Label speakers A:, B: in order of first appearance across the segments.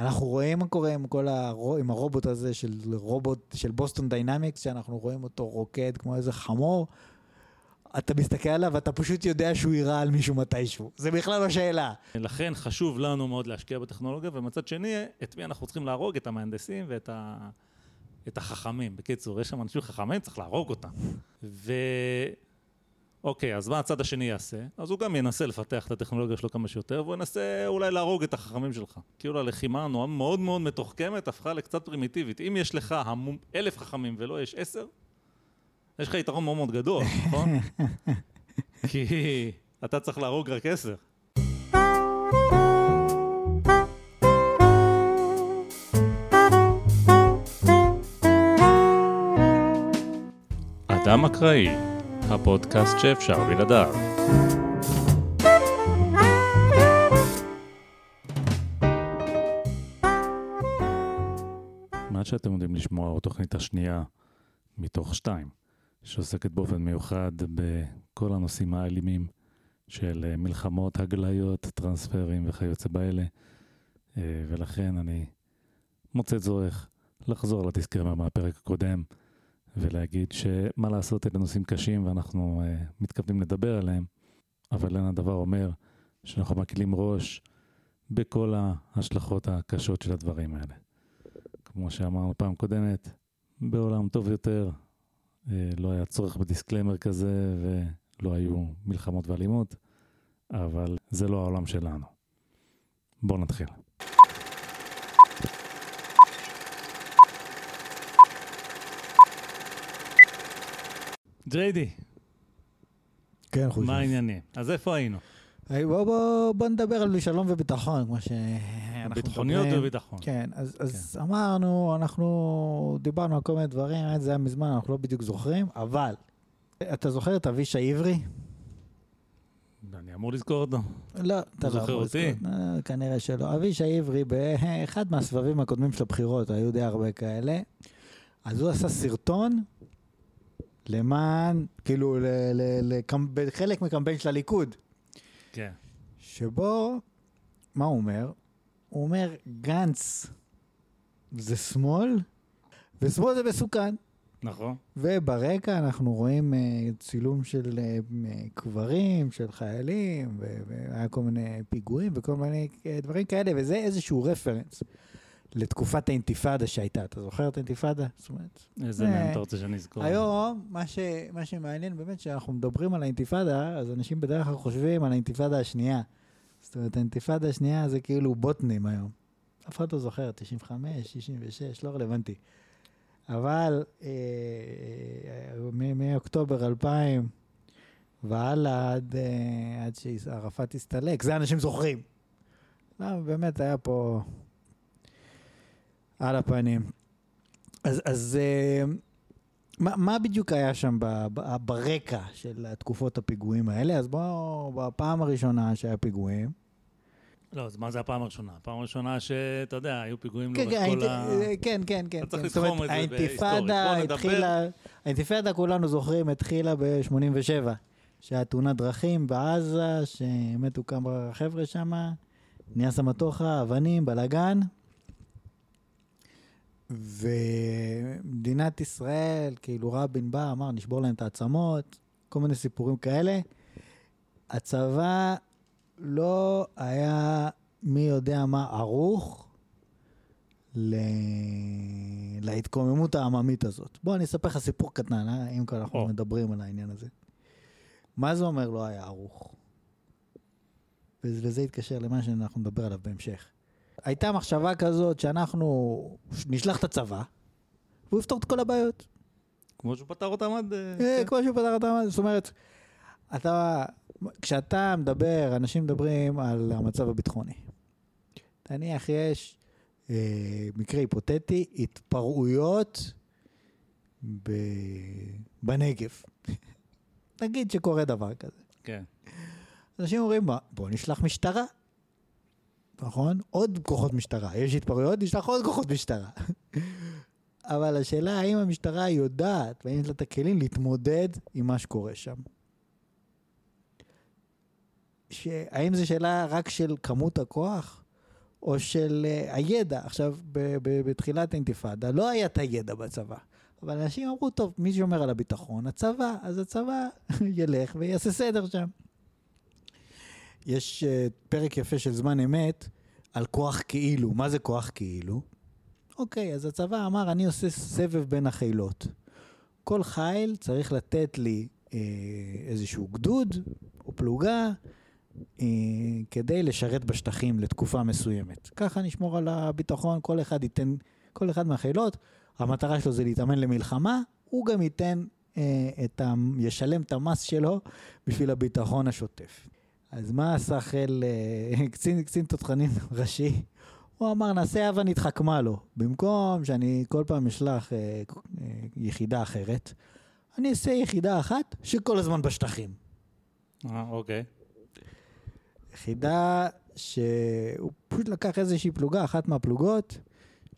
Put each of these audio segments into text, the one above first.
A: אנחנו רואים מה קורה עם כל הרו... עם הרובוט הזה של רובוט של Boston Dynamics, שאנחנו רואים אותו רוקד כמו איזה חמור. אתה מסתכל עליו ואתה פשוט יודע שהוא יירה על מישהו מתישהו. זה בכלל לא שאלה.
B: לכן חשוב לנו מאוד להשקיע בטכנולוגיה, ומצד שני, את מי אנחנו צריכים להרוג? את המהנדסים ואת ה... את החכמים. בקיצור, יש שם אנשים חכמים, צריך להרוג אותם. ו... אוקיי, אז מה הצד השני יעשה? אז הוא גם ינסה לפתח את הטכנולוגיה שלו כמה שיותר, והוא ינסה אולי להרוג את החכמים שלך. כאילו הלחימה מאוד מאוד מתוחכמת הפכה לקצת פרימיטיבית. אם יש לך המון, אלף חכמים ולא יש עשר, יש לך יתרון מאוד מאוד גדול, נכון? כי אתה צריך להרוג רק עשר. אדם אקראי, הפודקאסט שאפשר בלעדיו. מה שאתם יודעים לשמוע הוא תוכנית השנייה מתוך שתיים, שעוסקת באופן מיוחד בכל הנושאים האלימים של מלחמות, הגליות, טרנספרים וכיוצא באלה, אה, ולכן אני מוצא צורך לחזור לתזכר מהפרק הקודם. ולהגיד שמה לעשות, אלה נושאים קשים ואנחנו uh, מתכוונים לדבר עליהם, אבל אין הדבר אומר שאנחנו מקלים ראש בכל ההשלכות הקשות של הדברים האלה. כמו שאמרנו פעם קודמת, בעולם טוב יותר uh, לא היה צורך ב disclaimer כזה ולא היו מלחמות ואלימות, אבל זה לא העולם שלנו. בואו נתחיל. ג'יידי.
A: כן, חושב.
B: מה העניינים? אז איפה היינו?
A: היי, בוא, בוא, בוא נדבר על שלום וביטחון, כמו שאנחנו
B: ביטחוניות
A: מדברים.
B: וביטחון.
A: כן, אז, אז כן. אמרנו, אנחנו דיברנו על כל מיני דברים, זה היה מזמן, אנחנו לא בדיוק זוכרים, אבל אתה זוכר את אבישי עברי?
B: אני אמור לזכור אותו.
A: לא, אתה לא
B: זוכר אותי?
A: אה, כנראה שלא. אבישי עברי, באחד מהסבבים הקודמים של הבחירות, היו די הרבה כאלה, אז הוא עשה סרטון למען, כאילו, ל- ל- לקמ- בחלק מקמפיין של הליכוד,
B: כן.
A: שבו, מה הוא אומר? הוא אומר, גנץ זה שמאל, ושמאל זה מסוכן.
B: נכון.
A: וברקע אנחנו רואים uh, צילום של uh, קברים, של חיילים, והיה כל מיני פיגועים וכל מיני uh, דברים כאלה, וזה איזשהו רפרנס לתקופת האינתיפאדה שהייתה. אתה זוכר את האינתיפאדה? זאת אומרת,
B: איזה
A: אה,
B: מהם אתה רוצה שאני אזכור?
A: היום, מה, ש, מה שמעניין באמת, כשאנחנו מדברים על האינתיפאדה, אז אנשים בדרך כלל חושבים על האינתיפאדה השנייה. זאת אומרת, האינתיפאדה השנייה זה כאילו בוטנים היום. אף אחד לא זוכר, 95, 66, לא רלוונטי. אבל אה, אה, מאוקטובר 2000 והלאה עד, אה, עד שערפאת הסתלק, זה אנשים זוכרים. לא, באמת היה פה על הפנים. אז, אז אה, מה, מה בדיוק היה שם ב, ב, ברקע של תקופות הפיגועים האלה? אז בואו, בפעם הראשונה שהיה פיגועים,
B: לא, אז מה זה הפעם הראשונה? הפעם הראשונה שאתה יודע, היו פיגועים
A: כן,
B: לאורך
A: כן,
B: כל ה...
A: האינט- כן, כן, כן.
B: אתה צריך
A: כן.
B: לתחום את זה בהיסטורית.
A: התחילה, האינתיפאדה כולנו זוכרים, התחילה ב-87, שהיה תאונת דרכים בעזה, שמתו כמה חבר'ה שם, נהיה סמטוחה, אבנים, בלאגן. ומדינת ישראל, כאילו רבין בא, אמר, נשבור להם את העצמות, כל מיני סיפורים כאלה. הצבא לא היה מי יודע מה ערוך ל... להתקוממות העממית הזאת. בוא, אני אספר לך סיפור קטן, אה? אם כבר אנחנו
B: או.
A: מדברים על העניין הזה. מה זה אומר לא היה ערוך? וזה יתקשר למה שאנחנו נדבר עליו בהמשך. הייתה מחשבה כזאת שאנחנו נשלח את הצבא, והוא יפתור את כל הבעיות.
B: כמו שהוא פתר אותם עד... אה,
A: אה,
B: כן.
A: כמו שהוא פתר אותם, זאת אומרת, אתה, כשאתה מדבר, אנשים מדברים על המצב הביטחוני. נניח יש אה, מקרה היפותטי, התפרעויות ב... בנגב. נגיד שקורה דבר כזה.
B: כן.
A: אנשים אומרים, "מה, בוא נשלח משטרה. נכון? עוד כוחות משטרה. יש התפרעויות, נשלח עוד כוחות משטרה. אבל השאלה האם המשטרה יודעת, והאם יש לה את הכלים להתמודד עם מה שקורה שם. ש... האם זו שאלה רק של כמות הכוח, או של uh, הידע. עכשיו, ב- ב- בתחילת האינתיפאדה לא היה את הידע בצבא, אבל אנשים אמרו, טוב, מי שומר על הביטחון? הצבא, אז הצבא ילך ויעשה סדר שם. יש uh, פרק יפה של זמן אמת על כוח כאילו. מה זה כוח כאילו? אוקיי, אז הצבא אמר, אני עושה סבב בין החילות. כל חיל צריך לתת לי אה, איזשהו גדוד או פלוגה אה, כדי לשרת בשטחים לתקופה מסוימת. ככה נשמור על הביטחון, כל אחד ייתן, כל אחד מהחילות, המטרה שלו זה להתאמן למלחמה, הוא גם ייתן אה, את ה... ישלם את המס שלו בשביל הביטחון השוטף. אז מה עשה חיל, אה, קצין, קצין תותחנים ראשי? הוא אמר, נעשה הבה נתחכמה לו. במקום שאני כל פעם אשלח אה, אה, יחידה אחרת, אני אעשה יחידה אחת שכל הזמן בשטחים.
B: אה, אוקיי.
A: יחידה שהוא פשוט לקח איזושהי פלוגה, אחת מהפלוגות,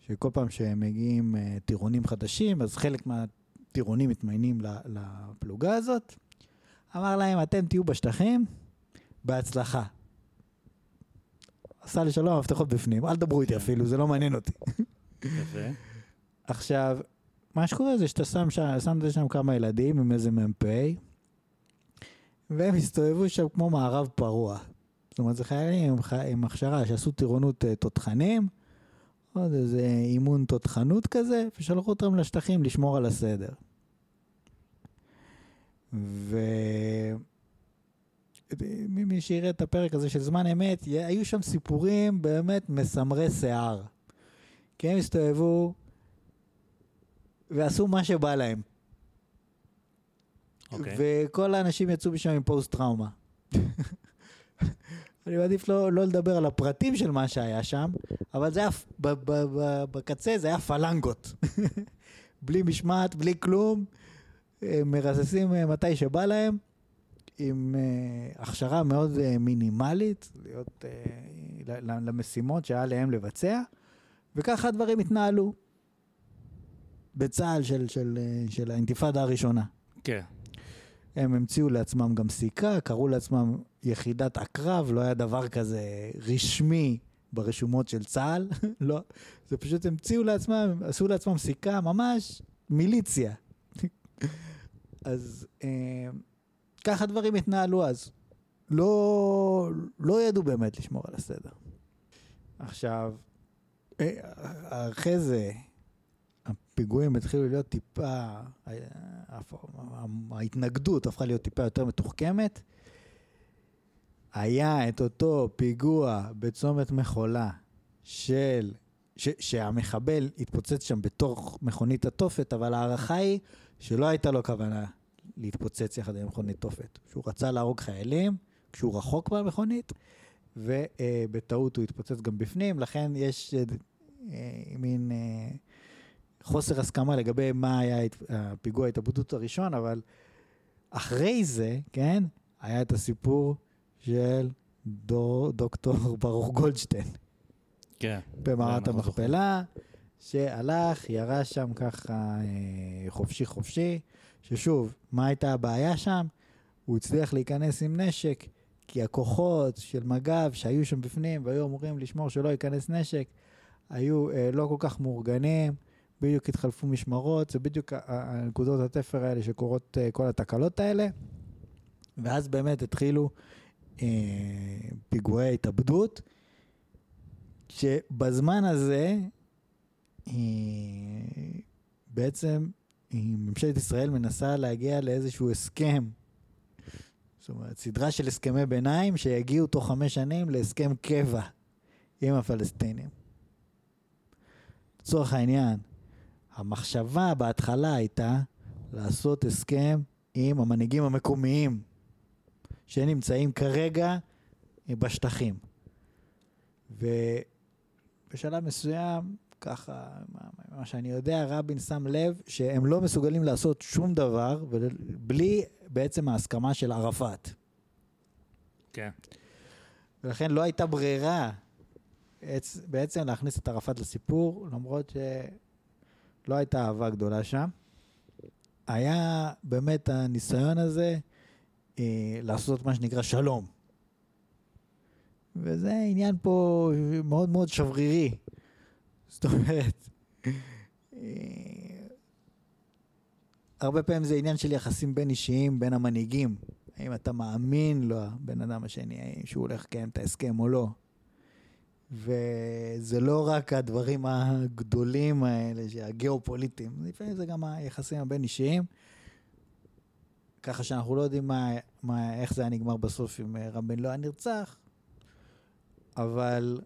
A: שכל פעם שמגיעים אה, טירונים חדשים, אז חלק מהטירונים מתמיינים לפלוגה הזאת. אמר להם, אתם תהיו בשטחים, בהצלחה. עשה לי שלום, המפתחות בפנים, אל תדברו איתי אפילו, זה לא מעניין אותי.
B: יפה.
A: עכשיו, מה שקורה זה שאתה שם שם, שמת שם כמה ילדים עם איזה מ"פ, והם הסתובבו שם כמו מערב פרוע. זאת אומרת, זה חיילים עם הכשרה שעשו טירונות אה, תותחנים, עוד איזה אימון תותחנות כזה, ושלחו אותם לשטחים לשמור על הסדר. ו... מי שיראה את הפרק הזה של זמן אמת, היו שם סיפורים באמת מסמרי שיער. כי הם הסתובבו ועשו מה שבא להם.
B: אוקיי.
A: וכל האנשים יצאו משם עם פוסט טראומה. אני מעדיף לא, לא לדבר על הפרטים של מה שהיה שם, אבל זה היה, ב, ב, ב, בקצה זה היה פלנגות. בלי משמעת, בלי כלום, מרססים אה, מתי שבא להם, עם אה, הכשרה מאוד אה, מינימלית, להיות אה, למשימות שהיה להם לבצע, וככה הדברים התנהלו בצה"ל של, של, של האינתיפאדה הראשונה.
B: כן.
A: הם המציאו לעצמם גם סיכה, קראו לעצמם יחידת עקרב, לא היה דבר כזה רשמי ברשומות של צה"ל, לא, זה פשוט המציאו לעצמם, עשו לעצמם סיכה, ממש מיליציה. אז ככה דברים התנהלו אז. לא, לא ידעו באמת לשמור על הסדר. עכשיו, אה, אחרי זה, הפיגועים התחילו להיות טיפה, אה, ההתנגדות הפכה להיות טיפה יותר מתוחכמת. היה את אותו פיגוע בצומת מחולה של, ש, שהמחבל התפוצץ שם בתוך מכונית התופת, אבל ההערכה היא שלא הייתה לו כוונה להתפוצץ יחד עם מכונית תופת. שהוא רצה להרוג חיילים כשהוא רחוק מהמכונית, ובטעות הוא התפוצץ גם בפנים, לכן יש אה, מין... אה, חוסר הסכמה לגבי מה היה הפיגוע ההתאבדות הראשון, אבל אחרי זה, כן, היה את הסיפור של דור, דוקטור ברוך גולדשטיין
B: כן.
A: במערת
B: זוכרים.
A: המכפלה, שהלך, ירה שם ככה אה, חופשי חופשי, ששוב, מה הייתה הבעיה שם? הוא הצליח להיכנס עם נשק, כי הכוחות של מג"ב שהיו שם בפנים והיו אמורים לשמור שלא ייכנס נשק, היו אה, לא כל כך מאורגנים, בדיוק התחלפו משמרות, זה בדיוק הנקודות התפר האלה שקורות אה, כל התקלות האלה, ואז באמת התחילו אה, פיגועי התאבדות, שבזמן הזה אה, בעצם ממשלת ישראל מנסה להגיע לאיזשהו הסכם. זאת אומרת, סדרה של הסכמי ביניים שיגיעו תוך חמש שנים להסכם קבע עם הפלסטינים. לצורך העניין, המחשבה בהתחלה הייתה לעשות הסכם עם המנהיגים המקומיים שנמצאים כרגע בשטחים. ובשלב מסוים, ככה, מה, שאני יודע, רבין שם לב שהם לא מסוגלים לעשות שום דבר בלי בעצם ההסכמה של ערפאת.
B: כן.
A: ולכן לא הייתה ברירה בעצ- בעצם להכניס את ערפאת לסיפור, למרות שלא הייתה אהבה גדולה שם. היה באמת הניסיון הזה אה, לעשות מה שנקרא שלום. וזה עניין פה מאוד מאוד שברירי. זאת אומרת, אה, הרבה פעמים זה עניין של יחסים בין אישיים, בין המנהיגים. האם אתה מאמין לו, הבן אדם השני, האם שהוא הולך לקיים את ההסכם או לא. וזה לא רק הדברים הגדולים האלה, הגיאופוליטיים, לפעמים זה גם היחסים הבין אישיים. ככה שאנחנו לא יודעים מה, מה, איך זה היה נגמר בסוף אם רבין לא היה נרצח, אבל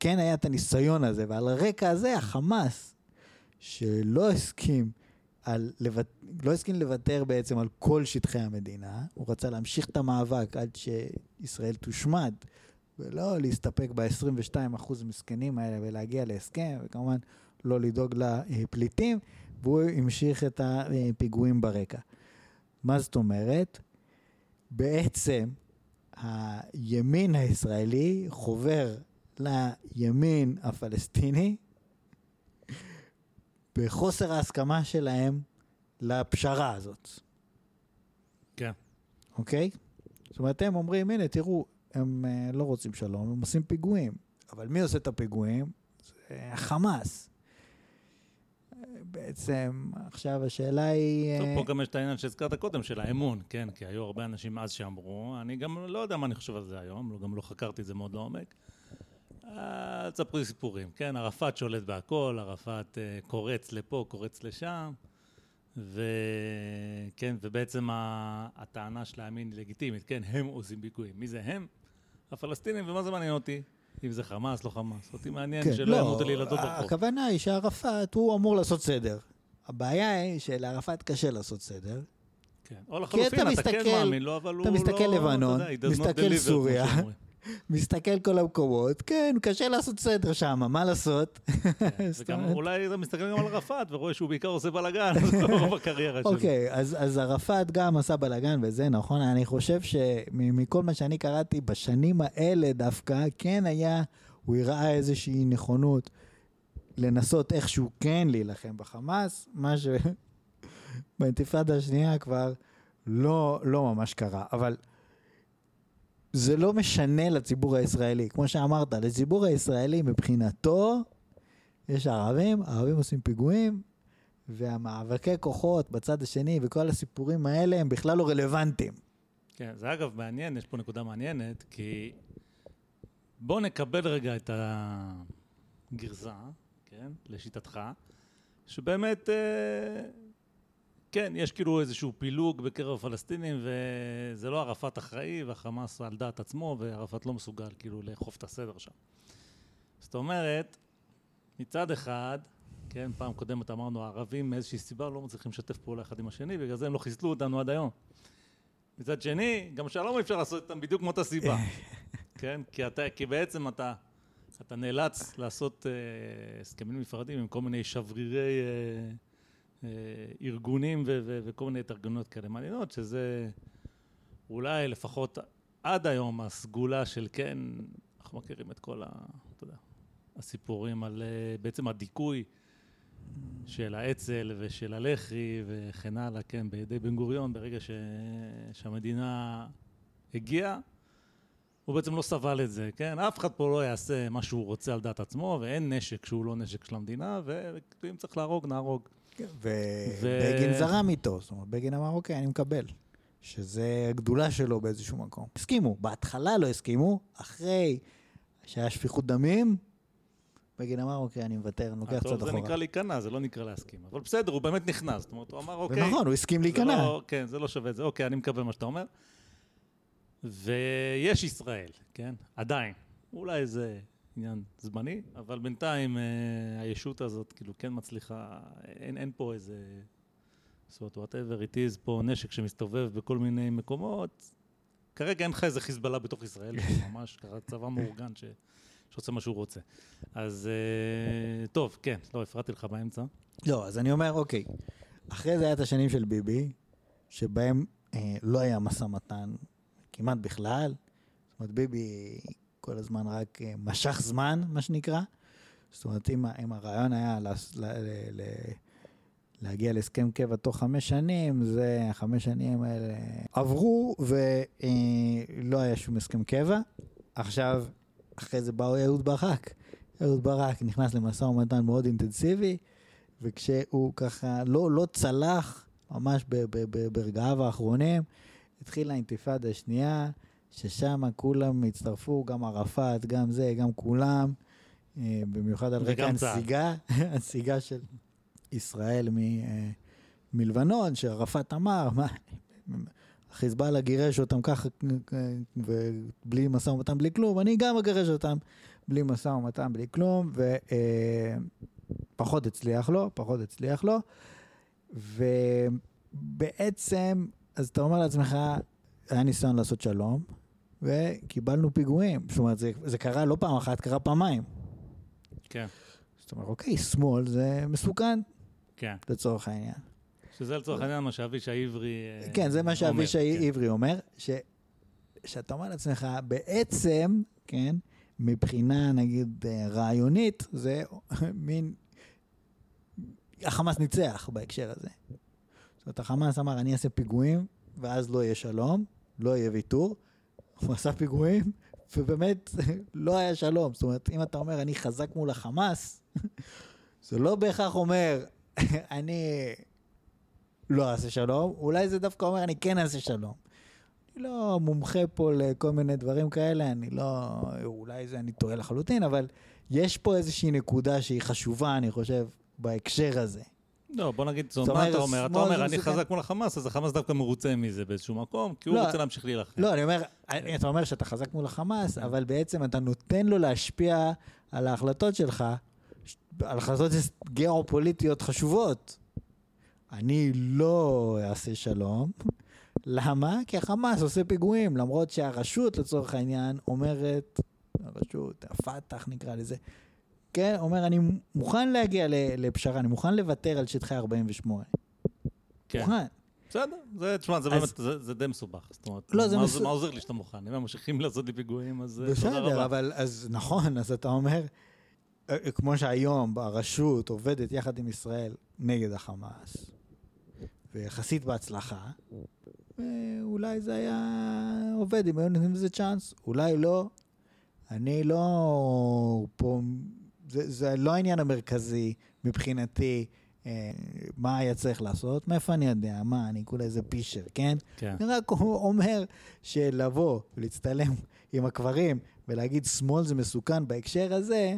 A: כן היה את הניסיון הזה, ועל הרקע הזה החמאס, שלא הסכים על, לא הסכים לוותר בעצם על כל שטחי המדינה, הוא רצה להמשיך את המאבק עד שישראל תושמד, ולא להסתפק ב-22% מסכנים האלה ולהגיע להסכם, וכמובן לא לדאוג לפליטים, והוא המשיך את הפיגועים ברקע. מה זאת אומרת? בעצם הימין הישראלי חובר לימין הפלסטיני בחוסר ההסכמה שלהם לפשרה הזאת.
B: כן.
A: אוקיי? זאת אומרת, הם אומרים, הנה, תראו, הם uh, לא רוצים שלום, הם עושים פיגועים. אבל מי עושה את הפיגועים? זה החמאס. בעצם, עכשיו השאלה היא...
B: טוב, פה גם יש את העניין שהזכרת קודם, של האמון, כן? כי היו הרבה אנשים אז שאמרו, אני גם לא יודע מה אני חושב על זה היום, לא, גם לא חקרתי את זה מאוד לעומק. אל תספרי סיפורים, כן? ערפאת שולט בהכל, ערפאת uh, קורץ לפה, קורץ לשם, וכן, ובעצם הטענה של הימין היא לגיטימית, כן? הם עושים פיגועים. מי זה הם? הפלסטינים, ומה זה מעניין אותי? אם זה חמאס, לא חמאס. אותי מעניין כן, שלא לא, ימותו לי ילדות ברחוב.
A: הכוונה היא שערפאת, הוא אמור לעשות סדר. הבעיה היא שלערפאת קשה לעשות סדר.
B: כן. או לחלופין, אתה, אתה כן מאמין לו, אבל הוא לא...
A: אתה מסתכל לבנון, מסתכל סוריה. מסתכל כל המקומות, כן, קשה לעשות סדר שם, מה לעשות?
B: כן, וגם אולי אתה מסתכל גם על ערפאת ורואה שהוא בעיקר עושה בלאגן, רוב הקריירה שלו.
A: אוקיי, אז ערפאת גם עשה בלאגן וזה נכון, אני חושב שמכל מה שאני קראתי בשנים האלה דווקא, כן היה, הוא הראה איזושהי נכונות לנסות איכשהו כן להילחם בחמאס, מה שבאינתיפאדה השנייה כבר לא, לא ממש קרה, אבל... זה לא משנה לציבור הישראלי. כמו שאמרת, לציבור הישראלי מבחינתו, יש ערבים, ערבים עושים פיגועים, והמאבקי כוחות בצד השני וכל הסיפורים האלה הם בכלל לא רלוונטיים.
B: כן, זה אגב מעניין, יש פה נקודה מעניינת, כי בוא נקבל רגע את הגרזה, כן, לשיטתך, שבאמת... אה, כן, יש כאילו איזשהו פילוג בקרב הפלסטינים, וזה לא ערפאת אחראי, והחמאס על דעת עצמו, וערפאת לא מסוגל כאילו לאכוף את הסדר שם. זאת אומרת, מצד אחד, כן, פעם קודמת אמרנו, הערבים מאיזושהי סיבה לא מצליחים לשתף פעולה אחד עם השני, בגלל זה הם לא חיסלו אותנו עד היום. מצד שני, גם שלום אי אפשר לעשות איתם בדיוק מאותה סיבה, כן? כי, אתה, כי בעצם אתה, אתה נאלץ לעשות אה, הסכמים נפרדים עם כל מיני שברירי... אה, ארגונים ו- ו- וכל מיני התארגנויות כאלה מעניינות, שזה אולי לפחות עד היום הסגולה של כן, אנחנו מכירים את כל ה... אתה יודע, הסיפורים על אה, בעצם הדיכוי של האצ"ל ושל הלח"י וכן הלאה, כן, בידי בן גוריון, ברגע ש... שהמדינה הגיעה, הוא בעצם לא סבל את זה, כן? אף אחד פה לא יעשה מה שהוא רוצה על דעת עצמו, ואין נשק שהוא לא נשק של המדינה, ואם צריך להרוג, נהרוג.
A: ובגין זרם איתו, זאת אומרת, בגין אמר, אוקיי, אני מקבל. שזה הגדולה שלו באיזשהו מקום. הסכימו, בהתחלה לא הסכימו, אחרי שהיה שפיכות דמים, בגין אמר, אוקיי, אני מוותר, אני לוקח קצת אחורה.
B: זה נקרא להיכנע, זה לא נקרא להסכים. אבל בסדר, הוא באמת נכנס. זאת אומרת, הוא אמר, אוקיי...
A: ונכון, הוא הסכים להיכנע.
B: לא, כן, זה לא שווה את זה. אוקיי, אני מקבל מה שאתה אומר. ויש ישראל, כן? עדיין. אולי זה עניין זמני, אבל בינתיים אה, הישות הזאת כאילו כן מצליחה, אין, אין פה איזה, זאת אומרת, whatever it is, פה נשק שמסתובב בכל מיני מקומות, כרגע אין לך איזה חיזבאללה בתוך ישראל, ממש ככה צבא מאורגן ש, שעושה מה שהוא רוצה. אז אה, טוב, כן, לא, הפרעתי לך באמצע.
A: לא, אז אני אומר, אוקיי, אחרי זה היה את השנים של ביבי, שבהם אה, לא היה משא מתן כמעט בכלל, זאת אומרת, ביבי כל הזמן רק אה, משך זמן, מה שנקרא. זאת אומרת, אם, אם הרעיון היה ל, ל, ל, להגיע להסכם קבע תוך חמש שנים, זה, החמש שנים האלה עברו ולא היה שום הסכם קבע. עכשיו, אחרי זה באו אהוד ברק. אהוד ברק נכנס למשא ומתן מאוד אינטנסיבי, וכשהוא ככה לא, לא צלח, ממש ברגעיו האחרונים, התחילה האינתיפאדה השנייה, ששם כולם הצטרפו, גם ערפאת, גם זה, גם כולם, אה, במיוחד על רקע
B: וגם צה"ל.
A: הנסיגה, הנסיגה של ישראל מ, אה, מלבנון, שערפאת אמר, מה, חיזבאללה גירש אותם ככה, אה, ובלי משא ומתן, בלי כלום, אני גם אגרש אותם בלי משא ומתן, בלי כלום, ופחות הצליח לו, פחות הצליח לו, ובעצם, אז אתה אומר לעצמך, היה ניסיון לעשות שלום, וקיבלנו פיגועים. זאת אומרת, זה, זה קרה לא פעם אחת, קרה פעמיים.
B: כן,
A: זאת אומרת, אוקיי, שמאל זה מסוכן,
B: כן.
A: לצורך העניין.
B: שזה לצורך העניין מה שאבישי עברי אה,
A: כן, זה מה
B: אומר,
A: שאבישי
B: כן.
A: עברי אומר, ש... שאתה אומר לעצמך, בעצם, כן, מבחינה נגיד אה, רעיונית, זה מין... החמאס ניצח בהקשר הזה. זאת אומרת, החמאס אמר, אני אעשה פיגועים, ואז לא יהיה שלום, לא יהיה ויתור. הוא עשה פיגועים, ובאמת לא היה שלום. זאת אומרת, אם אתה אומר, אני חזק מול החמאס, זה לא בהכרח אומר, אני לא אעשה שלום, אולי זה דווקא אומר, אני כן אעשה שלום. אני לא מומחה פה לכל מיני דברים כאלה, אני לא... אולי זה אני טועה לחלוטין, אבל יש פה איזושהי נקודה שהיא חשובה, אני חושב, בהקשר הזה.
B: לא, בוא נגיד, זאת אומרת, אתה אומר? אתה אומר, אני. חזק מול החמאס, אז החמאס דווקא מרוצה מזה באיזשהו מקום, כי הוא
A: לא.
B: רוצה להמשיך להילחם.
A: לא, אני אומר, אתה אומר שאתה חזק מול החמאס, אבל בעצם אתה נותן לו להשפיע על ההחלטות שלך, על החלטות גיאופוליטיות חשובות. אני לא אעשה שלום. למה? כי החמאס עושה פיגועים, למרות שהרשות לצורך העניין אומרת, הרשות, הפת"ח נקרא לזה, כן, אומר, אני מוכן להגיע לפשרה, אני מוכן לוותר על שטחי 48.
B: כן.
A: מוכן.
B: בסדר, זה, תשמע, זה
A: אז-
B: באמת, זה- זה די מסובך. זאת אומרת,
A: לא, זה
B: מה
A: מס-
B: מה עוזר לי שאתה מוכן? אם הם ממשיכים לעשות לי פיגועים, אז אה,
A: בסדר. אבל אז נכון, אז אתה אומר, אה, אה, כמו שהיום הרשות עובדת יחד עם ישראל נגד החמאס, ויחסית בהצלחה, אולי זה היה עובד אם היו נותנים לזה צ'אנס, אולי לא. אני לא פה, זה, זה לא העניין המרכזי מבחינתי, אה, מה היה צריך לעשות, מאיפה אני יודע, מה, אני כולה איזה פישר, כן?
B: כן.
A: אני רק אומר שלבוא ולהצטלם עם הקברים ולהגיד שמאל זה מסוכן בהקשר הזה,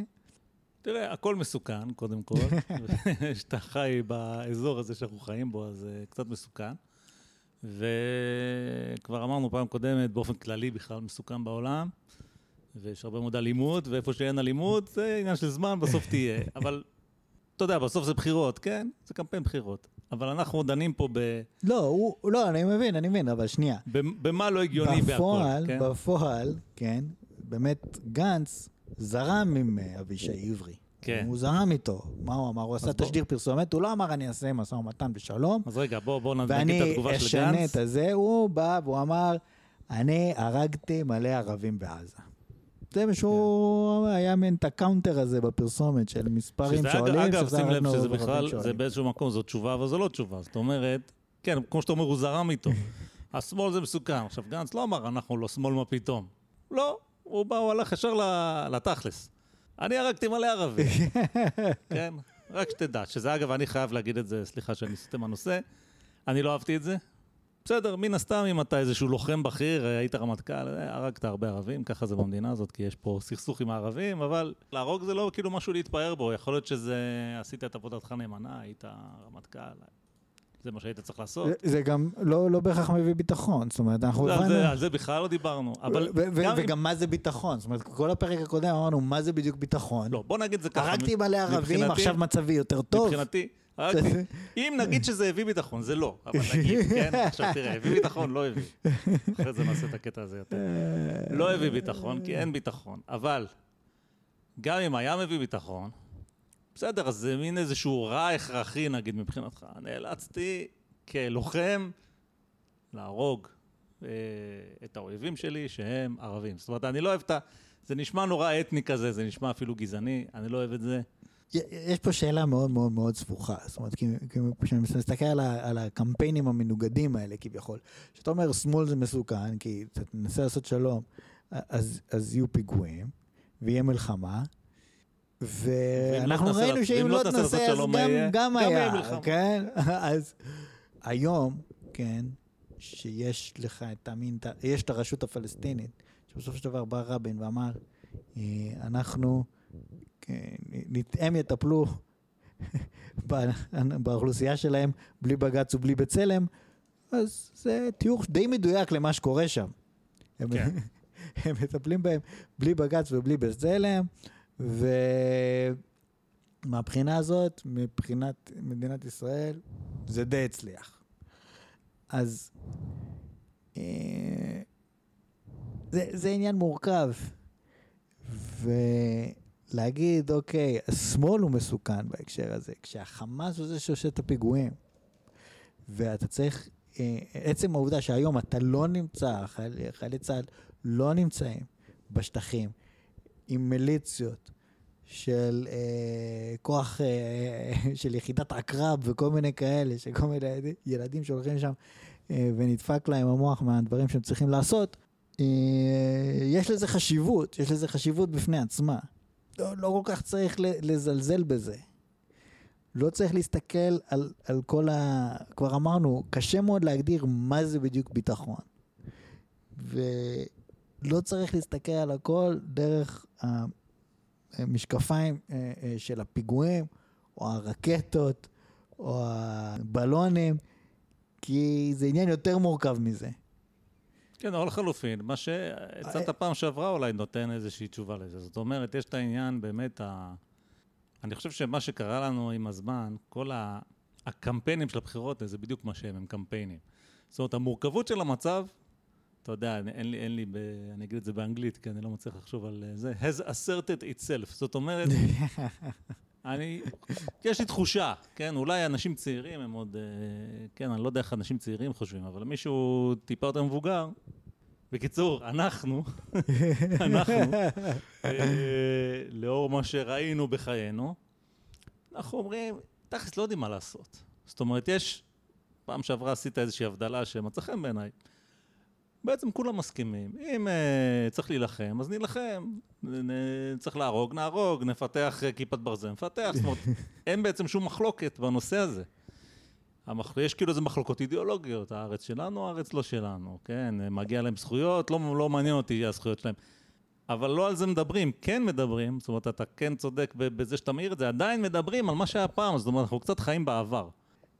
B: תראה, הכל מסוכן, קודם כל. כשאתה חי באזור הזה שאנחנו חיים בו, אז זה קצת מסוכן. וכבר אמרנו פעם קודמת, באופן כללי בכלל מסוכן בעולם, ויש הרבה מאוד אלימות, ואיפה שאין אלימות, זה עניין של זמן, בסוף תהיה. אבל, אתה יודע, בסוף זה בחירות, כן? זה קמפיין בחירות. אבל אנחנו דנים פה ב...
A: לא, הוא, לא, אני מבין, אני מבין, אבל שנייה.
B: במה לא הגיוני בהכל,
A: בפועל,
B: כן?
A: בפועל, כן, באמת גנץ זרם עם אה, אבישי עברי.
B: כן.
A: הוא זרם איתו. מה הוא אמר? הוא עשה
B: בוא-
A: תשדיר פרסומת, הוא לא אמר אני אעשה משא ומתן בשלום,
B: אז רגע, בוא, בוא נגיד את
A: ואני
B: התגובה של
A: אשנה
B: גנץ.
A: את הזה. הוא בא והוא אמר, אני הרגתי מלא ערבים בעזה. זה מה שהוא היה מין את הקאונטר הזה בפרסומת של מספרים שואלים,
B: אגב, שים לב שזה בכלל, זה. באיזשהו מקום, זאת תשובה, אבל זו לא תשובה. זאת אומרת, כן, כמו שאתה אומר, הוא זרם איתו. השמאל זה מסוכן. עכשיו, גנץ לא אמר, אנחנו לא שמאל, מה פתאום. לא, הוא בא, הוא הלך ישר לתכלס. אני הרגתי מלא ערבים, כן? רק שתדע, שזה אגב, אני חייב להגיד את זה, סליחה שאני סוטה מהנושא, אני לא אהבתי את זה. בסדר, מן הסתם, אם אתה איזשהו לוחם בכיר, היית רמטכ"ל, אה, הרגת הרבה ערבים, ככה זה במדינה הזאת, כי יש פה סכסוך עם הערבים, אבל להרוג זה לא כאילו משהו להתפאר בו, יכול להיות שזה, עשית את עבודתך נאמנה, היית רמטכ"ל, זה מה שהיית צריך לעשות.
A: זה- זה גם לא לא בהכרח מביא ביטחון, זאת אומרת, אנחנו
B: זה-
A: הבנו...
B: זה- על זה בכלל לא דיברנו, אבל
A: ו- ו-
B: גם אם-
A: וגם מה זה ביטחון? זאת אומרת, כל הפרק הקודם אמרנו, מה זה בדיוק ביטחון?
B: לא, בוא נגיד זה ככה.
A: הרגתי מלא ערבים,
B: מבחינתי-
A: עכשיו מצבי יותר טוב.
B: מבחינתי, הרגתי. אם נגיד שזה הביא ביטחון, זה לא, אבל נגיד, כן? עכשיו תראה, הביא ביטחון, לא הביא. אחרי זה נעשה את הקטע הזה יותר. לא הביא ביטחון, כי אין ביטחון. אבל גם אם היה מביא ביטחון, בסדר, אז זה מין איזשהו רע הכרחי, נגיד, מבחינתך. נאלצתי כלוחם להרוג אה, את האויבים שלי, שהם ערבים. זאת אומרת, אני לא אוהב את ה... זה נשמע נורא אתני כזה, זה נשמע אפילו גזעני, אני לא אוהב את זה.
A: יש פה שאלה מאוד מאוד מאוד סבוכה, זאת אומרת, כשאני מסתכל על, על הקמפיינים המנוגדים האלה כביכול, כשאתה אומר שמאל זה מסוכן, כי אתה מנסה לעשות שלום, אז, אז יהיו פיגועים, ויהיה מלחמה, ואנחנו לא ראינו שאם לא, לא תנסה, אז גם, גם, גם היה, כן? אז היום, כן, שיש לך את המין, יש את הרשות הפלסטינית, שבסופו של דבר בא רבין ואמר, אה, אנחנו, הם יטפלו באוכלוסייה שלהם בלי בג"ץ ובלי בצלם, אז זה תיאור די מדויק למה שקורה שם. הם, כן. הם מטפלים בהם בלי בג"ץ ובלי בצלם, ומהבחינה הזאת, מבחינת מדינת ישראל, זה די הצליח. אז אה, זה, זה עניין מורכב. ולהגיד, אוקיי, השמאל הוא מסוכן בהקשר הזה, כשהחמאס הוא זה שעושה את הפיגועים, ואתה צריך, אה, עצם העובדה שהיום אתה לא נמצא, חיילי, חיילי צה"ל לא נמצאים בשטחים עם מיליציות של אה, כוח, אה, של יחידת עקרב וכל מיני כאלה, שכל מיני ילדים שהולכים שם אה, ונדפק להם המוח מהדברים שהם צריכים לעשות, אה, יש לזה חשיבות, יש לזה חשיבות בפני עצמה. לא, לא כל כך צריך לזלזל בזה. לא צריך להסתכל על, על כל ה... כבר אמרנו, קשה מאוד להגדיר מה זה בדיוק ביטחון. ולא צריך להסתכל על הכל דרך המשקפיים אה, אה, של הפיגועים, או הרקטות, או הבלונים, כי זה עניין יותר מורכב מזה.
B: כן, או לחלופין, מה שהצעת אה, פעם שעברה אולי נותן איזושהי תשובה לזה. זאת אומרת, יש את העניין באמת, ה... אני חושב שמה שקרה לנו עם הזמן, כל ה... הקמפיינים של הבחירות, זה בדיוק מה שהם, הם קמפיינים. זאת אומרת, המורכבות של המצב, אתה יודע, אין לי, אין לי, ב... אני אגיד את זה באנגלית, כי אני לא מצליח לחשוב על זה, has asserted itself. זאת אומרת, אני, יש לי תחושה, כן, אולי אנשים צעירים הם עוד, אה, כן, אני לא יודע איך אנשים צעירים חושבים, אבל מישהו טיפה יותר מבוגר, בקיצור, אנחנו, אנחנו, אה, לאור מה שראינו בחיינו, אנחנו אומרים, תכלס לא יודעים מה לעשות. זאת אומרת, יש, פעם שעברה עשית איזושהי הבדלה שמצא חן בעיניי. בעצם כולם מסכימים. אם uh, צריך להילחם, אז נילחם. צריך להרוג, נהרוג, נפתח uh, כיפת ברזל, נפתח. זאת אומרת, אין בעצם שום מחלוקת בנושא הזה. המח... יש כאילו איזה מחלוקות אידיאולוגיות, הארץ שלנו, הארץ לא שלנו, כן? מגיע להם זכויות, לא, לא מעניין אותי הזכויות שלהם. אבל לא על זה מדברים, כן מדברים, זאת אומרת, אתה כן צודק בזה שאתה מעיר את זה, עדיין מדברים על מה שהיה פעם, זאת אומרת, אנחנו קצת חיים בעבר.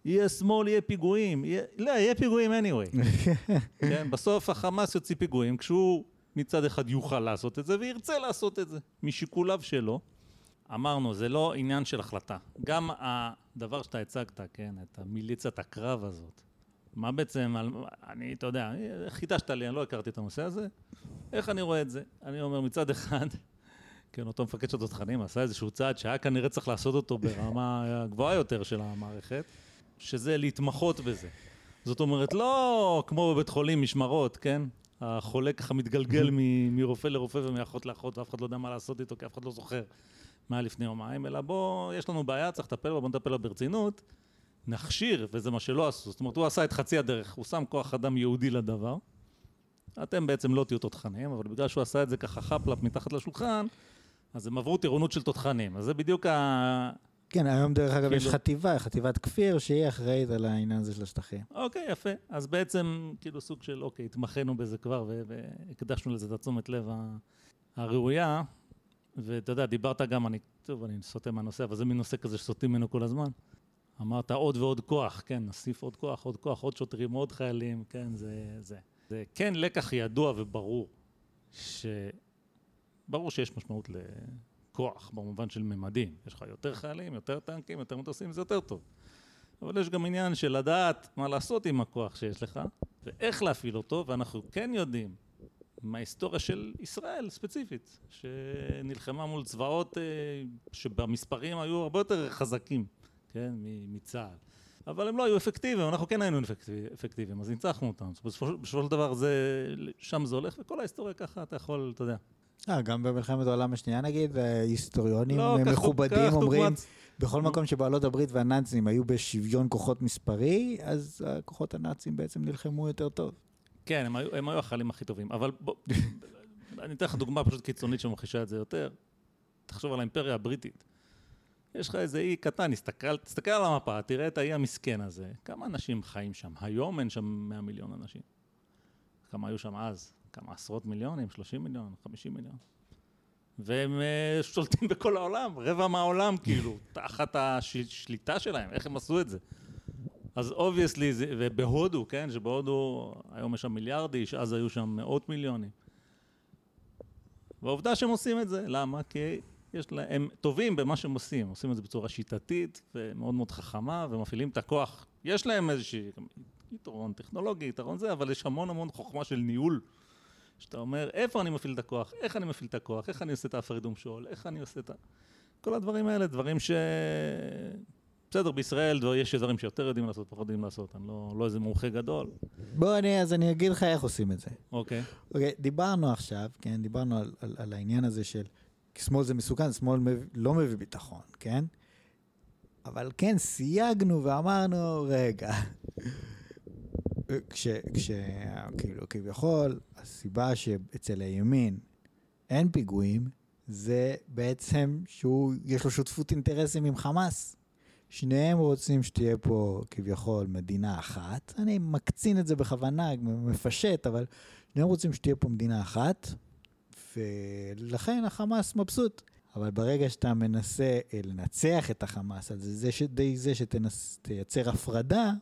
B: יהיה שמאל, יהיה פיגועים, יהיה... לא, יהיה פיגועים anyway. כן, בסוף החמאס יוציא פיגועים כשהוא מצד אחד יוכל לעשות את זה וירצה לעשות את זה, משיקוליו שלו. אמרנו, זה לא עניין של החלטה. גם הדבר שאתה הצגת, כן, את המיליציית הקרב הזאת, מה בעצם, אני, אתה יודע, חידשת לי, אני לא הכרתי את הנושא הזה, איך אני רואה את זה? אני אומר, מצד אחד, כן, אותו מפקד של תותחנים עשה איזשהו צעד שהיה כנראה צריך לעשות אותו ברמה גבוהה יותר של המערכת. שזה להתמחות בזה. זאת אומרת, לא כמו בבית חולים משמרות, כן? החולה ככה מתגלגל מרופא לרופא ומאחות לאחות ואף אחד לא יודע מה לעשות איתו כי אף אחד לא זוכר מה היה לפני יומיים, אלא בוא, יש לנו בעיה, צריך לטפל בה, בוא נטפל בה ברצינות, נכשיר, וזה מה שלא עשו. זאת אומרת, הוא עשה את חצי הדרך, הוא שם כוח אדם יהודי לדבר. אתם בעצם לא תהיו תותחנים, אבל בגלל שהוא עשה את זה ככה חפלפ מתחת לשולחן, אז הם עברו טירונות של תותחנים. אז זה בדיוק ה...
A: כן, היום דרך אגב יש כאילו- חטיבה, חטיבת כפיר, שהיא אחראית על העניין הזה של השטחים.
B: אוקיי, יפה. אז בעצם, כאילו סוג של, אוקיי, התמחינו בזה כבר והקדשנו לזה את התשומת לב הראויה. ואתה יודע, דיברת גם, אני, טוב, אני סוטה מהנושא, אבל זה מין נושא כזה שסוטים ממנו כל הזמן. אמרת עוד ועוד כוח, כן, נוסיף עוד כוח, עוד כוח, עוד שוטרים, עוד חיילים, כן, זה, זה. זה כן לקח ידוע וברור, ש... ברור שיש משמעות ל... כוח במובן של ממדים. יש לך יותר חיילים, יותר טנקים, יותר מטוסים, זה יותר טוב. אבל יש גם עניין של לדעת מה לעשות עם הכוח שיש לך, ואיך להפעיל אותו, ואנחנו כן יודעים מההיסטוריה של ישראל ספציפית, שנלחמה מול צבאות אה, שבמספרים היו הרבה יותר חזקים, כן, מצה"ל. אבל הם לא היו אפקטיביים, אנחנו כן היינו אפקטיביים, אז ניצחנו אותם. בסופו של דבר זה, שם זה הולך, וכל ההיסטוריה ככה, אתה יכול, אתה יודע,
A: אה, גם במלחמת העולם השנייה נגיד, היסטוריונים
B: לא,
A: מכובדים
B: קח
A: אומרים,
B: דוגמת-
A: בכל. מקום שבעלות הברית והנאצים היו בשוויון כוחות מספרי, אז הכוחות הנאצים בעצם נלחמו יותר טוב.
B: כן, הם היו, הם היו החיילים הכי טובים, אבל בוא, אני אתן לך דוגמה פשוט קיצונית שממחישה את זה יותר. תחשוב על האימפריה הבריטית. יש לך איזה אי קטן, תסתכל, תסתכל על המפה, תראה את האי המסכן הזה. כמה אנשים חיים שם? היום אין שם 100 מיליון אנשים. כמה היו שם אז? כמה עשרות מיליונים? 30 מיליון? 50 מיליון? והם אה, שולטים בכל העולם, רבע מהעולם כאילו, תחת השליטה שלהם, איך הם עשו את זה? אז obviously, ובהודו, כן, שבהודו היום יש שם מיליארד איש, אז היו שם מאות מיליונים. והעובדה שהם עושים את זה, למה? כי יש להם, הם טובים במה שהם עושים, עושים את זה בצורה שיטתית ומאוד מאוד חכמה, ומפעילים את הכוח. יש להם איזושהי יתרון טכנולוגי, יתרון זה, אבל יש המון המון חוכמה של ניהול. שאתה אומר, איפה אני מפעיל את הכוח, איך אני מפעיל את הכוח, איך אני עושה את ההפרד ומשול, איך אני עושה את ה... כל הדברים האלה, דברים ש... בסדר, בישראל דבר- יש דברים שיותר יודעים לעשות, פחות יודעים לעשות, אני לא, לא איזה מומחה גדול.
A: בוא, אני, אז אני אגיד לך איך עושים את זה.
B: אוקיי.
A: אוקיי, דיברנו עכשיו, כן, דיברנו על, על, על העניין הזה של שמאל זה מסוכן, שמאל מב... לא מביא ביטחון, כן? אבל כן, סייגנו ואמרנו, רגע, כש, כש... כאילו, כביכול, הסיבה שאצל הימין אין פיגועים, זה בעצם שהוא, יש לו שותפות אינטרסים עם חמאס. שניהם רוצים שתהיה פה כביכול מדינה אחת. אני מקצין את זה בכוונה, מפשט, אבל שניהם רוצים שתהיה פה מדינה אחת, ולכן החמאס מבסוט. אבל ברגע שאתה מנסה אה, לנצח את החמאס, אז זה שדי זה שתייצר הפרדה,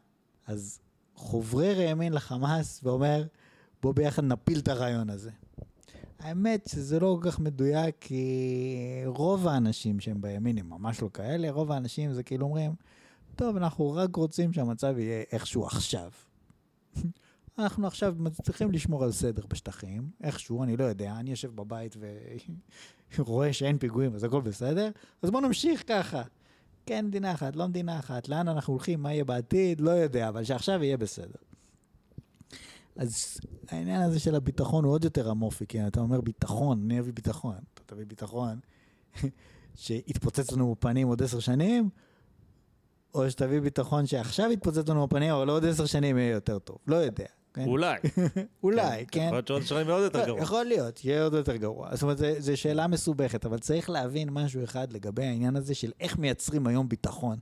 A: אז חוברר האמין לחמאס ואומר, בוא ביחד נפיל את הרעיון הזה. האמת שזה לא כל כך מדויק, כי רוב האנשים שהם בימין הם ממש לא כאלה, רוב האנשים זה כאילו אומרים, טוב, אנחנו רק רוצים שהמצב יהיה איכשהו עכשיו. אנחנו עכשיו מצליחים לשמור על סדר בשטחים, איכשהו, אני לא יודע, אני יושב בבית ורואה שאין פיגועים, אז הכל בסדר, אז בואו נמשיך ככה. כן מדינה אחת, לא מדינה אחת, לאן אנחנו הולכים, מה יהיה בעתיד, לא יודע, אבל שעכשיו יהיה בסדר. אז העניין הזה של הביטחון הוא עוד יותר אמורפי, כי אתה אומר ביטחון, אני אביא ביטחון. אתה תביא ביטחון שיתפוצץ לנו בפנים עוד עשר שנים, או שתביא ביטחון שעכשיו יתפוצץ לנו בפנים, אבל עוד עשר שנים יהיה יותר טוב. לא יודע. כן?
B: אולי.
A: אולי, כן.
B: יכול להיות שעוד שנים מאוד יותר
A: לא,
B: גרוע.
A: יכול להיות, יהיה עוד יותר גרוע. זאת אומרת, זו שאלה מסובכת, אבל צריך להבין משהו אחד לגבי העניין הזה של איך מייצרים היום ביטחון.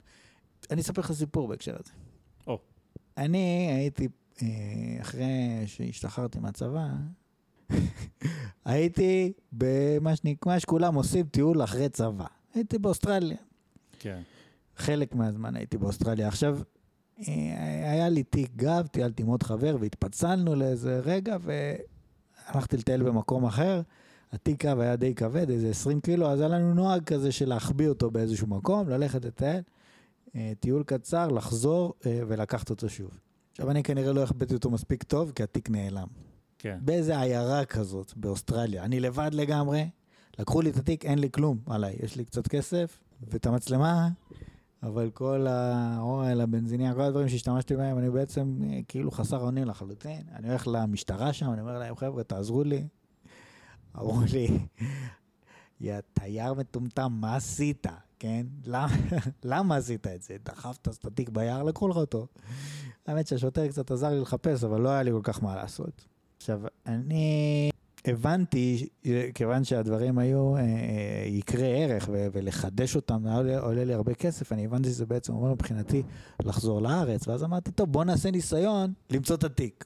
A: אני אספר לך סיפור בהקשר הזה.
B: או.
A: אני הייתי, אה, אחרי שהשתחררתי מהצבא, הייתי במה שנקרא, שכולם עושים טיול אחרי צבא. הייתי באוסטרליה.
B: כן.
A: חלק מהזמן הייתי באוסטרליה. עכשיו, היה לי תיק גב, טיילתי עם עוד חבר והתפצלנו לאיזה רגע והלכתי לטייל במקום אחר. התיק גב היה די כבד, איזה 20 קילו, אז היה לנו נוהג כזה של להחביא אותו באיזשהו מקום, ללכת לטייל, אה, טיול קצר, לחזור אה, ולקחת אותו שוב. עכשיו, אני כנראה לא החבאתי אותו מספיק טוב, כי התיק נעלם.
B: כן.
A: באיזה עיירה כזאת באוסטרליה, אני לבד לגמרי, לקחו לי את התיק, אין לי כלום עליי, יש לי קצת כסף ואת המצלמה, אבל כל האוהל, הבנזיניה, כל הדברים שהשתמשתי בהם, אני בעצם אה, כאילו חסר אונים לחלוטין. אני הולך למשטרה שם, אני אומר להם, חבר'ה, תעזרו לי. אמרו לי, יא תייר מטומטם, מה עשית? כן? למה, עשית את זה? דחפת את התיק ביער, לקחו לך אותו. האמת שהשוטר קצת עזר לי לחפש, אבל לא היה לי כל כך מה לעשות. עכשיו, אני הבנתי, כיוון שהדברים היו, אה, אה, יקרי ערך, ו- ולחדש אותם עולה, עולה לי הרבה כסף, אני הבנתי שזה בעצם אומר מבחינתי לחזור לארץ, ואז אמרתי, טוב, בוא נעשה ניסיון למצוא את התיק.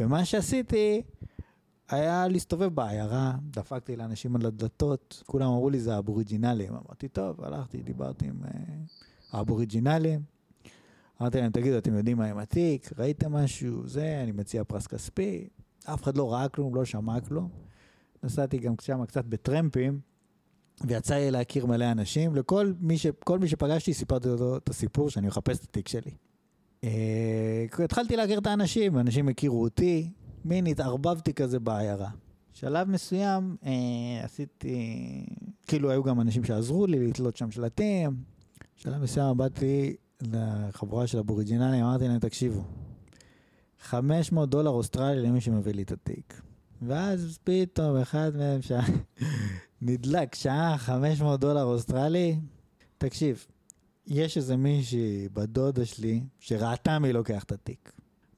A: ומה שעשיתי היה להסתובב בעיירה, דפקתי לאנשים על הדלתות, כולם אמרו לי זה האבוריג'ינלים. אמרתי, טוב, הלכתי, דיברתי עם אה, האבוריג'ינלים. אמרתי להם, תגידו, אתם יודעים מה עם התיק? ראיתם משהו? זה, אני מציע פרס כספי. אף אחד לא ראה כלום, לא שמע כלום. נסעתי גם שם קצת בטרמפים, ויצא לי להכיר מלא אנשים. לכל מי, ש... מי שפגשתי, סיפרתי אותו את הסיפור שאני מחפש את התיק שלי. אה, התחלתי להכיר את האנשים, אנשים הכירו אותי, מין התערבבתי כזה בעיירה. שלב מסוים אה, עשיתי, כאילו היו גם אנשים שעזרו לי לתלות שם שלטים. שלב מסוים באתי לחבורה של אבוריג'ינלים, אמרתי להם, תקשיבו, 500 דולר אוסטרלי למי שמביא לי את התיק. ואז פתאום אחד מהם ש... נדלק שעה 500 דולר אוסטרלי. תקשיב, יש איזה מישהי בדודה שלי שראתה מי לוקח את התיק.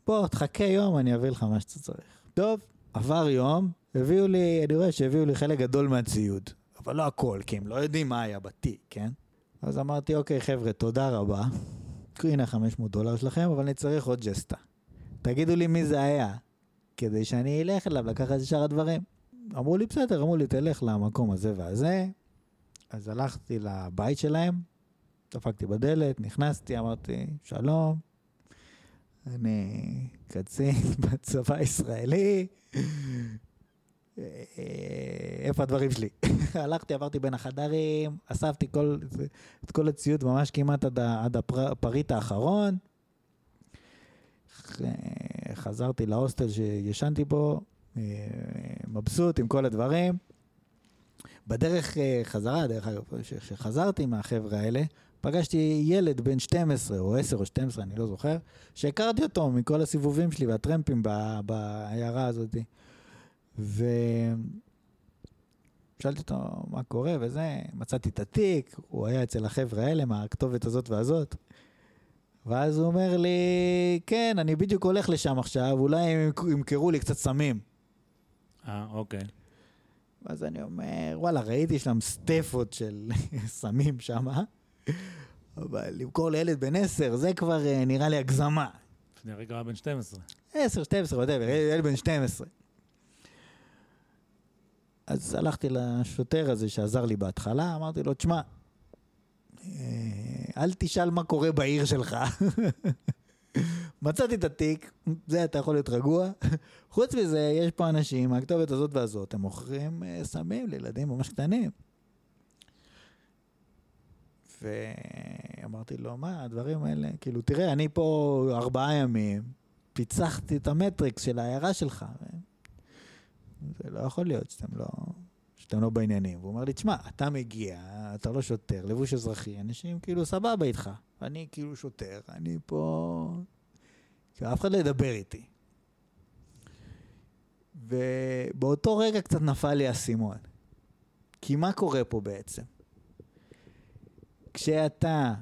A: בוא, תחכה יום, אני אביא לך מה שאתה צריך. טוב, עבר יום, הביאו לי, אני רואה שהביאו לי חלק גדול מהציוד, אבל לא הכל, כי הם לא יודעים מה היה בתיק, כן? אז אמרתי, אוקיי, חבר'ה, תודה רבה. הנה 500 דולר שלכם, אבל אני צריך עוד ג'סטה. תגידו לי מי זה היה, כדי שאני אלך אליו לקחת את שאר הדברים. אמרו לי, בסדר, אמרו לי, תלך למקום הזה והזה. אז הלכתי לבית שלהם, דפקתי בדלת, נכנסתי, אמרתי, שלום, אני קצין בצבא הישראלי, איפה הדברים שלי? הלכתי, עברתי בין החדרים, אספתי כל, את כל הציוד ממש כמעט עד, עד הפריט האחרון. חזרתי להוסטל שישנתי בו, אה, מבסוט עם כל הדברים. בדרך אה, חזרה, דרך אגב, כשחזרתי מהחבר'ה האלה, פגשתי ילד בן 12 או 10 או 12, אני לא זוכר, שהכרתי אותו מכל הסיבובים שלי והטרמפים בעיירה הזאת. ושאלתי אותו מה קורה וזה, מצאתי את התיק, הוא היה אצל החבר'ה האלה מהכתובת הזאת והזאת. ואז הוא אומר לי, כן, אני בדיוק הולך לשם עכשיו, אולי הם ימכרו לי קצת סמים.
B: אה, אוקיי.
A: אז אני אומר, וואלה, ראיתי שם סטפות של סמים שם, אבל למכור לילד בן עשר, זה כבר אה, נראה לי הגזמה.
B: לפני רגע היה בן 12.
A: עשר, 12, whatever, ילד בן 12. אז הלכתי לשוטר הזה שעזר לי בהתחלה, אמרתי לו, תשמע, אה, אל תשאל מה קורה בעיר שלך. מצאתי את התיק, זה אתה יכול להיות רגוע. חוץ מזה, יש פה אנשים מהכתובת הזאת והזאת, הם מוכרים uh, סמים לילדים ממש קטנים. ואמרתי לו, מה, הדברים האלה, כאילו, תראה, אני פה ארבעה ימים, פיצחתי את המטריקס של העיירה שלך. זה לא יכול להיות שאתם לא, שאתם לא בעניינים. והוא אומר לי, תשמע, אתה מגיע, אתה לא שוטר, לבוש אזרחי, אנשים כאילו סבבה איתך. אני כאילו שוטר, אני פה... שאף אחד לא ידבר איתי. ובאותו רגע קצת נפל לי האסימון. כי מה קורה פה בעצם? כשאתה,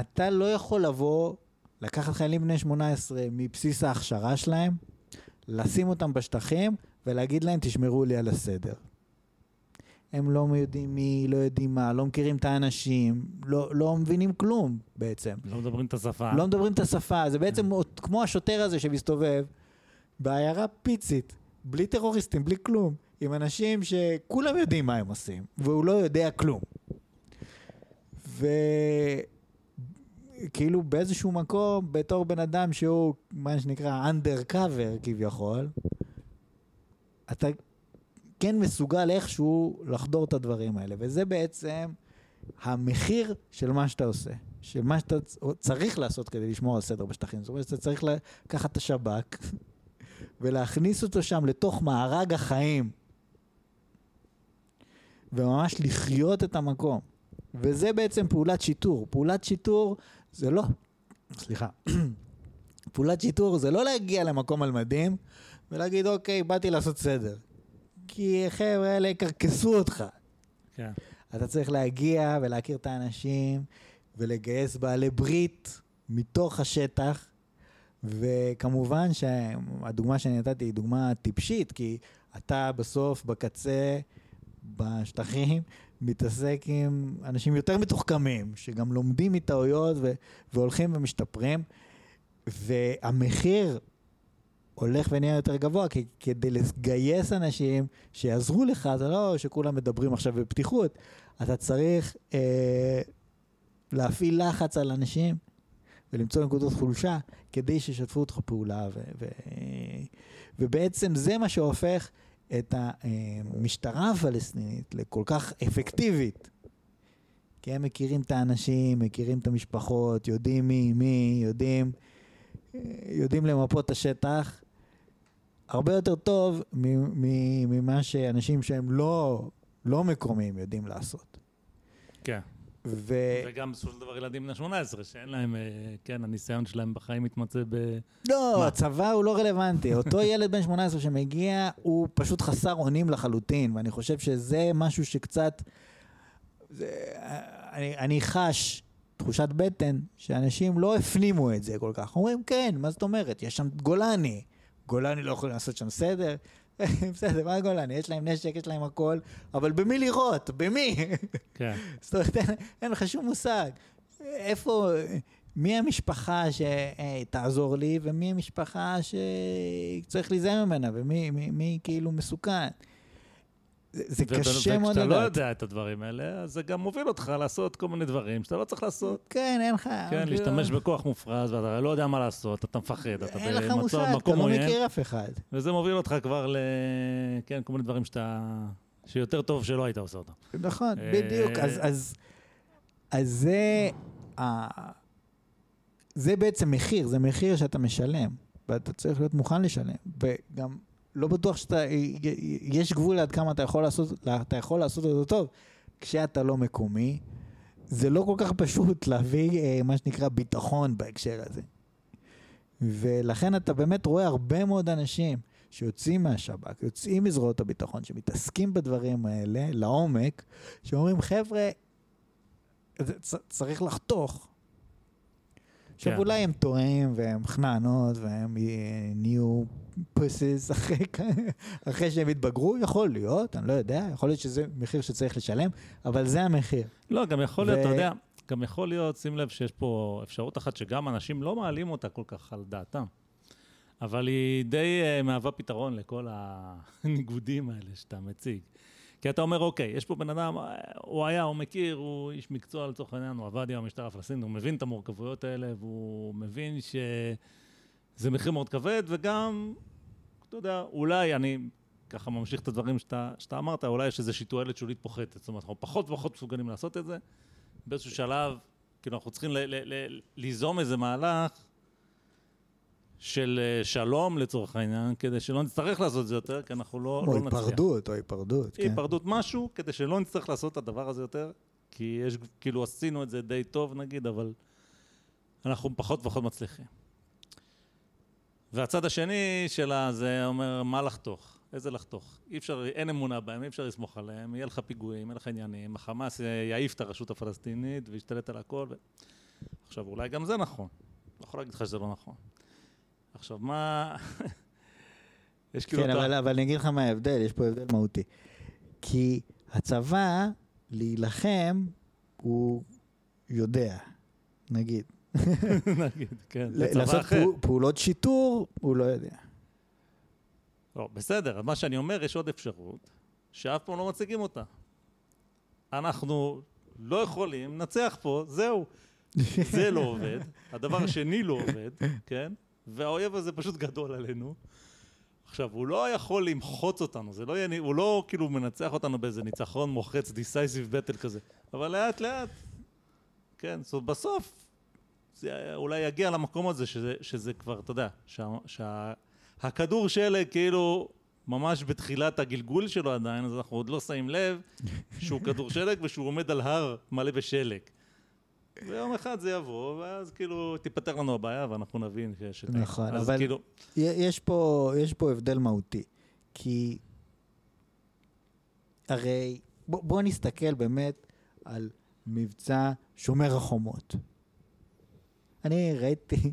A: אתה לא יכול לבוא, לקחת חיילים בני 18 מבסיס ההכשרה שלהם, לשים אותם בשטחים ולהגיד להם, תשמרו לי על הסדר. הם לא יודעים מי, לא יודעים מה, לא מכירים את האנשים, לא, לא מבינים כלום בעצם.
B: לא מדברים את השפה.
A: לא מדברים את השפה, זה בעצם כן. כמו השוטר הזה שמסתובב בעיירה פיצית, בלי טרוריסטים, בלי כלום, עם אנשים שכולם יודעים מה הם עושים, והוא לא יודע כלום. וכאילו באיזשהו מקום, בתור בן אדם שהוא מה שנקרא undercover כביכול, אתה כן מסוגל איכשהו לחדור את הדברים האלה. וזה בעצם המחיר של מה שאתה עושה. של מה שאתה צריך לעשות כדי לשמור על סדר בשטחים. זאת אומרת שאתה צריך לקחת את השב"כ ולהכניס אותו שם לתוך מארג החיים. וממש לחיות את המקום. וזה בעצם פעולת שיטור. פעולת שיטור זה לא, סליחה, פעולת שיטור זה לא להגיע למקום על מדים ולהגיד אוקיי, באתי לעשות סדר. כי חבר'ה האלה יקרקסו אותך. כן. אתה צריך להגיע ולהכיר את האנשים ולגייס בעלי ברית מתוך השטח. וכמובן שהדוגמה שאני נתתי היא דוגמה טיפשית, כי אתה בסוף, בקצה, בשטחים, מתעסק עם אנשים יותר מתוחכמים, שגם לומדים מטעויות ו- והולכים ומשתפרים, והמחיר הולך ונהיה יותר גבוה, כי כדי לגייס אנשים שיעזרו לך, זה לא שכולם מדברים עכשיו בפתיחות, אתה צריך אה, להפעיל לחץ על אנשים ולמצוא נקודות חולשה כדי שישתפו אותך פעולה. ו- ו- ובעצם זה מה שהופך את המשטרה הפלסטינית לכל כך אפקטיבית. כי הם מכירים את האנשים, מכירים את המשפחות, יודעים מי, מי, יודעים, יודעים למפות את השטח, הרבה יותר טוב ממה שאנשים שהם לא, לא מקומיים יודעים לעשות.
B: כן.
A: ו...
B: וגם בסופו של דבר ילדים בני 18, שאין להם, אה, כן, הניסיון שלהם בחיים מתמצא ב...
A: לא,
B: מה?
A: הצבא הוא לא רלוונטי. אותו ילד בן 18 שמגיע, הוא פשוט חסר אונים לחלוטין, ואני חושב שזה משהו שקצת... זה, אני, אני חש תחושת בטן שאנשים לא הפנימו את זה כל כך. אומרים, כן, מה זאת אומרת? יש שם גולני. גולני לא יכולים לעשות שם סדר. בסדר, מה גולני? יש להם נשק, יש להם הכל, אבל במי לירות? במי?
B: כן.
A: זאת אומרת, אין, לך שום מושג. איפה, מי המשפחה שתעזור לי, ומי המשפחה שצריך להיזהר ממנה, ומי מי, מי כאילו מסוכן. זה, זה קשה מאוד
B: וכשאתה לא
A: לדעת.
B: יודע את הדברים האלה, אז זה גם מוביל אותך לעשות כל מיני דברים שאתה לא צריך לעשות.
A: כן, אין לך...
B: כן,
A: כאילו,
B: להשתמש בכוח מופרז, ואתה לא יודע מה לעשות, אתה מפחד, אתה
A: אין לך
B: במצב
A: מושג, אתה
B: מקום
A: לא
B: עוין,
A: מכיר אף אחד.
B: וזה מוביל אותך כבר ל... כן, כל מיני דברים שאתה... שיותר טוב שלא היית עושה אותם.
A: נכון,
B: אה,
A: בדיוק. אז, זה, זה בעצם מחיר, זה מחיר שאתה משלם, ואתה צריך להיות מוכן לשלם. וגם לא בטוח שאתה, יש גבול עד כמה אתה יכול לעשות, אתה יכול לעשות אותו טוב. כשאתה לא מקומי, זה לא כל כך פשוט להביא אה, מה שנקרא ביטחון בהקשר הזה. ולכן אתה באמת רואה הרבה מאוד אנשים שיוצאים מהשב"כ, יוצאים מזרועות הביטחון, שמתעסקים בדברים האלה לעומק, שאומרים, חבר'ה, צריך לחתוך. עכשיו
B: כן.
A: אולי הם טועים והם חננות והם אה, נהיו פוסיס אחרי, אחרי שהם התבגרו, יכול להיות, אני לא יודע, יכול להיות שזה מחיר שצריך לשלם, אבל זה המחיר.
B: לא, גם יכול להיות,
A: ו-
B: אתה יודע, גם יכול להיות, שים לב שיש פה אפשרות אחת שגם אנשים לא מעלים אותה כל כך על דעתם, אבל היא די uh, מהווה פתרון לכל הניגודים האלה שאתה מציג. כי אתה אומר, אוקיי, יש פה בן אדם, אה, הוא היה, הוא מכיר, הוא איש מקצוע לצורך העניין, הוא עבד עם המשטר הפלסטיני, הוא מבין את המורכבויות האלה, והוא מבין שזה מחיר מאוד כבד, וגם, אתה יודע, אולי אני ככה ממשיך את הדברים שאתה, שאתה אמרת, אולי יש איזושהי תועלת שולית פוחתת. זאת אומרת, אנחנו פחות ופחות מסוגלים לעשות את זה. באיזשהו שלב, כאילו, אנחנו צריכים ליזום איזה מהלך של אה, שלום לצורך העניין, כדי שלא נצטרך לעשות את זה יותר, כי אנחנו לא,
A: או
B: לא נצליח.
A: היפרדות, או היפרדות, כן.
B: היפרדות משהו, כדי שלא נצטרך לעשות את הדבר הזה יותר, כי יש, כאילו, עשינו את זה די טוב נגיד, אבל אנחנו פחות ופחות מצליחים. והצד השני שלה זה אומר, מה לחתוך? איזה לחתוך? אי אפשר, אין אמונה בהם, אי אפשר לסמוך עליהם, יהיה לך פיגועים, יהיה לך עניינים, החמאס יעיף את הרשות הפלסטינית וישתלט על הכל. ו... עכשיו, אולי גם זה נכון. לא יכול להגיד לך שזה לא נכון. עכשיו, מה... יש כאילו...
A: כן, אבל, אבל אני אגיד לך מה ההבדל, יש פה הבדל מהותי. כי הצבא, להילחם, הוא יודע, נגיד.
B: נגיד, כן,
A: לעשות פעולות שיטור, הוא לא יודע.
B: לא, בסדר, מה שאני אומר, יש עוד אפשרות, שאף פעם לא מציגים אותה. אנחנו לא יכולים לנצח פה, זהו. זה לא עובד, הדבר השני לא עובד, כן? והאויב הזה פשוט גדול עלינו. עכשיו, הוא לא יכול למחוץ אותנו, זה לא יהיה, הוא לא כאילו מנצח אותנו באיזה ניצחון מוחץ, decisive battle כזה, אבל לאט לאט, כן, זאת אומרת, בסוף, זה אולי יגיע למקום הזה, שזה, שזה כבר, אתה יודע, שה, שה, שלג כאילו ממש בתחילת הגלגול שלו עדיין, אז אנחנו עוד לא שמים לב שהוא כדור שלג ושהוא עומד על הר מלא בשלג. ויום אחד זה יבוא, ואז כאילו תיפתר לנו הבעיה ואנחנו נבין שיש את ה...
A: נכון, אבל-
B: כאילו,
A: יש פה, יש פה הבדל מהותי, כי הרי בוא, בוא נסתכל באמת על מבצע שומר החומות. אני ראיתי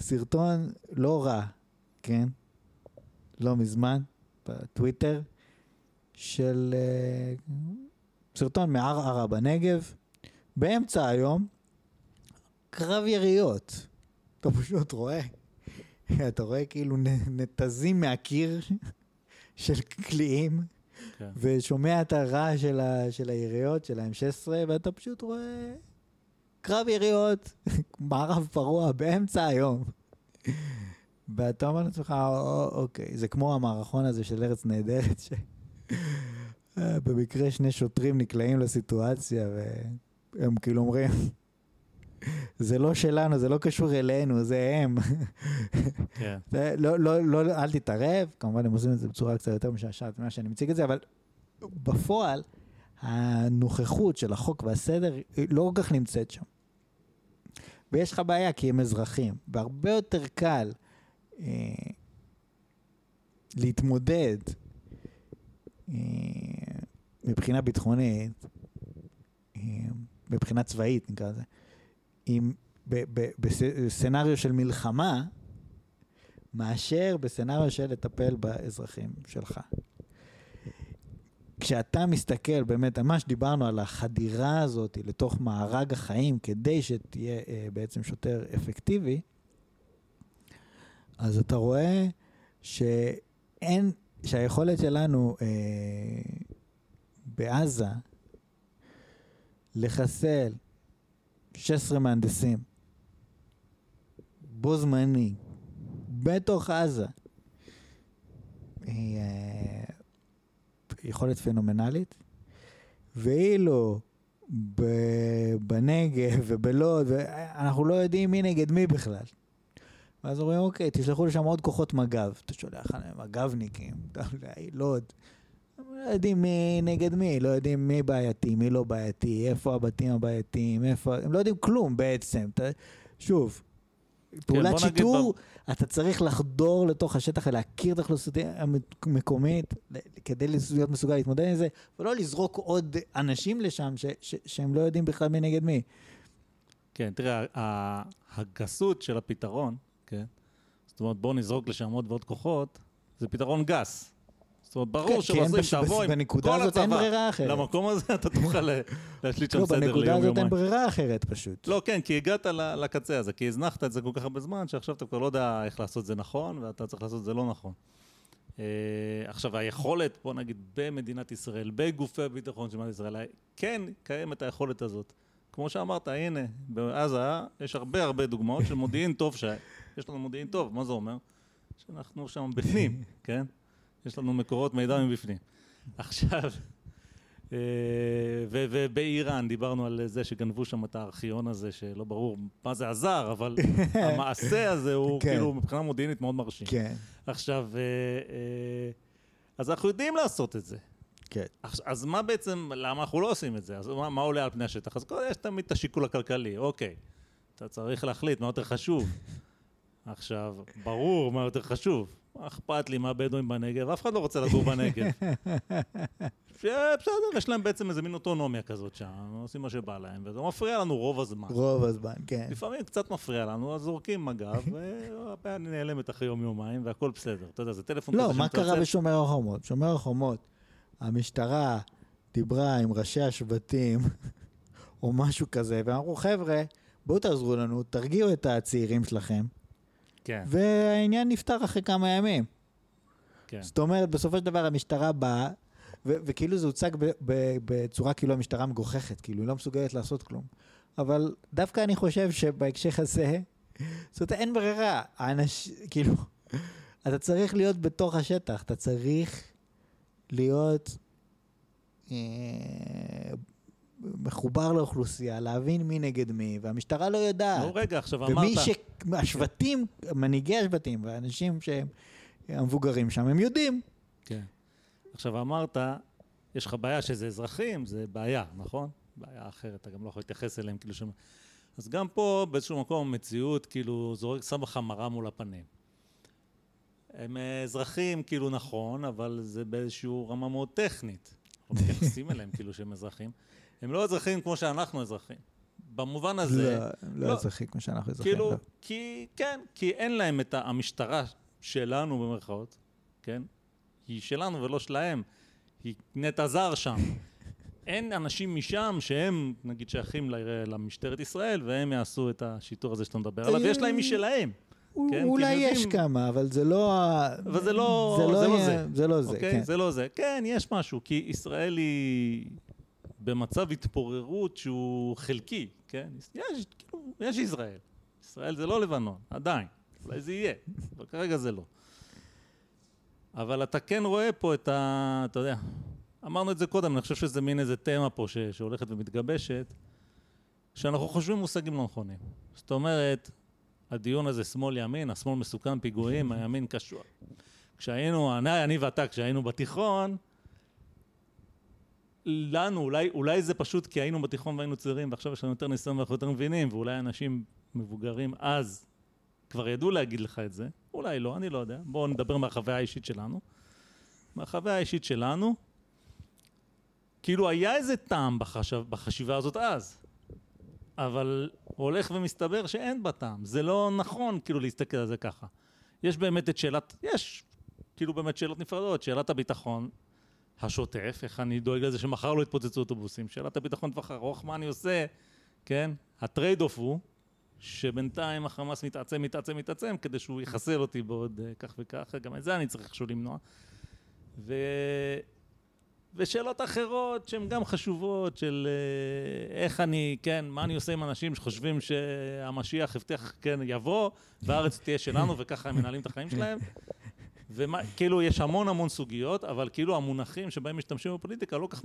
A: סרטון לא רע, כן? לא מזמן, בטוויטר, של אה, סרטון מערערה בנגב, באמצע היום, קרב יריות. אתה פשוט רואה אתה רואה כאילו נתזים מהקיר של קליעים,
B: כן.
A: ושומע את הרעש של, ה- של היריות, של ה-M16, ואתה פשוט רואה קרב יריות, מערב פרוע, באמצע היום. ואתה אומר לעצמך, "א- אוקיי, זה כמו המערכון הזה של ארץ נהדרת, ש... אה, במקרה שני שוטרים נקלעים לסיטואציה, והם כאילו אומרים, זה לא שלנו, זה לא קשור אלינו, זה הם.
B: כן.
A: זה לא, לא, לא, אל תתערב, כמובן הם עושים את זה בצורה קצת יותר משעשעת ממה שאני מציג את זה, אבל בפועל, הנוכחות של החוק והסדר לא כל כך נמצאת שם. ויש לך בעיה כי הם אזרחים, והרבה יותר קל אה, להתמודד אה, מבחינה ביטחונית, אה, מבחינה צבאית נקרא לזה, בסצנריו של מלחמה, מאשר בסצנריו של לטפל באזרחים שלך. כשאתה מסתכל, באמת, ממש דיברנו על החדירה הזאת לתוך מארג החיים כדי שתהיה אה, בעצם שוטר אפקטיבי, אז אתה רואה שאין, שהיכולת שלנו אה, בעזה לחסל 16 מהנדסים בו זמני בתוך עזה היא אה, יכולת פנומנלית, ואילו בנגב ובלוד, אנחנו לא יודעים מי נגד מי בכלל. ואז אומרים, אוקיי, תשלחו לשם עוד כוחות מג"ב. אתה שולח עליהם מג"בניקים, לוד. לא יודעים מי נגד מי, לא יודעים מי בעייתי, מי לא בעייתי, איפה הבתים הבעייתיים, איפה... הם לא יודעים כלום בעצם. שוב, פעולת כן, שיטור, ב... אתה צריך לחדור לתוך השטח ולהכיר את האוכלוסייה המקומית כדי להיות מסוגל להתמודד עם זה, ולא לזרוק עוד אנשים לשם ש, ש, שהם לא יודעים בכלל מי נגד מי.
B: כן, תראה, הגסות של הפתרון, כן? זאת אומרת, בואו נזרוק לשם עוד ועוד כוחות, זה פתרון גס. זאת אומרת, ברור כן, שעוזרים שתבוא עם כל הצבא למקום הזה, אתה תוכל להשליט שם לא, סדר ליום
A: יומיים. בנקודה הזאת אין ברירה אחרת פשוט.
B: לא, כן, כי הגעת לקצה הזה, כי הזנחת את זה כל כך הרבה זמן, שעכשיו אתה כבר לא יודע איך לעשות זה נכון, ואתה צריך לעשות זה לא נכון. אה, עכשיו, היכולת, בוא נגיד, במדינת ישראל, בגופי הביטחון של מדינת ישראל, כן קיימת היכולת הזאת. כמו שאמרת, הנה, בעזה יש הרבה הרבה דוגמאות של מודיעין טוב, שיש לנו מודיעין טוב, מה זה אומר? שאנחנו שם בפנים, כן? יש לנו מקורות מידע מבפנים. עכשיו, אה, ובאיראן דיברנו על זה שגנבו שם את הארכיון הזה, שלא ברור מה זה עזר, אבל המעשה הזה הוא כן. כאילו מבחינה מודיעינית מאוד מרשים.
A: כן.
B: עכשיו, אה, אה, אז אנחנו יודעים לעשות את זה.
A: כן.
B: אז מה בעצם, למה אנחנו לא עושים את זה? אז מה, מה עולה על פני השטח? אז יש תמיד את השיקול הכלכלי, אוקיי. אתה צריך להחליט מה יותר חשוב. עכשיו, ברור מה יותר חשוב. מה אכפת לי מהבדואים בנגב? אף אחד לא רוצה לגור בנגב. בסדר, יש להם בעצם איזה מין אוטונומיה כזאת שם, עושים מה שבא להם, וזה מפריע לנו רוב הזמן.
A: רוב הזמן, כן.
B: לפעמים קצת מפריע לנו, אז זורקים מג"ב, והבעיה נעלמת אחרי יום-יומיים, והכל בסדר. אתה יודע, זה טלפון
A: לא, מה קרה בשומר החומות? בשומר החומות, המשטרה דיברה עם ראשי השבטים, או משהו כזה, ואמרו, חבר'ה, בואו תעזרו לנו, תרגיעו את הצעירים שלכם.
B: כן.
A: והעניין נפתר אחרי כמה ימים. כן. זאת אומרת, בסופו של דבר המשטרה באה, ו- וכאילו זה הוצג בצורה כאילו המשטרה מגוחכת, כאילו היא לא מסוגלת לעשות כלום. אבל דווקא אני חושב שבהקשר הזה, זאת אומרת, אין ברירה. האנש... כאילו, אתה צריך להיות בתוך השטח, אתה צריך להיות אה, מחובר לאוכלוסייה, להבין מי נגד מי, והמשטרה לא יודעת.
B: לא, רגע, עכשיו אמרת... ומי
A: ש... השבטים, מנהיגי השבטים, והאנשים שהם המבוגרים שם, הם יודעים.
B: כן. עכשיו אמרת, יש לך בעיה שזה אזרחים, זה בעיה, נכון? בעיה אחרת, אתה גם לא יכול להתייחס אליהם כאילו ש... אז גם פה באיזשהו מקום מציאות כאילו זורק, שם לך מראה מול הפנים. הם אזרחים כאילו נכון, אבל זה באיזשהו רמה מאוד טכנית. אנחנו מתייחסים אליהם כאילו שהם אזרחים. הם לא אזרחים כמו שאנחנו אזרחים. במובן הזה...
A: לא, לא, לא אזרחים כמו שאנחנו אזרחים.
B: כאילו, לא. כי, כן, כי אין להם את המשטרה שלנו במרכאות, כן? היא שלנו ולא שלהם. היא נטע זר שם. אין אנשים משם שהם, נגיד, שייכים למשטרת ישראל, והם יעשו את השיטור הזה שאתה מדבר עליו, ויש להם משלהם.
A: כן, אולי יש יודעים... כמה, אבל זה לא...
B: אבל זה לא זה. לא זה, לא זה.
A: זה לא זה,
B: אוקיי? כן. זה לא זה. כן, יש משהו, כי ישראל היא במצב התפוררות שהוא חלקי, כן? יש, כאילו, יש ישראל. ישראל זה לא לבנון, עדיין. אולי זה יהיה, אבל כרגע זה לא. אבל אתה כן רואה פה את ה... אתה יודע, אמרנו את זה קודם, אני חושב שזה מין איזה תמה פה ש, שהולכת ומתגבשת, שאנחנו חושבים מושגים לא נכונים. זאת אומרת, הדיון הזה שמאל-ימין, השמאל מסוכן פיגועים, הימין קשוח. כשהיינו, אני, אני ואתה, כשהיינו בתיכון, לנו, אולי, אולי זה פשוט כי היינו בתיכון והיינו צעירים ועכשיו יש לנו יותר ניסיון ואנחנו יותר מבינים ואולי אנשים מבוגרים אז כבר ידעו להגיד לך את זה, אולי לא, אני לא יודע. בואו נדבר מהחוויה האישית שלנו. מהחוויה האישית שלנו, כאילו היה איזה טעם בחשב, בחשיבה הזאת אז, אבל הולך ומסתבר שאין בה טעם. זה לא נכון כאילו להסתכל על זה ככה. יש באמת את שאלת, יש כאילו באמת שאלות נפרדות, שאלת הביטחון השוטף, איך אני דואג לזה שמחר לא יתפוצצו אוטובוסים, שאלת הביטחון טווח ארוך, מה אני עושה, כן? ה trade-off הוא שבינתיים החמאס מתעצם, מתעצם, מתעצם, כדי שהוא יחסל אותי בעוד uh, כך וכך, גם את זה אני צריך איכשהו למנוע. ו... ושאלות אחרות שהן גם חשובות, של uh, איך אני, כן, מה אני עושה עם אנשים שחושבים שהמשיח הבטיח, כן, יבוא, והארץ תהיה שלנו, וככה הם מנהלים את החיים שלהם. וכאילו יש המון המון סוגיות, אבל כאילו המונחים שבהם משתמשים בפוליטיקה לא כך,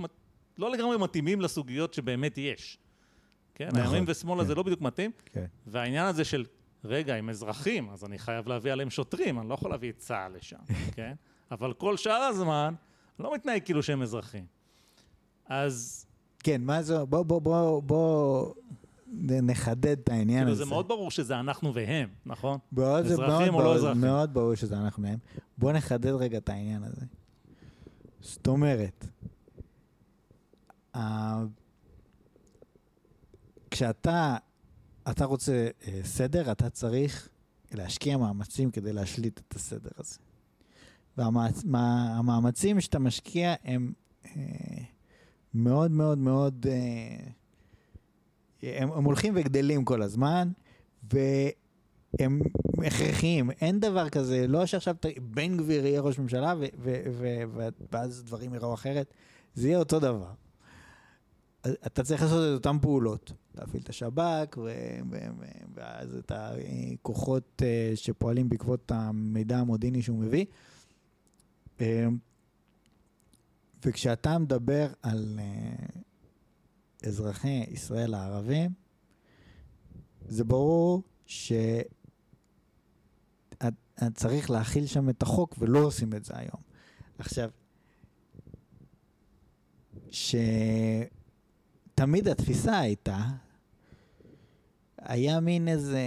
B: לא לגמרי מתאימים לסוגיות שבאמת יש. כן, נכון, הימין ושמאלה כן. זה לא בדיוק מתאים. כן. והעניין הזה של, רגע, הם אזרחים, אז אני חייב להביא עליהם שוטרים, אני לא יכול להביא את צה"ל לשם, כן? אבל כל שאר הזמן, לא מתנהג כאילו שהם אזרחים. אז...
A: כן, מה זה, בוא, בוא, בוא, בוא נחדד את העניין
B: כאילו
A: הזה.
B: זה מאוד ברור שזה אנחנו והם, נכון?
A: מאוד, אזרחים מאוד, או לא אזרחים? מאוד ברור שזה אנחנו והם. בוא נחדד רגע את העניין הזה. זאת אומרת, כשאתה אתה רוצה אה, סדר, אתה צריך להשקיע מאמצים כדי להשליט את הסדר הזה. והמאמצים שאתה משקיע הם אה, מאוד מאוד מאוד, אה, הם, הם הולכים וגדלים כל הזמן, והם הכרחיים. אין דבר כזה, לא שעכשיו בן גביר יהיה ראש ממשלה ואז דברים יראו אחרת, זה יהיה אותו דבר. אתה צריך לעשות את אותן פעולות, להפעיל את השב"כ, ואז את הכוחות אה, שפועלים בעקבות המידע המודיעיני שהוא מביא. אה, וכשאתה מדבר על אה, אזרחי ישראל הערבים, זה ברור שאתה צריך להכיל שם את החוק, ולא עושים את זה היום. עכשיו, ש... תמיד התפיסה הייתה, היה מין איזה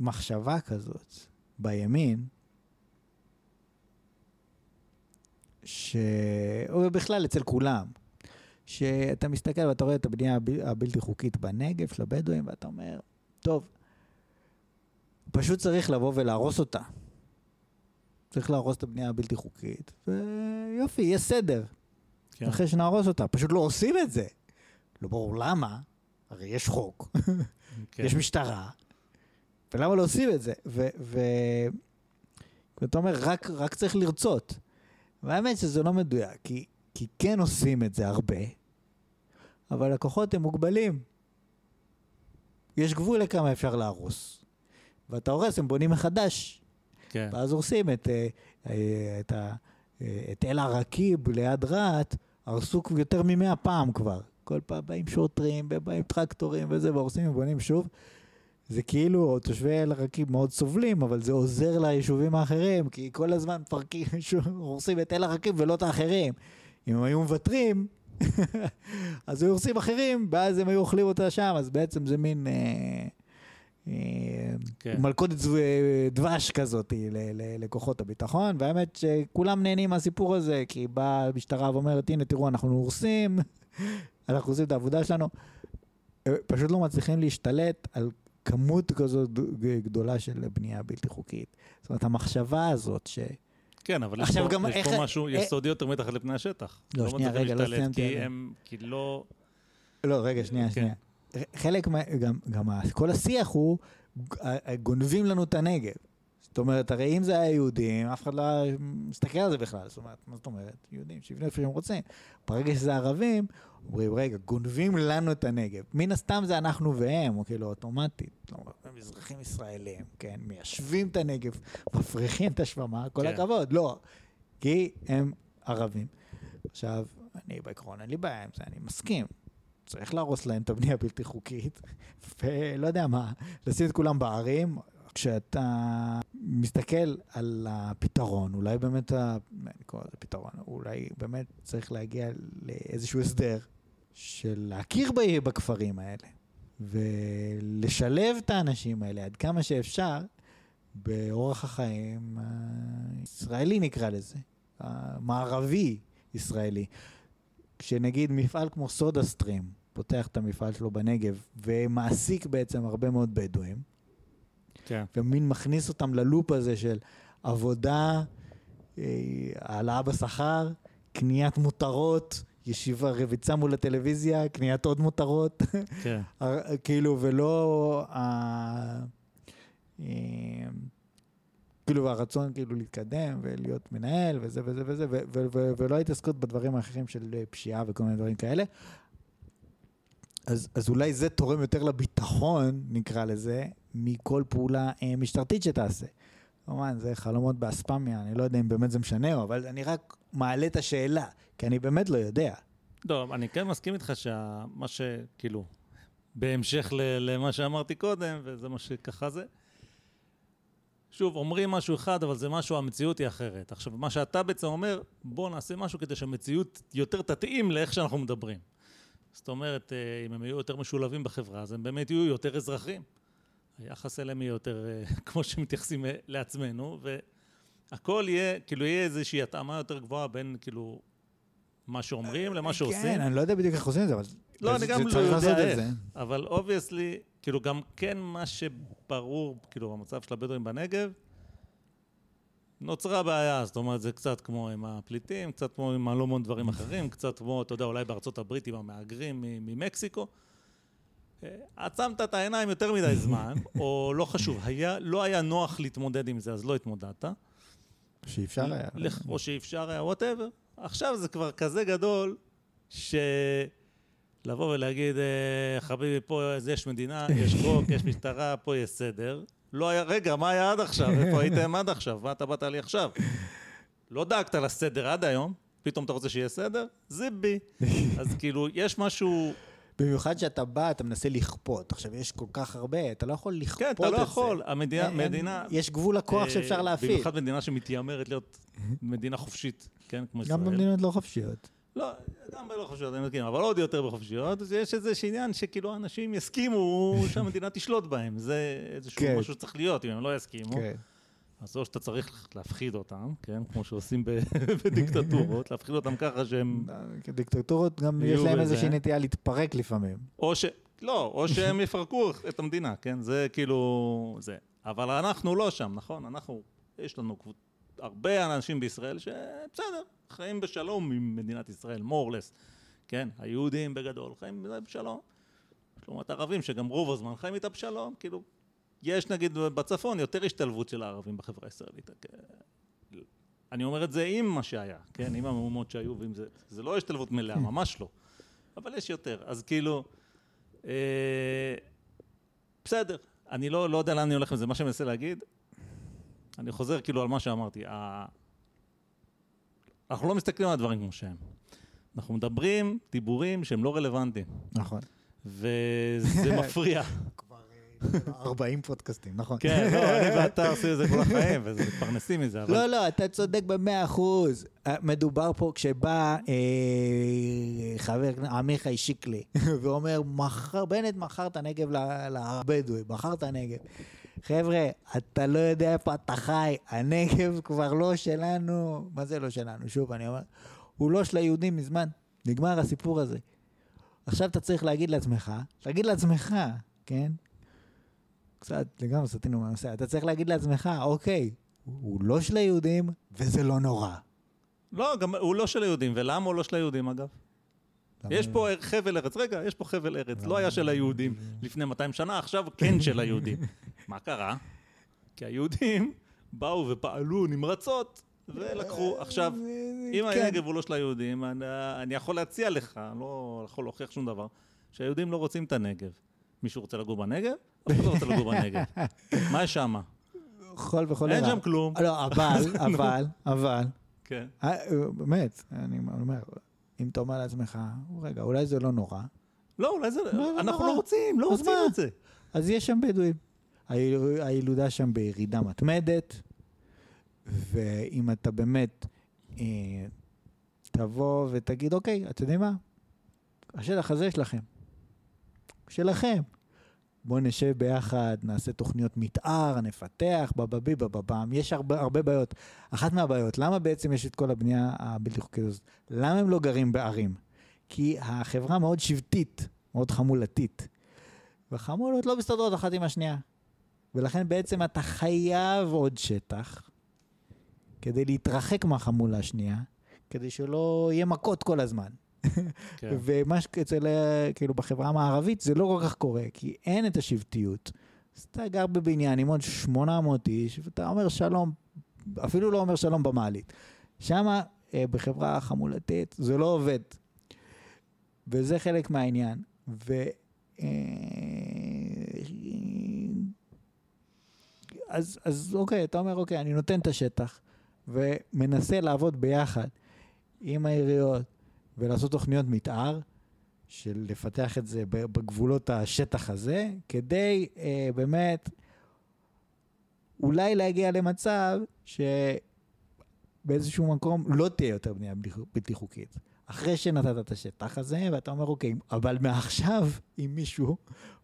A: מחשבה כזאת בימין, ש... או בכלל אצל כולם, שאתה מסתכל ואתה רואה את הבנייה הבלתי חוקית בנגב של הבדואים, ואתה אומר, טוב, פשוט צריך לבוא ולהרוס אותה. צריך להרוס את הבנייה הבלתי חוקית, ויופי, יהיה סדר. כן. אחרי שנהרוס אותה. פשוט לא עושים את זה. לא ברור למה, הרי יש חוק, כן. יש משטרה, ולמה לא עושים את זה? ואתה אומר, רק, רק צריך לרצות. והאמת שזה לא מדויק, כי, כי כן עושים את זה הרבה, אבל הכוחות הם מוגבלים. יש גבול לכמה אפשר להרוס. ואתה הורס, הם בונים מחדש. כן. ואז הורסים את, אה, אה, את, את, את אל-עראקיב ליד רהט, הרסו יותר ממאה פעם כבר. כל פעם באים שוטרים, ובאים טרקטורים וזה, והורסים ובונים שוב. זה כאילו, תושבי אל-עראקיב מאוד סובלים, אבל זה עוזר ליישובים האחרים, כי כל הזמן מפרקים, הורסים את אל-עראקיב ולא את האחרים. אם הם היו מוותרים, אז היו הורסים אחרים, ואז הם היו אוכלים אותה שם, אז בעצם זה מין... אה, אה, כן. מלכודת דבש כזאת לכוחות הביטחון, והאמת שכולם נהנים מהסיפור הזה, כי באה המשטרה ואומרת, הנה תראו, אנחנו הורסים, אנחנו עושים את העבודה שלנו, אה, פשוט לא מצליחים להשתלט על כמות כזאת גדולה של בנייה בלתי חוקית. זאת אומרת, המחשבה הזאת ש...
B: כן, אבל יש, פה, גם יש איך, פה משהו איך, יסודי יותר מתחת לפני השטח.
A: לא, שנייה, רגע, לא
B: סיימתי. כי הם, כי לא...
A: לא, רגע, שנייה, כן. שנייה. חלק מה... גם, גם כל השיח הוא, גונבים לנו את הנגב. זאת אומרת, הרי אם זה היה יהודים, אף אחד לא מסתכל על זה בכלל. זאת אומרת, מה זאת אומרת? יהודים שיבנו איפה שהם רוצים. ברגע שזה ערבים, אומרים, רגע, גונבים לנו את הנגב. מן הסתם זה אנחנו והם, או כאילו אוטומטית. לא, הם אזרחים ישראלים, כן? מיישבים את הנגב, מפריחים את השממה, כל כן. הכבוד. לא, כי הם ערבים. עכשיו, אני בעקרון אין לי בעיה עם זה, אני מסכים. צריך להרוס להם את הבנייה הבלתי חוקית, ולא יודע מה, לשים את כולם בערים, כשאתה מסתכל על הפתרון, אולי באמת, ה... אני קורא לזה פתרון, אולי באמת צריך להגיע לאיזשהו הסדר של להכיר בכפרים האלה, ולשלב את האנשים האלה עד כמה שאפשר באורח החיים הישראלי נקרא לזה, המערבי ישראלי. כשנגיד מפעל כמו סודה סטרים פותח את המפעל שלו בנגב ומעסיק בעצם הרבה מאוד בדואים,
B: כן.
A: ומין מכניס אותם ללופ הזה של עבודה, אה, העלאה בשכר, קניית מותרות, ישיבה, רביצה מול הטלוויזיה, קניית עוד מותרות.
B: כן.
A: כאילו, ולא... אה, כאילו, הרצון כאילו להתקדם ולהיות מנהל וזה וזה וזה, ו- ו- ו- ולא ההתעסקות בדברים האחרים של פשיעה וכל מיני דברים כאלה. אז, אז אולי זה תורם יותר לביטחון, נקרא לזה, מכל פעולה אה, משטרתית שתעשה. כמובן, זה חלומות באספמיה, אני לא יודע אם באמת זה משנה, אבל אני רק מעלה את השאלה, כי אני באמת לא יודע.
B: לא, אני כן מסכים איתך שמה שכאילו, בהמשך למה שאמרתי קודם, וזה מה שככה זה, שוב, אומרים משהו אחד, אבל זה משהו, המציאות היא אחרת. עכשיו, מה שאתה בעצם אומר, בוא נעשה משהו כדי שהמציאות יותר תתאים לאיך שאנחנו מדברים. זאת אומרת, אה, אם הם יהיו יותר משולבים בחברה, אז הם באמת יהיו יותר אזרחים. היחס אליהם יהיה יותר אה, כמו שמתייחסים אה, לעצמנו, והכל יהיה, כאילו יהיה איזושהי התאמה יותר גבוהה בין כאילו מה שאומרים למה שעושים.
A: כן, אני לא יודע בדיוק איך עושים את זה, אבל...
B: לא, אני גם לא יודע איך, אבל obviously, כאילו גם כן מה שברור, כאילו במצב של הבדואים בנגב, נוצרה בעיה, זאת אומרת, זה קצת כמו עם הפליטים, קצת כמו עם המון דברים אחרים, קצת כמו, אתה יודע, אולי בארצות הברית עם המהגרים ממקסיקו. אה, עצמת את העיניים יותר מדי זמן, או לא חשוב, היה, לא היה נוח להתמודד עם זה, אז לא התמודדת.
A: שאפשר היה.
B: או שאפשר היה, וואטאבר. עכשיו זה כבר כזה גדול, ש... לבוא ולהגיד, אה, חביבי, פה יש מדינה, יש חוק, יש משטרה, פה יש סדר. לא היה, רגע, מה היה עד עכשיו? איפה הייתם עד עכשיו? מה אתה באת לי עכשיו? לא דאגת לסדר עד היום, פתאום אתה רוצה שיהיה סדר? זיבי. אז כאילו, יש משהו...
A: במיוחד שאתה בא, אתה מנסה לכפות. עכשיו, יש כל כך הרבה, אתה לא יכול לכפות
B: את זה. כן, אתה לא יכול. המדינה... מדינה,
A: יש גבול לכוח שאפשר להפעיל.
B: במיוחד מדינה שמתיימרת להיות מדינה חופשית, כן? כמו ישראל.
A: גם במדינות לא חופשיות.
B: לא, גם בלא חופשיות, אני מסכים, אבל עוד יותר בחופשיות, אז יש איזה עניין שכאילו אנשים יסכימו שהמדינה תשלוט בהם. זה איזשהו כן. משהו שצריך להיות, אם הם לא יסכימו. כן. אז או שאתה צריך להפחיד אותם, כן? כמו שעושים בדיקטטורות, להפחיד אותם ככה שהם...
A: דיקטטורות גם יש להם איזושהי נטייה להתפרק לפעמים.
B: או ש... לא, או שהם יפרקו את המדינה, כן? זה כאילו... זה. אבל אנחנו לא שם, נכון? אנחנו, יש לנו הרבה אנשים בישראל שבסדר, חיים בשלום עם מדינת ישראל, more or less, כן? היהודים בגדול חיים בשלום. לעומת ערבים שגם רוב הזמן חיים איתה בשלום, כאילו, יש נגיד בצפון יותר השתלבות של הערבים בחברה הישראלית. אני אומר את זה עם מה שהיה, כן? עם המהומות שהיו ועם זה. זה לא השתלבות מלאה, ממש לא. אבל יש יותר. אז כאילו, אה, בסדר. אני לא, לא יודע לאן אני הולך עם זה. מה שאני מנסה להגיד, אני חוזר כאילו על מה שאמרתי. ה... אנחנו לא מסתכלים על הדברים כמו שהם. אנחנו מדברים דיבורים שהם לא רלוונטיים.
A: נכון.
B: וזה מפריע.
A: 40 פודקאסטים, נכון.
B: כן, לא, אני ואתה עושים את זה כל החיים, ומתפרנסים מזה, אבל...
A: לא, לא, אתה צודק במאה אחוז. אה, מדובר פה, כשבא אה, חבר עמיחי שיקלי, ואומר, בנט מכר את הנגב לבדואי, מכר את הנגב. חבר'ה, אתה לא יודע איפה אתה חי, הנגב כבר לא שלנו. מה זה לא שלנו? שוב, אני אומר, הוא לא של היהודים מזמן. נגמר הסיפור הזה. עכשיו אתה צריך להגיד לעצמך, תגיד לעצמך, כן? קצת לגמרי סטינו מהנושא, אתה צריך להגיד לעצמך, אוקיי, הוא לא של היהודים, וזה לא נורא.
B: לא, גם הוא לא של היהודים, ולמה הוא לא של היהודים אגב? יש פה חבל ארץ, רגע, יש פה חבל ארץ, לא היה של היהודים לפני 200 שנה, עכשיו כן של היהודים. מה קרה? כי היהודים באו ופעלו נמרצות ולקחו. עכשיו, אם כן. הנגב הוא לא של היהודים, אני יכול להציע לך, לא יכול להוכיח שום דבר, שהיהודים לא רוצים את הנגב. מישהו רוצה לגור בנגב? אף אחד לא רוצה לגור בנגב. מה יש שם?
A: חול וחול
B: אין שם כלום.
A: לא, אבל, אבל, אבל,
B: כן.
A: אה, באמת, אני אומר, אם אתה אומר לעצמך, רגע, אולי זה לא נורא.
B: לא, אולי זה, לא, אנחנו לא רוצים, לא רוצים את זה.
A: אז יש שם בדואים. היל- הילודה שם בירידה מתמדת, ואם אתה באמת אה, תבוא ותגיד, אוקיי, אתם יודעים מה? השטח הזה שלכם. שלכם. בואו נשב ביחד, נעשה תוכניות מתאר, נפתח, בבבי בבבם. יש הרבה, הרבה בעיות. אחת מהבעיות, למה בעצם יש את כל הבנייה הבלתי חוקית הזאת? למה הם לא גרים בערים? כי החברה מאוד שבטית, מאוד חמולתית. והחמולות לא מסתדרות אחת עם השנייה. ולכן בעצם אתה חייב עוד שטח כדי להתרחק מהחמולה השנייה, כדי שלא יהיה מכות כל הזמן.
B: כן.
A: ומה שאצל, אה, כאילו, בחברה המערבית זה לא כל כך קורה, כי אין את השבטיות. אז אתה גר בבניין עם עוד 800 איש, ואתה אומר שלום, אפילו לא אומר שלום במעלית. שמה, אה, בחברה חמולתית, זה לא עובד. וזה חלק מהעניין. ו... אה, אז, אז אוקיי, אתה אומר, אוקיי, אני נותן את השטח, ומנסה לעבוד ביחד עם העיריות ולעשות תוכניות מתאר, של לפתח את זה בגבולות השטח הזה, כדי אה, באמת אולי להגיע למצב שבאיזשהו מקום לא תהיה יותר בנייה בלתי- חוקית. אחרי שנתת את השטח הזה, ואתה אומר, אוקיי, אבל מעכשיו, אם מישהו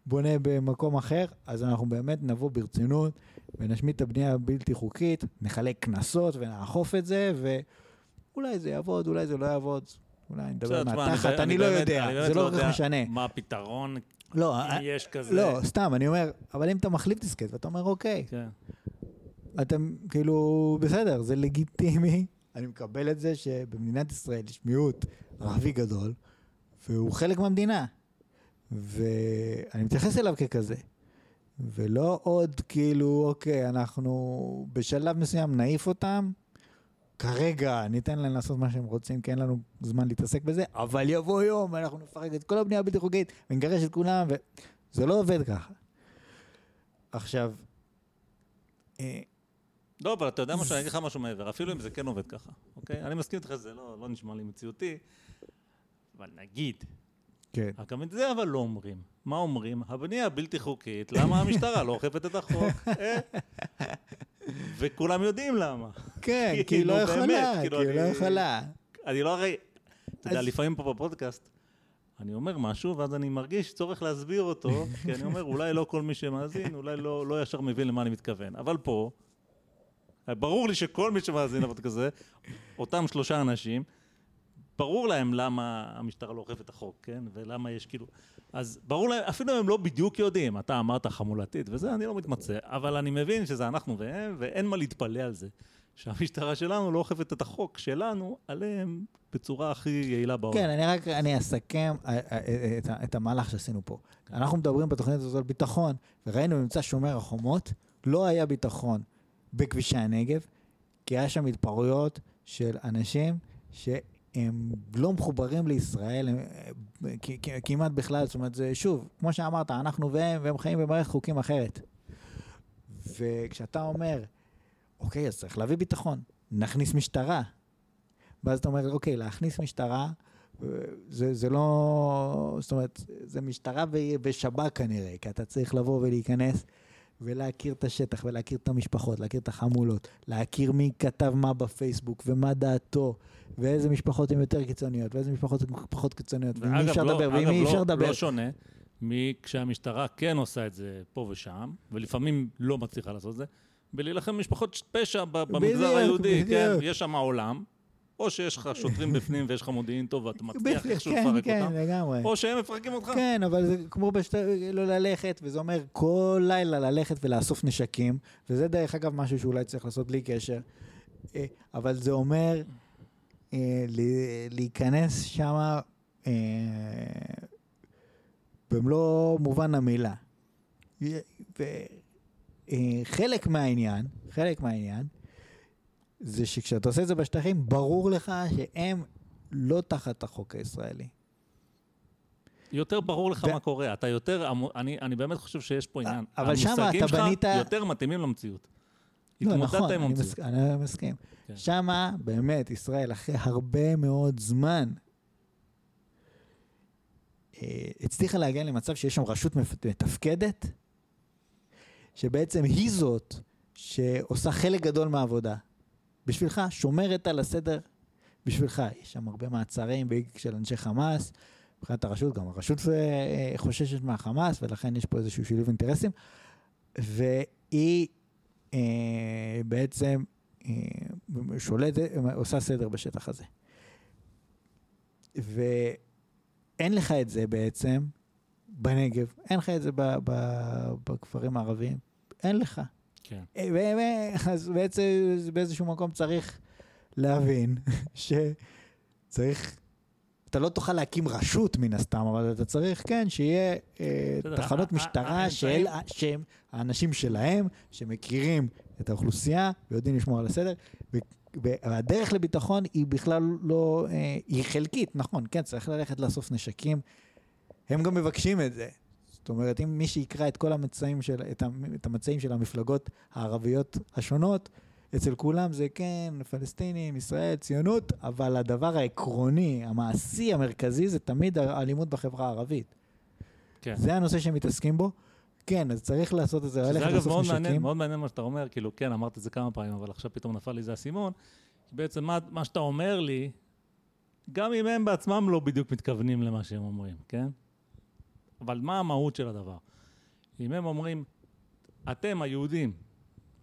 A: בונה במקום אחר, אז אנחנו באמת נבוא ברצינות ונשמיד את הבנייה הבלתי חוקית, נחלק קנסות ונאכוף את זה, ואולי זה יעבוד, אולי זה לא יעבוד. אולי
B: תשמע,
A: מהתחת, אני לא יודע, זה לא כל כך משנה.
B: מה הפתרון,
A: לא,
B: אם
A: אה,
B: יש כזה.
A: לא, סתם, אני אומר, אבל אם אתה מחליף דיסקט ואתה אומר, אוקיי,
B: כן.
A: אתם כאילו, בסדר, זה לגיטימי. אני מקבל את זה שבמדינת ישראל יש מיעוט ערבי גדול, והוא חלק מהמדינה. ואני מתייחס אליו ככזה. ולא עוד כאילו, אוקיי, אנחנו בשלב מסוים נעיף אותם, כרגע ניתן להם לעשות מה שהם רוצים, כי אין לנו זמן להתעסק בזה, אבל יבוא יום ואנחנו נפרק את כל הבנייה הבלתי חוקית ונגרש את כולם, וזה לא עובד ככה. עכשיו, אה,
B: לא, אבל אתה יודע משהו, אני אגיד לך משהו מעבר, אפילו אם זה כן עובד ככה, אוקיי? אני מסכים איתך, זה לא לא נשמע לי מציאותי, אבל נגיד,
A: כן.
B: רק גם את זה אבל לא אומרים. מה אומרים? הבנייה הבלתי חוקית, למה המשטרה לא אוכפת את החוק? אה? וכולם יודעים למה.
A: כן, כי היא
B: כאילו,
A: לא
B: באמת,
A: יכולה, כי
B: כאילו,
A: היא לא יכולה.
B: אני לא הרי, אתה יודע, לפעמים פה בפודקאסט, אני אומר משהו, ואז אני מרגיש צורך להסביר אותו, כי אני אומר, אולי לא כל מי שמאזין, אולי לא, לא ישר מבין למה אני מתכוון. אבל פה, ברור לי שכל מי שמאזין לפודקאסט הזה, אותם שלושה אנשים, ברור להם למה המשטרה לא אוכפת את החוק, כן? ולמה יש כאילו... אז ברור להם, אפילו הם לא בדיוק יודעים, אתה אמרת חמולתית וזה, אני לא מתמצא, אבל אני מבין שזה אנחנו והם, ואין מה להתפלא על זה. שהמשטרה שלנו לא אוכפת את החוק שלנו עליהם בצורה הכי יעילה בעולם.
A: כן, אני רק, אני אסכם אה, אה, את ה- את המהלך שעשינו פה. אנחנו מדברים בתוכנית הזאת על ביטחון, וראינו במבצע שומר החומות, לא היה ביטחון בכבישי הנגב, כי היה שם התפרעויות של אנשים שהם לא מחוברים לישראל הם, אה, כ- כ- כמעט בכלל, זאת אומרת, זה שוב, כמו שאמרת, אנחנו והם, והם חיים במערכת חוקים אחרת. וכשאתה אומר, אוקיי, אז צריך להביא ביטחון, נכניס משטרה. ואז אתה אומר, אוקיי, להכניס משטרה, אה, זה, זה לא... זאת אומרת, זה משטרה ושב"כ כנראה, כי אתה צריך לבוא ולהיכנס ולהכיר את השטח ולהכיר את המשפחות, להכיר את החמולות, להכיר מי כתב מה בפייסבוק ומה דעתו, ואיזה משפחות הן יותר קיצוניות ואיזה משפחות הן פחות קיצוניות, ועם מי אפשר
B: לא-
A: לדבר ועם מי
B: לא-
A: אפשר לדבר.
B: לא שונה מכשהמשטרה כן עושה את זה פה ושם, ולפעמים לא מצליחה לעשות את זה, בלהילחם במשפחות פשע במגזר
A: בדיוק,
B: היהודי, כן?
A: בדיוק.
B: יש שם עולם, או שיש לך שוטרים בפנים ויש לך מודיעין טוב ואתה מצליח איכשהו
A: כן,
B: לפרק
A: כן,
B: אותם,
A: לגמרי.
B: או שהם מפרקים אותך.
A: כן, אבל זה כמו בשת... לא ללכת, וזה אומר כל לילה ללכת ולאסוף נשקים, וזה דרך אגב משהו שאולי צריך לעשות בלי קשר, אה, אבל זה אומר אה, להיכנס שם אה, במלוא מובן המילה. וחלק מהעניין, חלק מהעניין, זה שכשאתה עושה את זה בשטחים, ברור לך שהם לא תחת החוק הישראלי.
B: יותר ברור לך
A: ו-
B: מה קורה, אתה יותר, אני אני באמת חושב שיש פה עניין.
A: אבל
B: המושגים
A: אתה
B: שלך
A: בנית-
B: יותר מתאימים למציאות.
A: לא, נכון, אני. מס... אני מסכים.
B: כן.
A: שמה, באמת, ישראל, אחרי הרבה מאוד זמן, אה, הצליחה להגיע למצב שיש שם רשות מתפקדת, שבעצם היא זאת שעושה חלק גדול מהעבודה. בשבילך, שומרת על הסדר בשבילך. יש שם הרבה מעצרים של אנשי חמאס, מבחינת הרשות, גם הרשות אה, חוששת מהחמאס, ולכן יש פה איזשהו שילוב אינטרסים. והיא אה, בעצם אה, שולטת, עושה סדר בשטח הזה. ואין לך את זה בעצם בנגב, אין לך את זה ב, ב, בכפרים הערביים, אין לך.
B: כן.
A: אה, אז בעצם באיזשהו מקום צריך להבין שצריך, אתה לא תוכל להקים רשות מן הסתם, אבל אתה צריך, כן, שיהיה תחנות משטרה של, שהם האנשים שלהם, שמכירים את האוכלוסייה ויודעים לשמור על הסדר. והדרך לביטחון היא בכלל לא, אה, היא חלקית, נכון, כן, צריך ללכת לאסוף נשקים. הם גם מבקשים את זה. זאת אומרת, אם מי שיקרא את כל המצעים של, את, את המצעים של המפלגות הערביות השונות, אצל כולם זה כן, פלסטינים, ישראל, ציונות, אבל הדבר העקרוני, המעשי, המרכזי, זה תמיד האלימות בחברה הערבית. כן. זה הנושא שהם מתעסקים בו. כן, אז צריך לעשות את זה,
B: ללכת לאסוף נשקים. שזה אגב מאוד מעניין, מאוד מעניין מה שאתה אומר, כאילו, כן, אמרת את זה כמה פעמים, אבל עכשיו פתאום נפל לי זה האסימון. בעצם מה, מה שאתה אומר לי, גם אם הם בעצמם לא בדיוק מתכוונים למה שהם אומרים, כן? אבל מה המהות של הדבר? אם הם אומרים, אתם היהודים,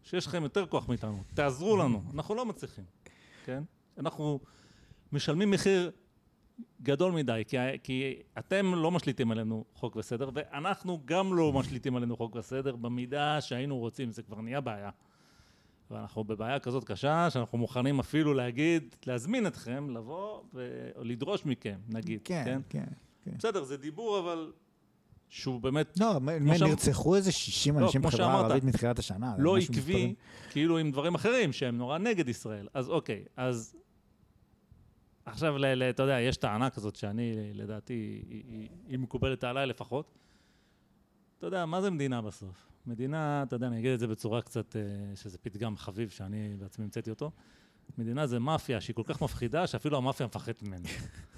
B: שיש לכם יותר כוח מאיתנו, תעזרו לנו, אנחנו לא מצליחים, כן? אנחנו משלמים מחיר גדול מדי, כי, כי אתם לא משליטים עלינו חוק וסדר, ואנחנו גם לא משליטים עלינו חוק וסדר במידה שהיינו רוצים, זה כבר נהיה בעיה. ואנחנו בבעיה כזאת קשה, שאנחנו מוכנים אפילו להגיד, להזמין אתכם לבוא ולדרוש מכם, נגיד,
A: כן? כן, כן. כן.
B: בסדר, זה דיבור, אבל שהוא באמת...
A: לא, נרצחו איזה 60 לא, אנשים בחברה הערבית מתחילת השנה.
B: לא עקבי, כאילו עם דברים אחרים שהם נורא נגד ישראל. אז אוקיי, אז עכשיו, אתה יודע, יש טענה כזאת שאני, לדעתי, היא, היא, היא מקובלת עליי לפחות. אתה יודע, מה זה מדינה בסוף? מדינה, אתה יודע, אני אגיד את זה בצורה קצת, אה, שזה פתגם חביב שאני בעצמי המצאתי אותו. מדינה זה מאפיה שהיא כל כך מפחידה, שאפילו המאפיה מפחדת ממנה.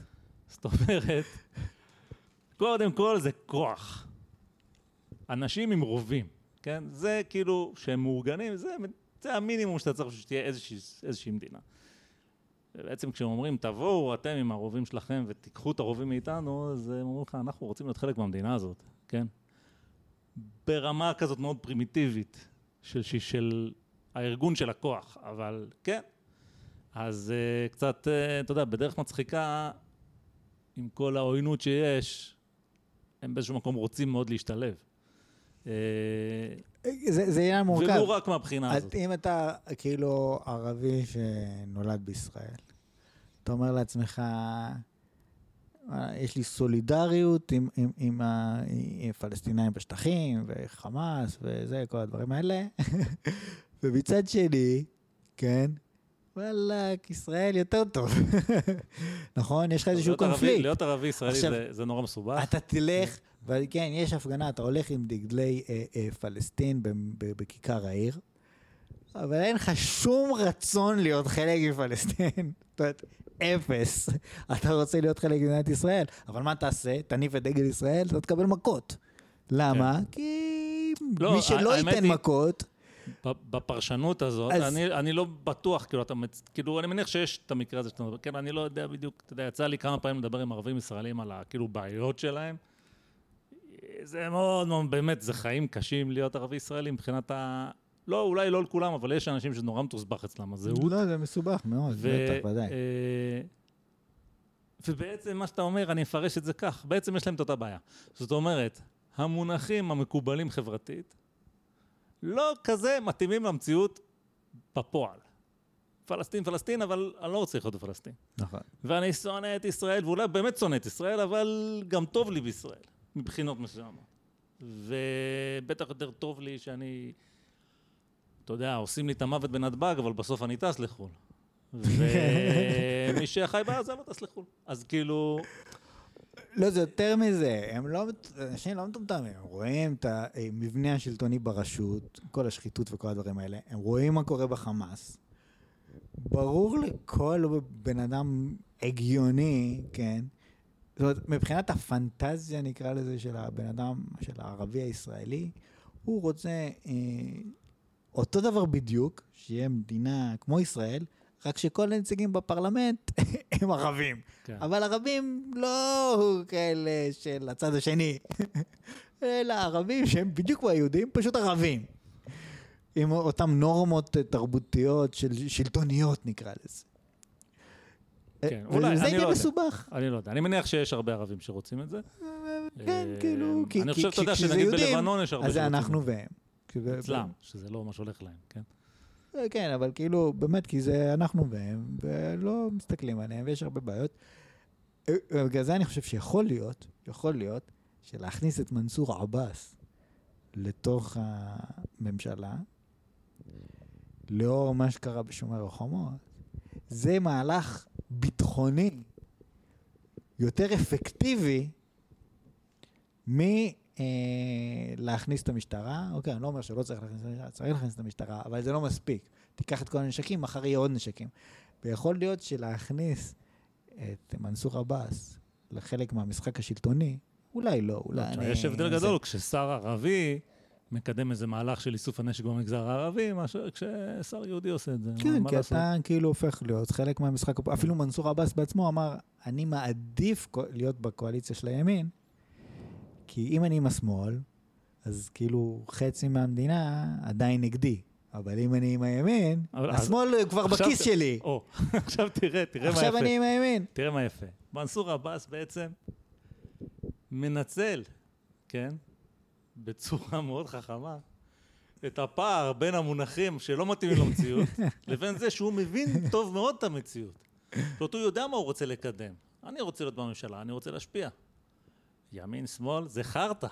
B: זאת אומרת, קודם כל זה כוח. אנשים עם רובים, כן? זה כאילו, שהם מאורגנים, זה, זה המינימום שאתה צריך שתהיה איזושהי, איזושהי מדינה. ובעצם כשהם אומרים, תבואו אתם עם הרובים שלכם ותיקחו את הרובים מאיתנו, אז הם אומרים לך, אנחנו רוצים להיות חלק מהמדינה הזאת, כן? ברמה כזאת מאוד פרימיטיבית של, של, של הארגון של הכוח, אבל כן. אז uh, קצת, uh, אתה יודע, בדרך מצחיקה, עם כל העוינות שיש, הם באיזשהו מקום רוצים מאוד להשתלב.
A: אה, זה, זה עניין מורכב.
B: ולא רק מהבחינה הזאת.
A: אם אתה כאילו ערבי שנולד בישראל, אתה אומר לעצמך, יש לי סולידריות עם, עם, עם הפלסטינאים בשטחים, וחמאס, וזה, כל הדברים האלה. ומצד שני, כן, וואלכ, ישראל יותר טוב. נכון? יש לך איזשהו קונפליקט.
B: להיות ערבי ישראלי זה, זה נורא מסובך.
A: אתה תלך, וכן, יש הפגנה, אתה הולך עם דגלי אה, אה, פלסטין בכיכר העיר, אבל אין לך שום רצון להיות חלק מפלסטין. זאת אומרת, אפס. אתה רוצה להיות חלק ממדינת ישראל, אבל מה תעשה? תניף את דגל ישראל, אתה תקבל מכות. למה? כן. כי לא, מי שלא ייתן מכות...
B: בפרשנות הזאת, אז... אני, אני לא בטוח, כאילו, אתה, כאילו, אני מניח שיש את המקרה הזה שאתה מדבר, כן, אני לא יודע בדיוק, אתה יודע, יצא לי כמה פעמים לדבר עם ערבים ישראלים על הכאילו בעיות שלהם. זה מאוד מאוד, באמת, זה חיים קשים להיות ערבי ישראלי מבחינת ה... לא, אולי לא לכולם, אבל יש אנשים שזה נורא מתוסבך אצלם, הזהות.
A: לא, זה מסובך מאוד, בטח, ודאי. אה,
B: ובעצם מה שאתה אומר, אני אפרש את זה כך, בעצם יש להם את אותה בעיה. זאת אומרת, המונחים המקובלים חברתית, לא כזה מתאימים למציאות בפועל. פלסטין, פלסטין, אבל אני לא רוצה לחיות בפלסטין.
A: נכון.
B: ואני שונא את ישראל, ואולי באמת שונא את ישראל, אבל גם טוב לי בישראל, מבחינות מסוימות. ובטח יותר טוב לי שאני, אתה יודע, עושים לי את המוות בנתב"ג, אבל בסוף אני טס לחו"ל. ומי שחי בעזה לא טס לחו"ל. אז כאילו...
A: לא, זה יותר מזה, הם לא, אנשים לא מטומטמים, הם רואים את המבנה השלטוני ברשות, כל השחיתות וכל הדברים האלה, הם רואים מה קורה בחמאס. ברור לכל בן אדם הגיוני, כן, זאת אומרת, מבחינת הפנטזיה, נקרא לזה, של הבן אדם, של הערבי הישראלי, הוא רוצה אה, אותו דבר בדיוק, שיהיה מדינה כמו ישראל, רק שכל הנציגים בפרלמנט הם ערבים.
B: כן.
A: אבל ערבים לא כאלה של הצד השני, אלא ערבים שהם בדיוק כמו היהודים, פשוט ערבים. עם אותן נורמות תרבותיות של שלטוניות נקרא לזה.
B: כן, אולי,
A: וזה
B: אני לא יודע.
A: מסובך.
B: אני לא יודע, אני מניח שיש הרבה ערבים שרוצים את זה.
A: כן,
B: אה,
A: כאילו, כי
B: אני חושב, אתה יודע, שנגיד בלבנון יש הרבה
A: אז זה
B: שרוצים
A: אנחנו
B: את זה.
A: והם.
B: אצלם, שזה לא מה שהולך להם, כן?
A: אה, כן, אבל כאילו, באמת, כי זה אנחנו והם, ולא מסתכלים עליהם, ויש הרבה בעיות. אה, בגלל זה אני חושב שיכול להיות, יכול להיות, שלהכניס את מנסור עבאס לתוך הממשלה, לאור מה שקרה בשומר החומות, זה מהלך ביטחוני יותר אפקטיבי מלהכניס את המשטרה. אוקיי, אני לא אומר שלא צריך להכניס את המשטרה, צריך להכניס את המשטרה, אבל זה לא מספיק. תיקח את כל הנשקים, מחר יהיה עוד נשקים. ויכול להיות שלהכניס את מנסור עבאס לחלק מהמשחק השלטוני, אולי לא, אולי אני...
B: יש הבדל
A: זה-
B: גדול, כששר ערבי מקדם איזה מהלך של איסוף הנשק במגזר הערבי, מאשר כששר יהודי עושה את זה.
A: כן, כי
B: לעשות?
A: אתה כאילו הופך להיות חלק מהמשחק, אפילו מנסור עבאס בעצמו אמר, אני מעדיף להיות בקואליציה של הימין, כי אם אני עם השמאל, אז כאילו חצי מהמדינה עדיין נגדי. אבל אם אני עם הימין,
B: אבל אז-
A: השמאל כבר
B: עכשיו-
A: בכיס שלי.
B: או, עכשיו תראה, תראה מה
A: עכשיו
B: יפה.
A: אני עם הימין.
B: תראה מה יפה. מנסור עבאס בעצם מנצל, כן, בצורה מאוד חכמה, את הפער בין המונחים שלא מתאימים למציאות, לבין זה שהוא מבין טוב מאוד את המציאות. זאת אומרת, הוא יודע מה הוא רוצה לקדם. אני רוצה להיות בממשלה, אני רוצה להשפיע. ימין, שמאל, זה חרטא.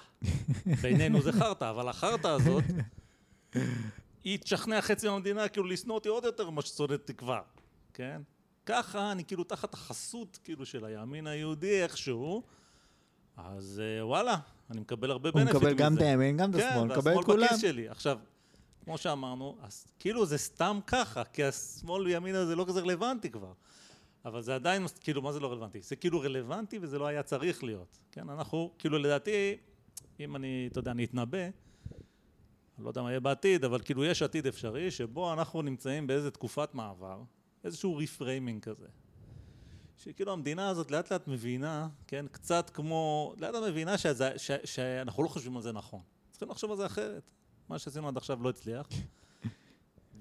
B: בינינו זה חרטא, אבל החרטא הזאת, היא תשכנע חצי מהמדינה כאילו לשנוא אותי עוד יותר ממה ששונא תקווה, כן? ככה אני כאילו תחת החסות כאילו של הימין היהודי איכשהו, אז אה, וואלה, אני מקבל הרבה
A: הוא
B: בנפיט מזה.
A: מקבל גם את הימין, גם את
B: כן,
A: השמאל, מקבל את
B: והשמאל
A: כולם.
B: בכיס שלי. עכשיו, כמו שאמרנו, אז כאילו זה סתם ככה, כי השמאל וימין הזה לא כזה רלוונטי כבר. אבל זה עדיין, כאילו, מה זה לא רלוונטי? זה כאילו רלוונטי וזה לא היה צריך להיות. כן, אנחנו, כאילו, לדעתי, אם אני, אתה יודע, אני אתנבא, אני לא יודע מה יהיה בעתיד, אבל כאילו יש עתיד אפשרי, שבו אנחנו נמצאים באיזה תקופת מעבר, איזשהו ריפריימינג כזה. שכאילו המדינה הזאת לאט לאט מבינה, כן, קצת כמו, לאט לאט מבינה שזה, ש, שאנחנו לא חושבים על זה נכון. צריכים לחשוב על זה אחרת. מה שעשינו עד עכשיו לא הצליח.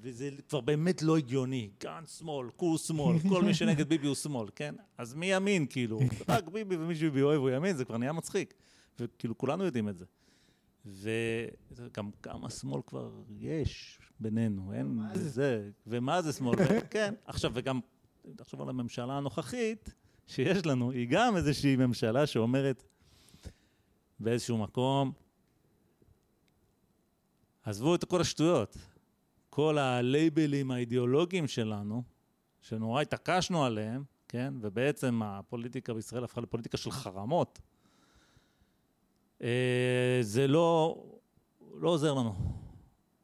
B: וזה כבר באמת לא הגיוני. גנץ שמאל, כור שמאל, כל מי שנגד ביבי הוא שמאל, כן? אז מי ימין, כאילו? רק ביבי ומי שביבי אוהב הוא ימין, זה כבר נהיה מצחיק. וכאילו כולנו יודעים את זה. וגם כמה שמאל כבר יש בינינו, אין
A: זה?
B: ומה זה שמאל, כן. עכשיו, וגם, תחשוב על הממשלה הנוכחית שיש לנו, היא גם איזושהי ממשלה שאומרת באיזשהו מקום, עזבו את כל השטויות, כל הלייבלים האידיאולוגיים שלנו, שנורא התעקשנו עליהם, כן, ובעצם הפוליטיקה בישראל הפכה לפוליטיקה של חרמות, אה, זה לא, לא עוזר לנו.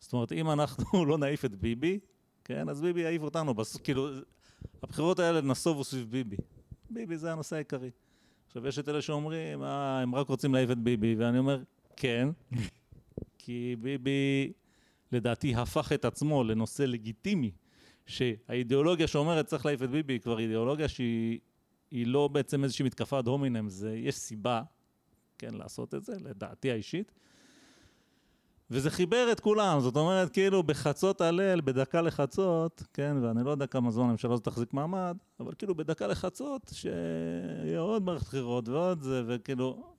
B: זאת אומרת, אם אנחנו לא נעיף את ביבי, כן, אז ביבי יעיף אותנו. בס... כאילו, הבחירות האלה נסובו סביב ביבי. ביבי זה הנושא העיקרי. עכשיו, יש את אלה שאומרים, אה, הם רק רוצים להעיף את ביבי, ואני אומר, כן, כי ביבי, לדעתי, הפך את עצמו לנושא לגיטימי, שהאידיאולוגיה שאומרת צריך להעיף את ביבי היא כבר אידיאולוגיה שהיא היא לא בעצם איזושהי מתקפה עד הומינם, זה, יש סיבה, כן, לעשות את זה, לדעתי האישית. וזה חיבר את כולם, זאת אומרת, כאילו בחצות הליל, בדקה לחצות, כן, ואני לא יודע כמה זמן הממשלה הזאת תחזיק מעמד, אבל כאילו בדקה לחצות, שיהיה עוד מערכת בחירות ועוד זה, וכאילו,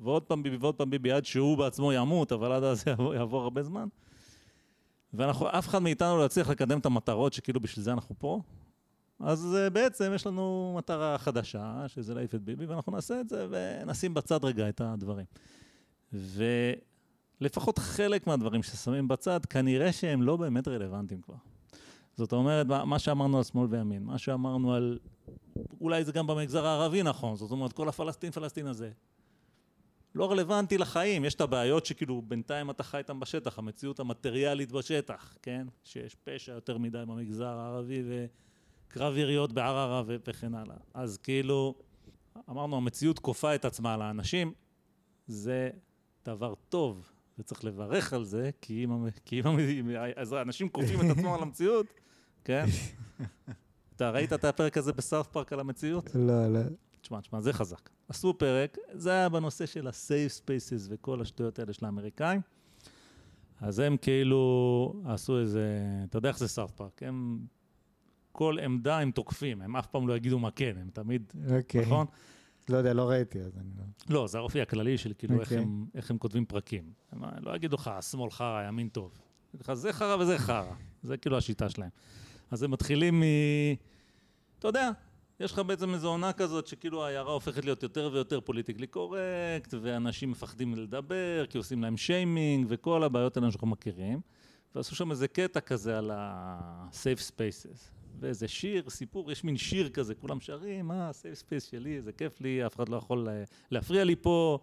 B: ועוד פעם ביבי ועוד פעם ביבי, עד שהוא בעצמו ימות, אבל עד אז יעבור, יעבור הרבה זמן. ואנחנו, אף אחד מאיתנו לא יצליח לקדם את המטרות שכאילו בשביל זה אנחנו פה. אז uh, בעצם יש לנו מטרה חדשה, שזה להעיף את ביבי, ואנחנו נעשה את זה ונשים בצד רגע את הדברים. ולפחות חלק מהדברים ששמים בצד, כנראה שהם לא באמת רלוונטיים כבר. זאת אומרת, מה שאמרנו על שמאל וימין, מה שאמרנו על... אולי זה גם במגזר הערבי נכון, זאת אומרת, כל הפלסטין פלסטין הזה. לא רלוונטי לחיים, יש את הבעיות שכאילו בינתיים אתה חי איתן בשטח, המציאות המטריאלית בשטח, כן? שיש פשע יותר מדי במגזר הערבי וקרב יריות בערערה וכן הלאה. אז כאילו, אמרנו, המציאות כופה את עצמה על האנשים, זה דבר טוב, וצריך לברך על זה, כי אם, כי אם אז אנשים כופים את עצמם על המציאות, כן? אתה ראית את הפרק הזה בסארט פארק על המציאות?
A: לא, לא.
B: תשמע, תשמע, זה חזק. עשו פרק, זה היה בנושא של ה-safe spaces וכל השטויות האלה של האמריקאים. אז הם כאילו עשו איזה, אתה יודע איך זה South Park, הם, כל עמדה הם תוקפים, הם אף פעם לא יגידו מה כן, הם תמיד,
A: אוקיי.
B: נכון?
A: לא יודע, לא ראיתי, אז אני לא...
B: לא, זה האופי הכללי של כאילו איך,
A: אוקיי.
B: הם, איך הם כותבים פרקים. הם לא יגידו לך, שמאל חרא, ימין טוב. יגידו לך, זה חרא וזה חרא. זה כאילו השיטה שלהם. אז הם מתחילים מ... אתה יודע, יש לך בעצם איזו עונה כזאת שכאילו העיירה הופכת להיות יותר ויותר politically correct, ואנשים מפחדים לדבר, כי עושים להם שיימינג, וכל הבעיות האלה שאנחנו מכירים. ועשו שם איזה קטע כזה על ה-safe spaces. ואיזה שיר, סיפור, יש מין שיר כזה, כולם שרים, אה, safe space שלי, זה כיף לי, אף אחד לא יכול אה, להפריע לי פה,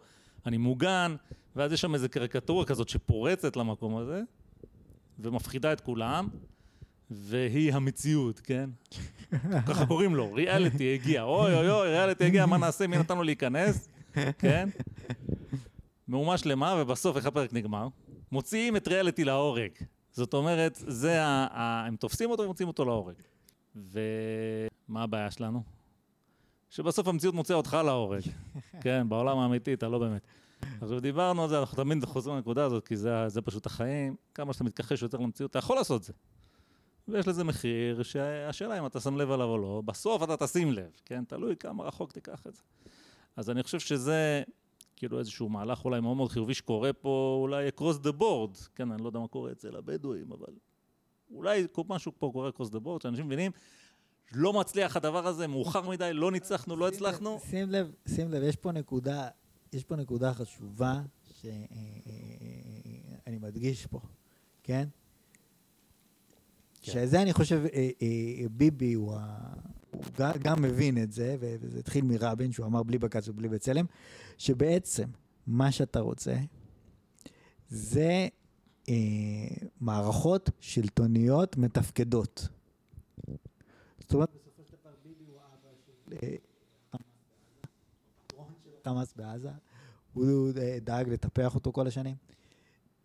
B: אני מוגן, ואז יש שם איזה קריקטורה כזאת שפורצת למקום הזה, ומפחידה את כולם, והיא המציאות, כן? ככה קוראים לו, ריאליטי הגיע, אוי אוי אוי, ריאליטי הגיע, מה נעשה, מי נתן לו להיכנס, כן? מהומה שלמה, ובסוף איך הפרק נגמר? מוציאים את ריאליטי להורג. זאת אומרת, זה ה... ה... הם תופסים אותו ומוציאים אותו להורג. ומה הבעיה שלנו? שבסוף המציאות מוציאה אותך להורג. כן, בעולם האמיתי אתה לא באמת. עכשיו דיברנו על זה, אנחנו תמיד חוזרים לנקודה הזאת, כי זה, זה פשוט החיים. כמה שאתה מתכחש יותר למציאות, אתה יכול לעשות את זה. ויש לזה מחיר, שהשאלה אם אתה שם לב עליו או לא, בסוף אתה תשים לב, כן? תלוי כמה רחוק תיקח את זה. אז אני חושב שזה כאילו איזשהו מהלך אולי מאוד מאוד חיובי שקורה פה, אולי across the board, כן, אני לא יודע מה קורה אצל הבדואים, אבל אולי משהו פה קורה across the board, שאנשים מבינים, לא מצליח הדבר הזה, מאוחר מדי, לא ניצחנו, לא הצלחנו.
A: שים לב, שים לב, יש פה נקודה, יש פה נקודה חשובה שאני מדגיש פה, כן?
B: כן.
A: שזה אני חושב, אה, אה, ביבי הוא, ה... הוא ג- גם מבין את זה, וזה התחיל מרבין, שהוא אמר בלי בג"ץ ובלי בצלם, שבעצם מה שאתה רוצה זה אה, מערכות שלטוניות מתפקדות. זאת אומרת, בסופו של דבר ביבי הוא אבא של אה, חמאס בעזה, הוא אה, דאג לטפח אותו כל השנים.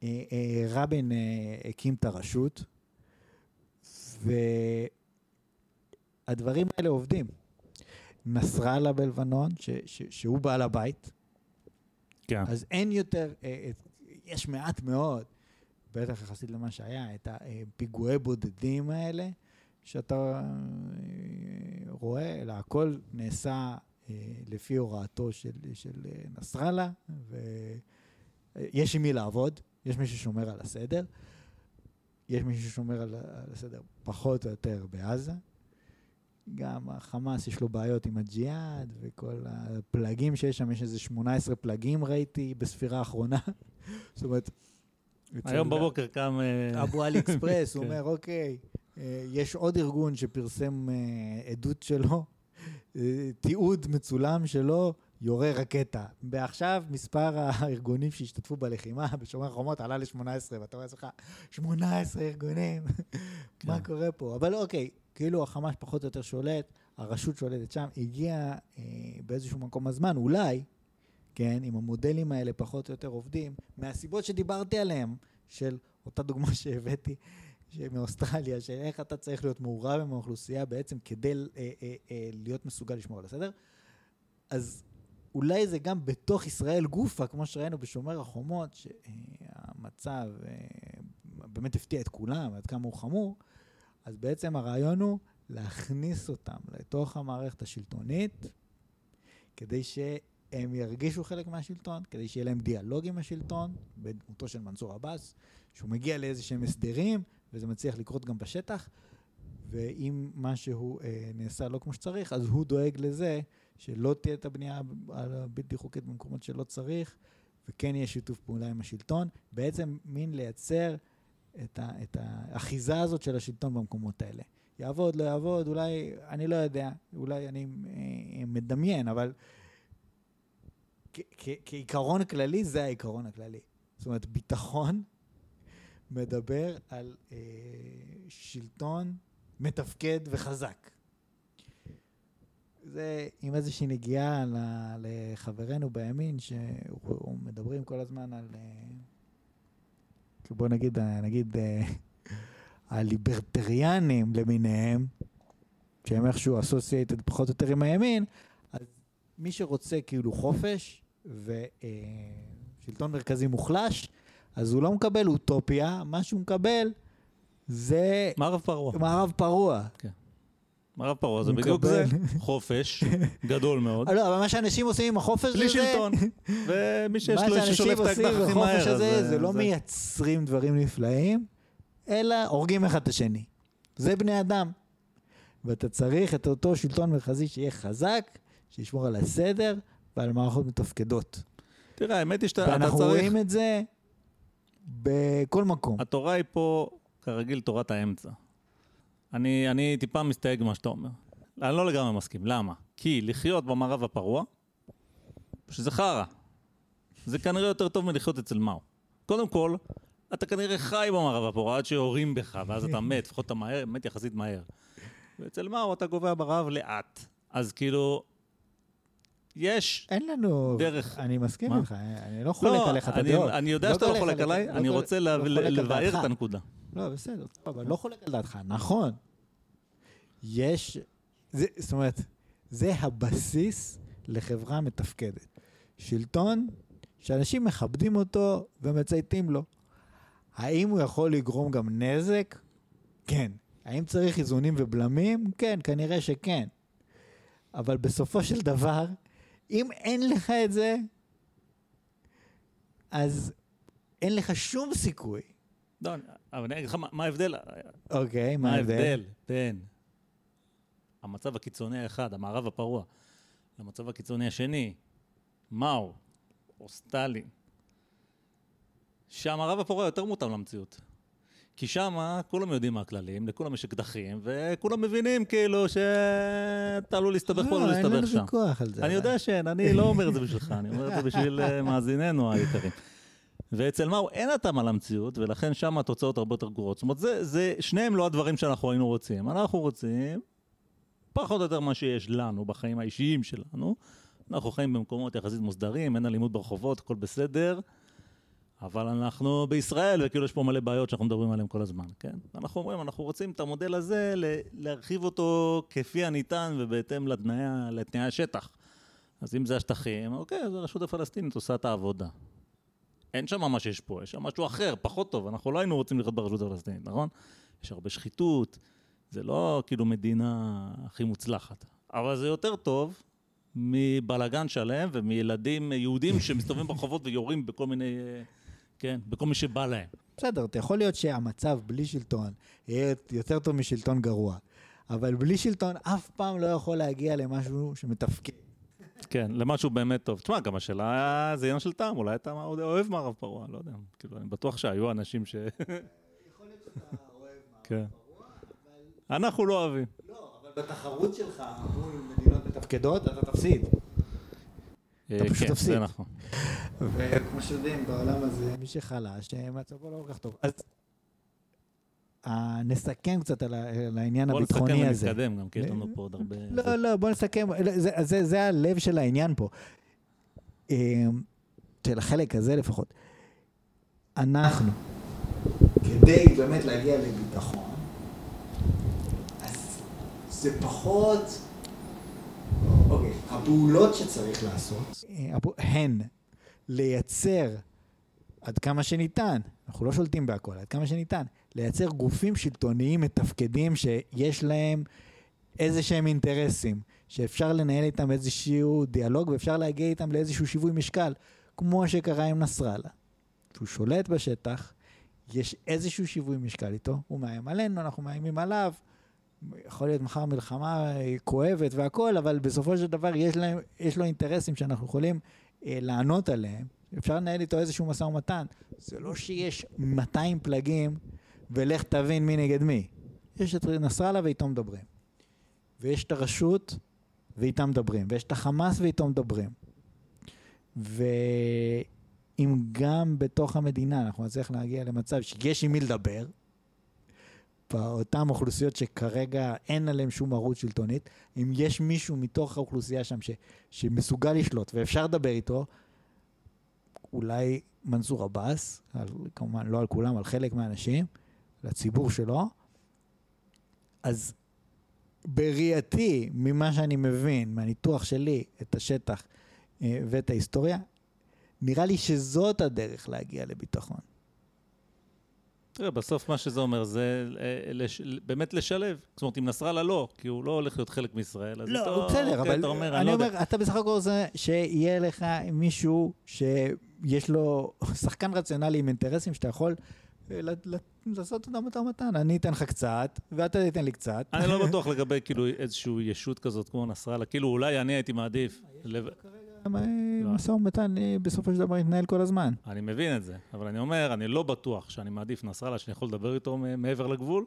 A: אה, אה, רבין אה, הקים את הרשות, והדברים האלה עובדים. נסראללה בלבנון, ש, ש, שהוא בעל הבית,
B: כן.
A: אז אין יותר, אה, אה, יש מעט מאוד, בטח יחסית למה שהיה, את הפיגועי בודדים האלה, שאתה אה, רואה, אלא הכל נעשה אה, לפי הוראתו של, של אה, נסראללה, ויש עם מי לעבוד, יש מי ששומר על הסדר, יש מי ששומר על, על הסדר פחות או יותר בעזה. גם החמאס יש לו בעיות עם הג'יהאד וכל הפלגים שיש שם, יש איזה 18 פלגים ראיתי בספירה האחרונה. זאת אומרת...
B: היום בבוקר קם... אה,
A: אבו עלי אקספרס, הוא
B: כן.
A: אומר, אוקיי, אה, יש עוד ארגון שפרסם אה, עדות שלו, תיעוד מצולם שלו, יורה רקטה. ועכשיו מספר הארגונים שהשתתפו בלחימה בשומר החומות עלה ל-18, ואתה רואה אצלך, 18 ארגונים, מה
B: כן.
A: קורה פה? אבל אוקיי, כאילו החמאס פחות או יותר שולט, הרשות שולטת שם, הגיע אה, באיזשהו מקום הזמן, אולי, כן, אם המודלים האלה פחות או יותר עובדים, מהסיבות שדיברתי עליהן, של אותה דוגמה שהבאתי מאוסטרליה, של איך אתה צריך להיות מעורב עם האוכלוסייה בעצם כדי אה, אה, אה, להיות מסוגל לשמור על הסדר, אז אולי זה גם בתוך ישראל גופה, כמו שראינו בשומר החומות, שהמצב אה, באמת הפתיע את כולם, עד כמה הוא חמור, אז בעצם הרעיון הוא להכניס אותם לתוך המערכת השלטונית, כדי שהם ירגישו חלק מהשלטון, כדי שיהיה להם דיאלוג עם השלטון, בדמותו של מנסור עבאס, שהוא מגיע לאיזה שהם הסדרים, וזה מצליח לקרות גם בשטח, ואם משהו אה, נעשה לא כמו שצריך, אז הוא דואג לזה שלא תהיה את הבנייה הבלתי חוקית במקומות שלא צריך, וכן יהיה שיתוף פעולה עם השלטון. בעצם מין לייצר את, ה, את האחיזה הזאת של השלטון במקומות האלה. יעבוד, לא יעבוד, אולי, אני לא יודע, אולי אני אה, מדמיין, אבל כ- כ- כעיקרון כללי, זה העיקרון הכללי. זאת אומרת, ביטחון מדבר על אה, שלטון מתפקד וחזק. זה עם איזושהי נגיעה ל- לחברנו בימין, שמדברים כל הזמן על, אה, בוא נגיד, אה, נגיד, אה, הליברטריאנים למיניהם, שהם איכשהו אסוסייטד פחות או יותר עם הימין, אז מי שרוצה כאילו חופש ושלטון מרכזי מוחלש, אז הוא לא מקבל אוטופיה, מה שהוא מקבל זה
B: מערב פרוע.
A: מערב פרוע.
B: מערב פרוע זה בדיוק זה. חופש גדול מאוד.
A: לא, אבל מה שאנשים עושים עם החופש הזה...
B: בלי שלטון. ומי שיש
A: מה
B: לו
A: שאנשים
B: ששולף את
A: עושים
B: האקדח הכי
A: בחופש
B: מהר. אז,
A: הזה, זה לא מייצרים דברים נפלאים, אלא הורגים אחד את השני. זה בני אדם. ואתה צריך את אותו שלטון מרכזי שיהיה חזק, שישמור על הסדר ועל מערכות מתפקדות.
B: תראה, האמת היא שאתה אתה
A: ואנחנו
B: צריך...
A: רואים את זה בכל מקום.
B: התורה היא פה, כרגיל, תורת האמצע. אני, אני טיפה מסתייג ממה שאתה אומר. אני לא לגמרי מסכים. למה? כי לחיות במערב הפרוע, שזה חרא. זה כנראה יותר טוב מלחיות אצל מאו. קודם כל, אתה כנראה חי במערב הפרוע עד שיורים בך, ואז אתה מת, לפחות אתה מהר, מת יחסית מהר. ואצל מאו אתה גווע ברעב לאט. אז כאילו, יש
A: אין לנו...
B: דרך-
A: אני מסכים? איתך, אני לא חולק עליך את הדעות.
B: אני יודע
A: לא
B: שאתה לא
A: חולק
B: עליי,
A: לא
B: אני רוצה
A: לא
B: לבאר. את הנקודה.
A: לא, בסדר, אבל לא חולק על דעתך, נכון. יש, זה, זאת אומרת, זה הבסיס לחברה מתפקדת. שלטון שאנשים מכבדים אותו ומצייתים לו. האם הוא יכול לגרום גם נזק? כן. האם צריך איזונים ובלמים? כן, כנראה שכן. אבל בסופו של דבר, אם אין לך את זה, אז אין לך שום סיכוי.
B: לא, אני- אבל אני אגיד לך מה- ההבדל,
A: אוקיי,
B: מה ההבדל בין המצב הקיצוני האחד, המערב הפרוע, למצב הקיצוני השני, מאו או סטלין, שהמערב הפרוע יותר מותאם למציאות. כי שם כולם יודעים מה הכללים, לכולם יש אקדחים, וכולם מבינים כאילו שאתה עלול להסתבך פה, עלול
A: לא, אין
B: להסתבך
A: לנו
B: שם.
A: ויכוח על זה.
B: אני יודע שאין, אני לא אומר את זה בשבילך, אני אומר את זה בשביל אה, מאזיננו היקרים. ואצל מאו אין התאמה למציאות, ולכן שם התוצאות הרבה יותר גרועות. זאת אומרת, זה, זה, שניהם לא הדברים שאנחנו היינו רוצים. אנחנו רוצים פחות או יותר מה שיש לנו בחיים האישיים שלנו. אנחנו חיים במקומות יחסית מוסדרים, אין אלימות ברחובות, הכל בסדר. אבל אנחנו בישראל, וכאילו יש פה מלא בעיות שאנחנו מדברים עליהן כל הזמן, כן? אנחנו אומרים, אנחנו רוצים את המודל הזה, להרחיב אותו כפי הניתן ובהתאם לתנאי, לתנאי השטח. אז אם זה השטחים, אוקיי, אז הרשות הפלסטינית עושה את העבודה. אין שם מה שיש פה, יש שם משהו אחר, פחות טוב. אנחנו לא היינו רוצים לחיות ברשות הפלסטינית, נכון? יש הרבה שחיתות, זה לא כאילו מדינה הכי מוצלחת. אבל זה יותר טוב מבלגן שלם ומילדים יהודים שמסתובבים ברחובות ויורים בכל מיני, כן, בכל מי שבא להם.
A: בסדר, אתה יכול להיות שהמצב בלי שלטון יהיה יותר טוב משלטון גרוע, אבל בלי שלטון אף פעם לא יכול להגיע למשהו שמתפקד.
B: כן, למשהו באמת טוב. תשמע, גם השאלה, זה עניין של טעם, אולי אתה אוהב מערב פרוע, לא יודע. כאילו, אני בטוח שהיו אנשים ש... כן. אנחנו לא אוהבים.
A: לא, אבל בתחרות שלך מול מדינות מתפקדות, אתה תפסיד.
B: אה,
A: פשוט
B: כן,
A: תפסיד.
B: זה נכון.
A: וכמו שיודעים, בעולם הזה, מי שחלש, אה, מצבו לא כל כך טוב. אז נסכם קצת על ה- על העניין
B: בוא נסכם
A: הביטחוני הזה.
B: ונתקדם גם, כי יש לנו פה עוד הרבה...
A: לא, לא, בוא נסכם, זה, זה, זה הלב של העניין פה. אה, של החלק הזה לפחות. אנחנו, כדי באמת להגיע לביטחון, אז זה פחות... אוקיי, הפעולות שצריך לעשות אה, הן לייצר עד כמה שניתן, אנחנו לא שולטים בהכל, עד כמה שניתן, לייצר גופים שלטוניים מתפקדים שיש להם איזה שהם אינטרסים, שאפשר לנהל איתם איזשהו דיאלוג ואפשר להגיע איתם לאיזשהו שיווי משקל, כמו שקרה עם נסראללה. שהוא שולט בשטח, יש איזשהו שיווי משקל איתו, הוא מאיים עלינו, אנחנו מאיימים עליו, יכול להיות מחר מלחמה כואבת והכל, אבל בסופו של דבר יש, להם, יש לו אינטרסים שאנחנו יכולים אה, לענות עליהם, אפשר לנהל איתו איזשהו משא ומתן. זה לא שיש 200 פלגים ולך תבין מי נגד מי. יש את נסראללה ואיתו מדברים. ויש את הרשות ואיתם מדברים. ויש את החמאס ואיתו מדברים. ואם גם בתוך המדינה אנחנו נצליח להגיע למצב שיש עם מי לדבר, באותן אוכלוסיות שכרגע אין עליהן שום ערוץ שלטונית, אם יש מישהו מתוך האוכלוסייה שם ש, שמסוגל לשלוט ואפשר לדבר איתו, אולי מנסור עבאס, כמובן לא על כולם, על חלק מהאנשים, לציבור שלו, אז בראייתי, ממה שאני מבין, מהניתוח שלי, את השטח אה, ואת ההיסטוריה, נראה לי שזאת הדרך להגיע לביטחון.
B: תראה, בסוף מה שזה אומר זה אה, לש, באמת לשלב. זאת אומרת, אם נסראללה לא, כי הוא לא הולך להיות חלק מישראל, אז
A: לא,
B: איתו,
A: בסדר,
B: אוקיי,
A: אבל
B: אתה אומר,
A: אני
B: לא
A: אומר,
B: יודע.
A: אתה בסך הכל רוצה שיהיה לך מישהו שיש לו שחקן רציונלי עם אינטרסים שאתה יכול לעשות אותם משא ומתן. אני אתן לך קצת, ואתה תיתן לי קצת.
B: אני לא בטוח לגבי כאילו איזושהי ישות כזאת כמו נסראללה. כאילו, אולי אני הייתי מעדיף.
A: אה, משא ומתן אה, בסופו של דבר יתנהל כל הזמן.
B: אני מבין את זה, אבל אני אומר, אני לא בטוח שאני מעדיף נסראללה שאני יכול לדבר איתו מעבר לגבול,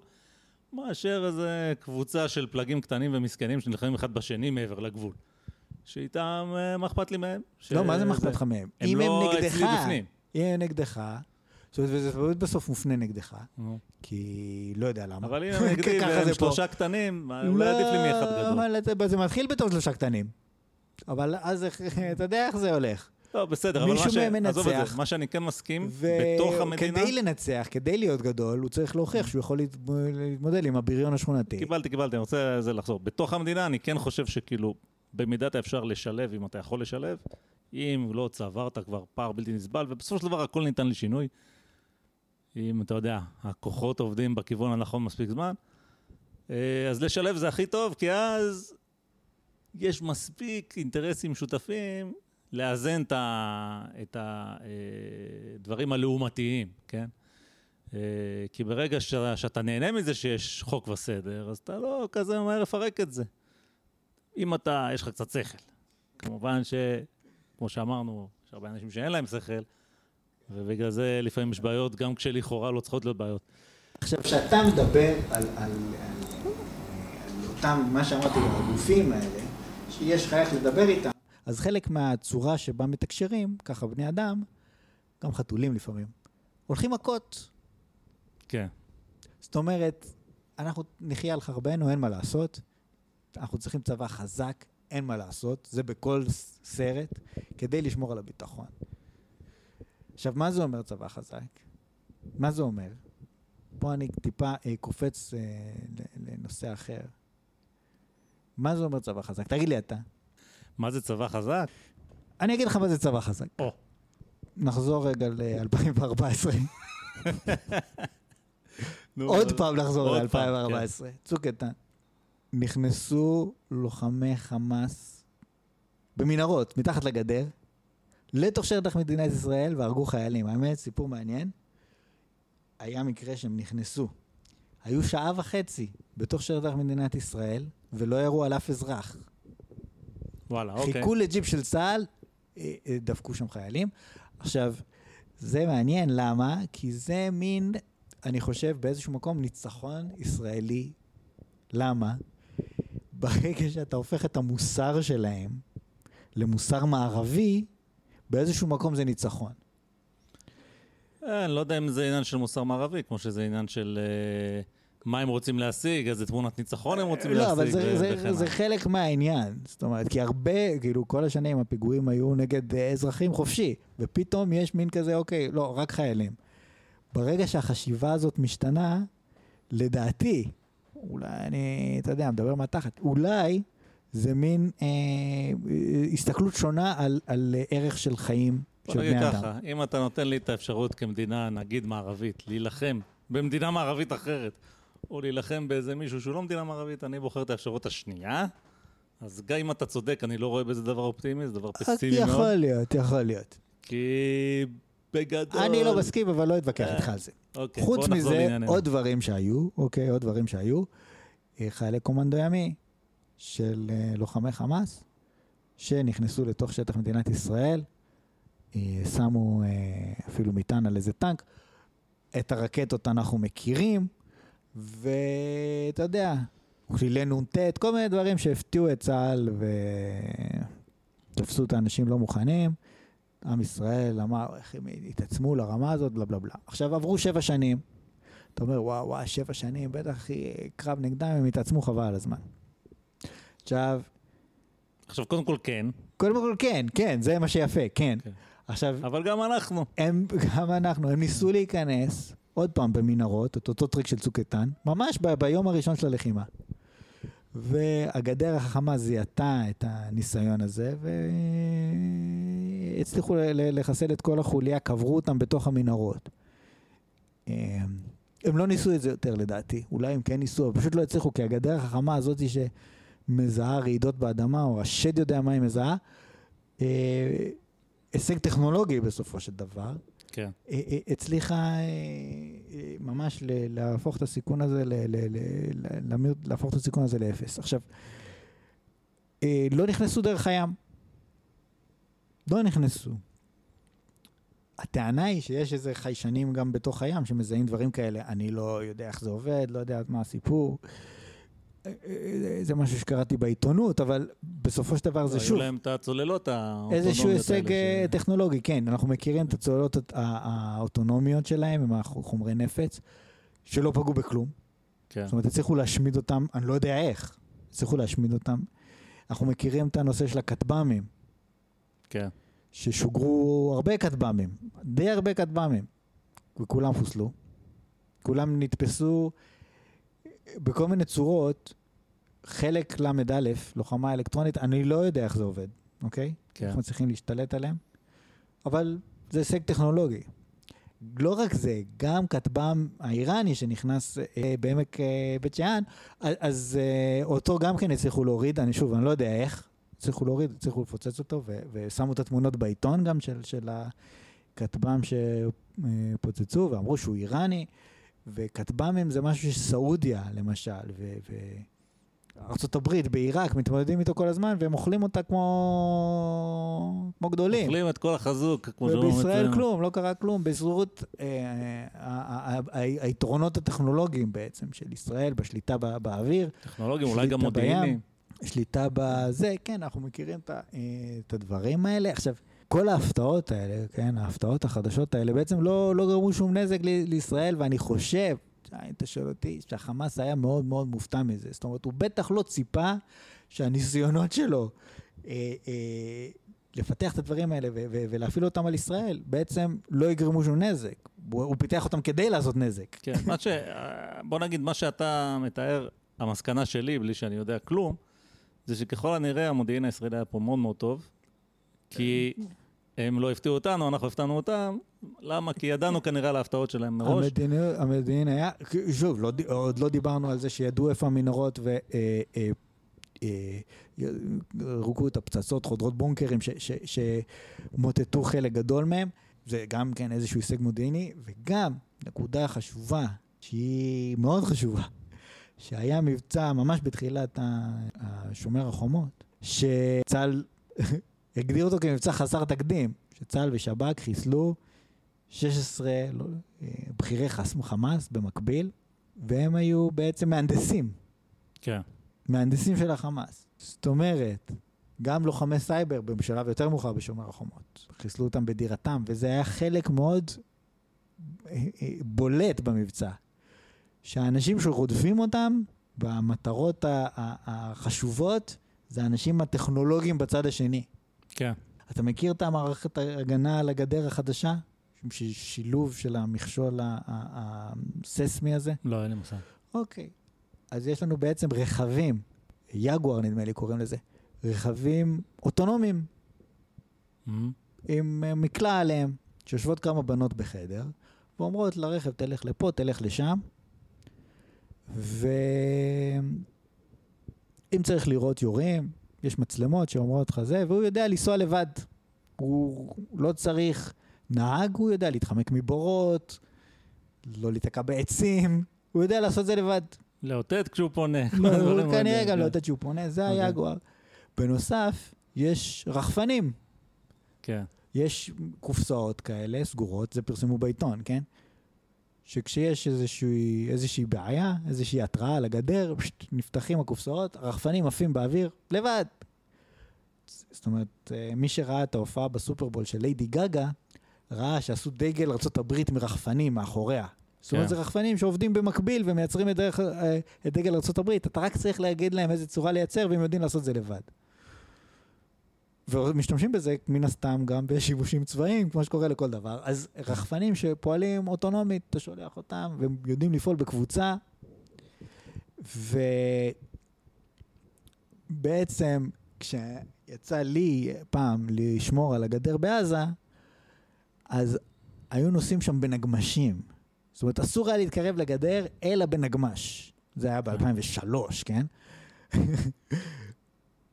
B: מאשר איזה קבוצה של פלגים קטנים ומסכנים שנלחמים אחד בשני מעבר לגבול. שאיתם, אה, מה אכפת לי מהם?
A: לא, מה זה מה אכפת לך מהם?
B: הם
A: אם הם
B: לא
A: נגדך. אם הם נגדך, זאת אומרת, וזה באמת בסוף מופנה נגדך. כי לא יודע למה.
B: אבל אם הם נגדי והם. שלושה קטנים, אולי עדיף לי מאחד
A: לא,
B: גדול.
A: אבל זה- מתחיל בתור שלושה קטנים. אבל אז אתה יודע איך זה הולך.
B: לא, בסדר, אבל מה ש... עזוב את. זה, מה שאני כן מסכים, בתוך המדינה...
A: וכדי לנצח, כדי להיות גדול, הוא צריך להוכיח שהוא יכול להתמ- להתמודד עם הבריון השכונתי.
B: קיבלתי, קיבלתי, אני רוצה זה לחזור. בתוך המדינה אני כן חושב שכאילו, במידת האפשר לשלב, אם אתה יכול לשלב, אם לא צברת כבר פער בלתי נסבל, ובסופו של דבר הכל ניתן לשינוי. אם אתה יודע, הכוחות עובדים בכיוון הנכון מספיק זמן, אה, אז לשלב זה הכי טוב, כי אז יש מספיק אינטרסים משותפים לאזן את הדברים הלעומתיים, כן? אה, כי ברגע שאתה נהנה מזה שיש חוק וסדר, אז אתה לא כזה מהר לפרק את זה. אם אתה, יש לך קצת שכל. כמובן ש, כמו שאמרנו, יש הרבה אנשים שאין להם שכל, ובגלל זה לפעמים יש בעיות, גם כשלכאורה לא צריכות להיות בעיות.
A: עכשיו, כשאתה מדבר על, על, על, על אותם, מה שאמרתי, הגופים האלה, שיש לך איך לדבר איתם, אז חלק מהצורה שבה מתקשרים, ככה בני אדם, גם חתולים לפעמים, הולכים מכות.
B: כן.
A: זאת אומרת, אנחנו נחיה על חרבנו, אין מה לעשות. אנחנו צריכים צבא חזק, אין מה לעשות. זה בכל סרט, כדי לשמור על הביטחון. עכשיו, מה זה אומר צבא חזק? מה זה אומר? פה אני טיפה אה, קופץ אה, לנושא אחר. מה זה אומר צבא חזק? תגיד לי אתה.
B: מה זה צבא חזק?
A: אני אגיד לך מה זה צבא חזק.
B: או.
A: נחזור רגע ל-2014.
B: נו,
A: עוד פעם
B: פעם,
A: ל-2014. צוק איתן. נכנסו לוחמי חמאס במנהרות, מתחת לגדר, לתוך שטח מדינת ישראל והרגו חיילים. האמת, סיפור מעניין. היה מקרה שהם נכנסו. היו שעה וחצי בתוך שטח מדינת ישראל, ולא ירו על אף אזרח.
B: וואלה, אוקיי.
A: חיכו לג'יפ של צה"ל, אה, אה, דפקו שם חיילים. עכשיו, זה מעניין, למה? כי זה מין, אני חושב, באיזשהו מקום ניצחון ישראלי. למה? ברגע שאתה הופך את המוסר שלהם למוסר מערבי, באיזשהו מקום זה ניצחון.
B: אה, אני לא יודע אם זה עניין של מוסר מערבי, כמו שזה עניין של אה, מה הם רוצים להשיג, איזה תמונת ניצחון הם רוצים
A: לא,
B: להשיג,
A: אבל זה. חלק מהעניין. זאת אומרת, כי הרבה, כאילו, כל השנים הפיגועים היו נגד אה, אזרחים חופשי, ופתאום יש מין כזה, אוקיי, לא, רק חיילים. ברגע שהחשיבה הזאת משתנה, לדעתי, אולי אני, אתה יודע, מדבר מהתחת, אולי זה מין אה, אה, הסתכלות שונה על, על אה, ערך של חיים
B: בוא
A: של
B: נגיד
A: בני אדם.
B: ככה, אם אתה נותן לי את האפשרות כמדינה, נגיד מערבית, להילחם במדינה מערבית אחרת, או להילחם באיזה מישהו שהוא לא מדינה מערבית, אני בוחר את האפשרות השנייה. אז גם אם אתה צודק, אני לא רואה בזה דבר אופטימי, זה דבר פסימי מאוד.
A: יכול להיות, יכול להיות.
B: כי בגדול...
A: אני לא מסכים, אבל לא אתווכח איתך על זה.
B: אוקיי,
A: חוץ
B: בוא
A: מזה. עוד דברים שהיו, אוקיי, עוד דברים שהיו. אה, חיילי קומנדו ימי של אה, לוחמי חמאס, שנכנסו לתוך שטח מדינת ישראל, אה, שמו אה, אפילו מטען על איזה טנק. את הרקטות אנחנו מכירים, ואתה יודע, כלילי נ"ט, כל מיני דברים שהפתיעו את צה"ל ותפסו את האנשים לא מוכנים. עם ישראל אמר איך הם התעצמו לרמה הזאת, בלה בלה בלה. עכשיו עברו שבע שנים, אתה אומר וואו וואו, שבע שנים, בטח קרב נגדם, הם התעצמו חבל על הזמן. עכשיו,
B: עכשיו, קודם כל כן,
A: קודם כל כן, כן, זה מה שיפה, כן.
B: כן.
A: עכשיו,
B: אבל גם אנחנו.
A: הם, גם אנחנו, הם ניסו להיכנס, עוד פעם במנהרות, את אותו טריק של צוק איתן, ממש ב- ביום הראשון של הלחימה. והגדר החכמה זיהתה את הניסיון הזה, והצליחו ל- לחסל את כל החוליה, קברו אותם בתוך המנהרות. אמ, הם לא ניסו את זה יותר לדעתי, אולי הם כן ניסו, אבל פשוט לא הצליחו, כי הגדר החכמה הזאת שמזהה רעידות באדמה, או השד יודע מה היא מזהה, אה, הישג טכנולוגי בסופו של דבר,
B: כן.
A: אה, אה, הצליחה ממש להפוך את הסיכון הזה, להפוך את הסיכון הזה לאפס. עכשיו, לא נכנסו דרך הים. לא נכנסו. הטענה היא שיש איזה חיישנים גם בתוך הים שמזהים דברים כאלה. אני לא יודע איך זה עובד, לא יודע מה הסיפור. אה, אה, זה משהו שקראתי בעיתונות, אבל בסופו של דבר זה
B: היו
A: שוב...
B: להם את הצוללות האוטונומיות
A: איזשהו
B: האלה
A: הישג אה,
B: ש-
A: טכנולוגי, כן, אנחנו מכירים את הצוללות האוטונומיות שלהם, עם החומרי נפץ, שלא פגעו בכלום.
B: כן.
A: זאת אומרת, הצליחו להשמיד אותם, אני לא יודע איך, הצליחו להשמיד אותם. אנחנו מכירים את הנושא של הכטב"מים,
B: כן.
A: ששוגרו הרבה כטב"מים, די הרבה כטב"מים, וכולם חוסלו. כולם נתפסו בכל מיני צורות. חלק ל"א, לוחמה אלקטרונית, אני לא יודע איך זה עובד, אוקיי?
B: כן.
A: איך מצליחים להשתלט עליהם, אבל זה הישג טכנולוגי. לא רק זה, גם כטב"ם האיראני שנכנס אה, בעמק אה, בית שאן, אז, אז אה, אותו גם כן הצליחו להוריד, אני שוב, אני לא יודע איך, הצליחו להוריד, הצליחו לפוצץ אותו, ו- ושמו את התמונות בעיתון גם של, של הכטב"ם שפוצצו, ואמרו שהוא איראני, וכטב"מים זה משהו שסעודיה, למשל, ו... ו- הברית, בעיראק, מתמודדים איתו כל הזמן, והם אוכלים אותה כמו, כמו גדולים.
B: אוכלים את כל החזוק, כמו שאומרים
A: ובישראל. כלום, לא קרה כלום. בזהירות, אה, ה- ה- ה- היתרונות הטכנולוגיים בעצם של ישראל בשליטה בא- באוויר,
B: טכנולוגים, אולי גם מודיעינים.
A: שליטה בזה, כן, אנחנו מכירים אה, את הדברים האלה. עכשיו, כל ההפתעות האלה, כן, ההפתעות החדשות האלה, בעצם לא, לא גרמו שום נזק ל- לישראל, ואני חושב, אם אתה שואל אותי, שהחמאס היה מאוד מאוד מופתע מזה. זאת אומרת, הוא בטח לא ציפה שהניסיונות שלו אה, אה, לפתח את הדברים האלה ו- ו- ולהפעיל אותם על ישראל, בעצם לא יגרמו שום נזק. הוא, הוא פיתח אותם כדי לעשות נזק.
B: כן, ש... בוא נגיד, מה שאתה מתאר, המסקנה שלי, בלי שאני יודע כלום, זה שככל הנראה המודיעין הישראלי היה פה מאוד מאוד טוב, כי הם לא הפתיעו אותנו, אנחנו הפתענו אותם. למה? כי ידענו כנראה על ההפתעות שלהם מראש.
A: המדיניות- המודיעין היה, שוב, לא, עוד לא דיברנו על זה שידעו איפה המנהרות ורוקו את הפצצות, חודרות בונקרים שמוטטו חלק גדול מהם. זה גם כן איזשהו הישג מודיעיני, וגם נקודה חשובה, שהיא מאוד חשובה, שהיה מבצע ממש בתחילת השומר החומות, שצה"ל הגדיר אותו כמבצע חסר תקדים, שצה"ל ושב"כ חיסלו 16 לא, אה, בכירי חמאס במקביל, והם היו בעצם מהנדסים,
B: כן,
A: מהנדסים של החמאס. זאת אומרת, גם לוחמי סייבר בשלב יותר מאוחר בשומר החומות, חיסלו אותם בדירתם, וזה היה חלק מאוד אה, אה, בולט במבצע. שהאנשים שרודפים אותם במטרות החשובות, זה האנשים הטכנולוגיים בצד השני.
B: כן.
A: אתה מכיר את המערכת ההגנה על הגדר החדשה? שילוב של המכשול הססמי הזה?
B: לא, אין לי מושג.
A: אוקיי. אז יש לנו בעצם רכבים, יגואר נדמה לי קוראים לזה, רכבים אוטונומיים,
B: מהמם.
A: עם אה, מקלע עליהם, שיושבות כמה בנות בחדר, ואומרות לרכב, תלך לפה, תלך לשם, ואם צריך לירות, יורים, יש מצלמות שאומרות לך זה, והוא יודע לנסוע לבד. הוא לא צריך נהג, הוא יודע להתחמק מבורות, לא להיתקע בעצים, הוא יודע לעשות זה לבד.
B: לאותת כשהוא פונה.
A: לא, הוא כנראה גם
B: כן.
A: לא יודעת שהוא פונה, זה
B: אוקיי.
A: היגואר. בנוסף, יש רחפנים.
B: כן,
A: יש קופסאות כאלה, סגורות, זה פרסמו בעיתון, כן? שכשיש איזושהי, איזושהי בעיה, איזושהי התראה על הגדר, פשוט נפתחים הקופסאות, הרחפנים עפים באוויר, לבד. זאת אומרת, אה, מי שראה את ההופעה בסופרבול של ליידי גגה, ראה שעשו דגל ארה"ב מרחפנים מאחוריה. זאת אומרת,
B: כן.
A: זה רחפנים שעובדים במקביל ומייצרים את, דרך, אה, את דגל ארה"ב. אתה רק צריך להגיד להם איזה צורה לייצר, והם יודעים לעשות זה לבד. ומשתמשים בזה מן הסתם גם בשיבושים צבאיים, כמו שקורה לכל דבר. אז רחפנים שפועלים אוטונומית, אתה שולח אותם, והם יודעים לפעול בקבוצה, ובעצם כשיצא לי פעם לשמור על הגדר בעזה, אז היו נוסעים שם בנגמשים. זאת אומרת, אסור היה להתקרב לגדר, אלא בנגמש. זה היה ב-2003, כן?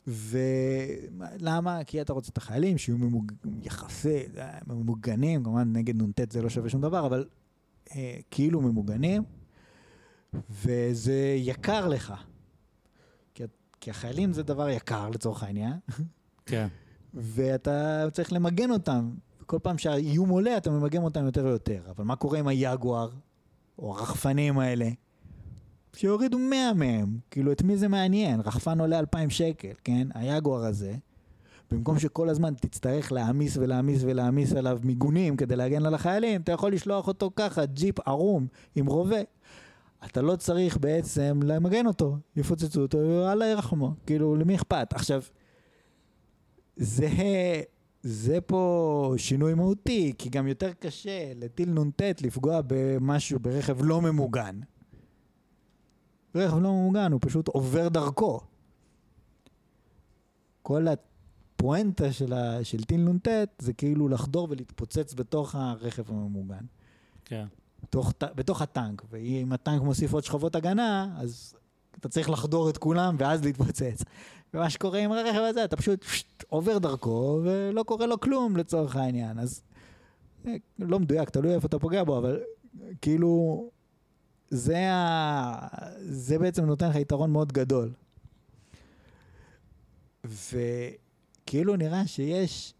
A: ולמה? כי אתה רוצה את החיילים שיהיו ממוג... יחסי, ממוגנים, כמובן נגד נ"ט זה לא שווה שום דבר, אבל אה, כאילו ממוגנים, וזה יקר לך. כי, כי החיילים זה דבר יקר לצורך העניין.
B: כן.
A: ואתה צריך למגן אותם. כל פעם שהאיום עולה, אתה ממגן אותם יותר ויותר. אבל מה קורה עם היגואר, או הרחפנים האלה? שיורידו 100 מהם, כאילו את מי זה מעניין? רחפן עולה 2,000 שקל, כן? היגואר הזה, במקום שכל הזמן תצטרך להעמיס ולהעמיס ולהעמיס עליו מיגונים כדי להגן על החיילים, אתה יכול לשלוח אותו ככה, ג'יפ ערום עם רובה. אתה לא צריך בעצם למגן אותו, יפוצצו אותו, ואללה ירחמו, כאילו למי אכפת? עכשיו, זה, זה פה שינוי מהותי, כי גם יותר קשה לטיל נ"ט לפגוע במשהו, ברכב לא ממוגן. רכב לא ממוגן, הוא פשוט עובר דרכו. כל הפואנטה של, ה, של טיל נ"ט זה כאילו לחדור ולהתפוצץ בתוך הרכב הממוגן.
B: כן.
A: בתוך, בתוך הטנק, ואם הטנק מוסיף עוד שכבות הגנה, אז אתה צריך לחדור את כולם ואז להתפוצץ. ומה שקורה עם הרכב הזה, אתה פשוט פשט, עובר דרכו ולא קורה לו כלום לצורך העניין. אז אה, לא מדויק, תלוי איפה אתה פוגע בו, אבל כאילו זה, ה... זה בעצם נותן לך יתרון מאוד גדול. וכאילו נראה שיש,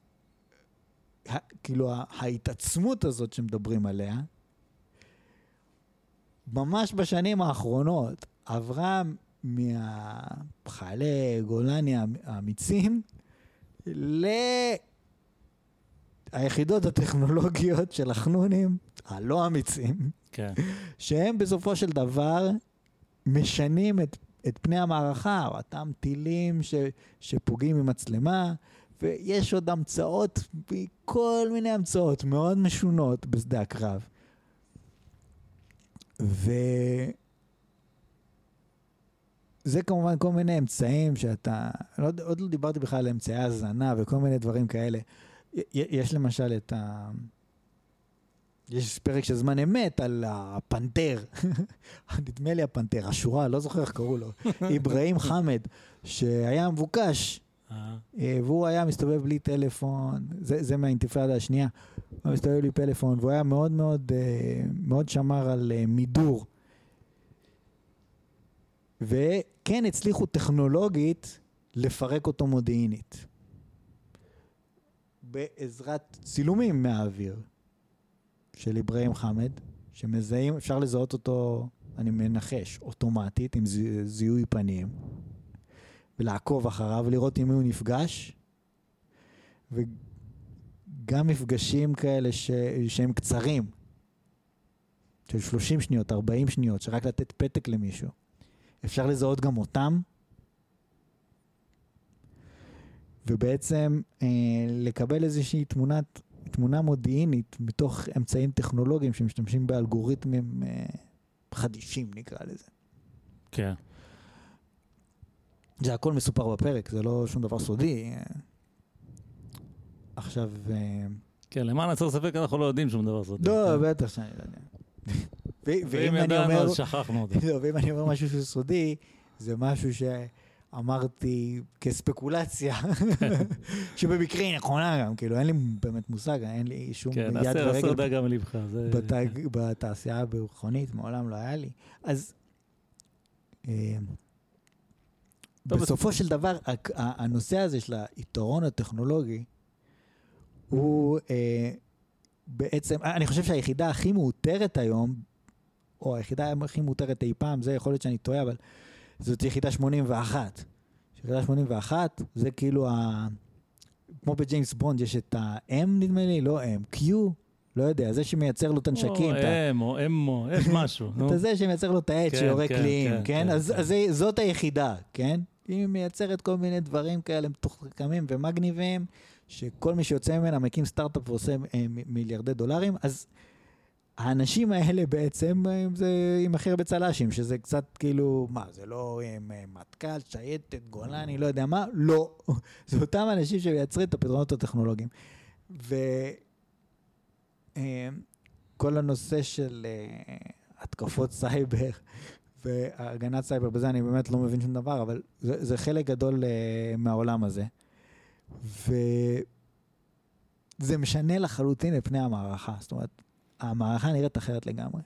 A: כאילו ההתעצמות הזאת שמדברים עליה, ממש בשנים האחרונות עברה מהחיילי גולני האמיצים ליחידות הטכנולוגיות של החנונים הלא אמיצים.
B: כן.
A: שהם בסופו של דבר משנים את, את פני המערכה, אותם טילים ש, שפוגעים ממצלמה, ויש עוד המצאות, כל מיני המצאות מאוד משונות בשדה הקרב. וזה כמובן כל מיני אמצעים שאתה, לא, עוד לא דיברתי בכלל על אמצעי הזנה וכל מיני דברים כאלה. יש למשל את ה... יש פרק של זמן אמת על הפנתר, נדמה לי הפנתר, השורה, לא זוכר איך קראו לו, אברהים חמד, שהיה מבוקש, אה. אה, והוא היה מסתובב בלי טלפון, זה, זה מהאינתיפאדה השנייה, הוא מסתובב בלי פלאפון, והוא היה מאוד מאוד, אה, מאוד שמר על מידור. וכן הצליחו טכנולוגית לפרק אותו מודיעינית. בעזרת צילומים מהאוויר. של אברהים חמד, שמזהים, אפשר לזהות אותו, אני מנחש, אוטומטית, עם זיהוי פנים, ולעקוב אחריו, לראות עם מי הוא נפגש, וגם מפגשים כאלה ש... שהם קצרים, של 30 שניות, 40 שניות, שרק לתת פתק למישהו. אפשר לזהות גם אותם, ובעצם אה, לקבל איזושהי תמונת תמונה מודיעינית מתוך אמצעים טכנולוגיים שמשתמשים באלגוריתמים אה, חדישים, נקרא לזה.
B: כן.
A: זה הכל מסופר בפרק, זה לא שום דבר סודי. עכשיו... אה,
B: כן, למען הסר ספק אנחנו לא יודעים שום דבר סודי.
A: לא, בטח שאני לא יודע.
B: ואם ידענו אז שכחנו אותו.
A: לא, ואם אני אומר משהו שהוא סודי, זה משהו ש... אמרתי כספקולציה, שבמקרה היא נכונה גם, כאילו אין לי באמת מושג, אין לי שום
B: כן, יד ורגל. כן, עשר דקה מלבך. זה...
A: בתעשייה הביטחונית, מעולם לא היה לי. אז אה, בסופו של דבר, הנושא הזה של היתרון הטכנולוגי, הוא אה, בעצם, אני חושב שהיחידה הכי מאותרת היום, או היחידה הכי מאותרת אי פעם, זה יכול להיות שאני טועה, אבל זאת יחידה 81. יחידה 81 זה כאילו ה... כמו בג'יימס בונד יש את ה-M נדמה לי, לא M, Q, לא יודע, זה שמייצר לו את הנשקים.
B: או M או M או, יש משהו.
A: את זה שמייצר לו את העט כן, שיורה כן, קליעים, כן? כן? אז זאת היחידה, כן? היא מייצרת כל מיני דברים כאלה מתוחכמים ומגניבים, שכל מי שיוצא ממנה מקים סטארט-אפ ועושה אה, מיליארדי דולרים, אז האנשים האלה בעצם אה, זה עם הכי הרבה צל"שים, שזה קצת כאילו, מה, זה לא עם אה, מטכ"ל, שייטת, גולני, לא יודע מה, לא. זה אותם אנשים שמייצרים את הפתרונות הטכנולוגיים. וכל הנושא של אה, התקפות סייבר והגנת סייבר, בזה אני באמת לא מבין שום דבר, אבל זה, זה חלק גדול אה, מהעולם הזה. וזה משנה לחלוטין את פני המערכה. זאת אומרת, המערכה נראית אחרת לגמרי.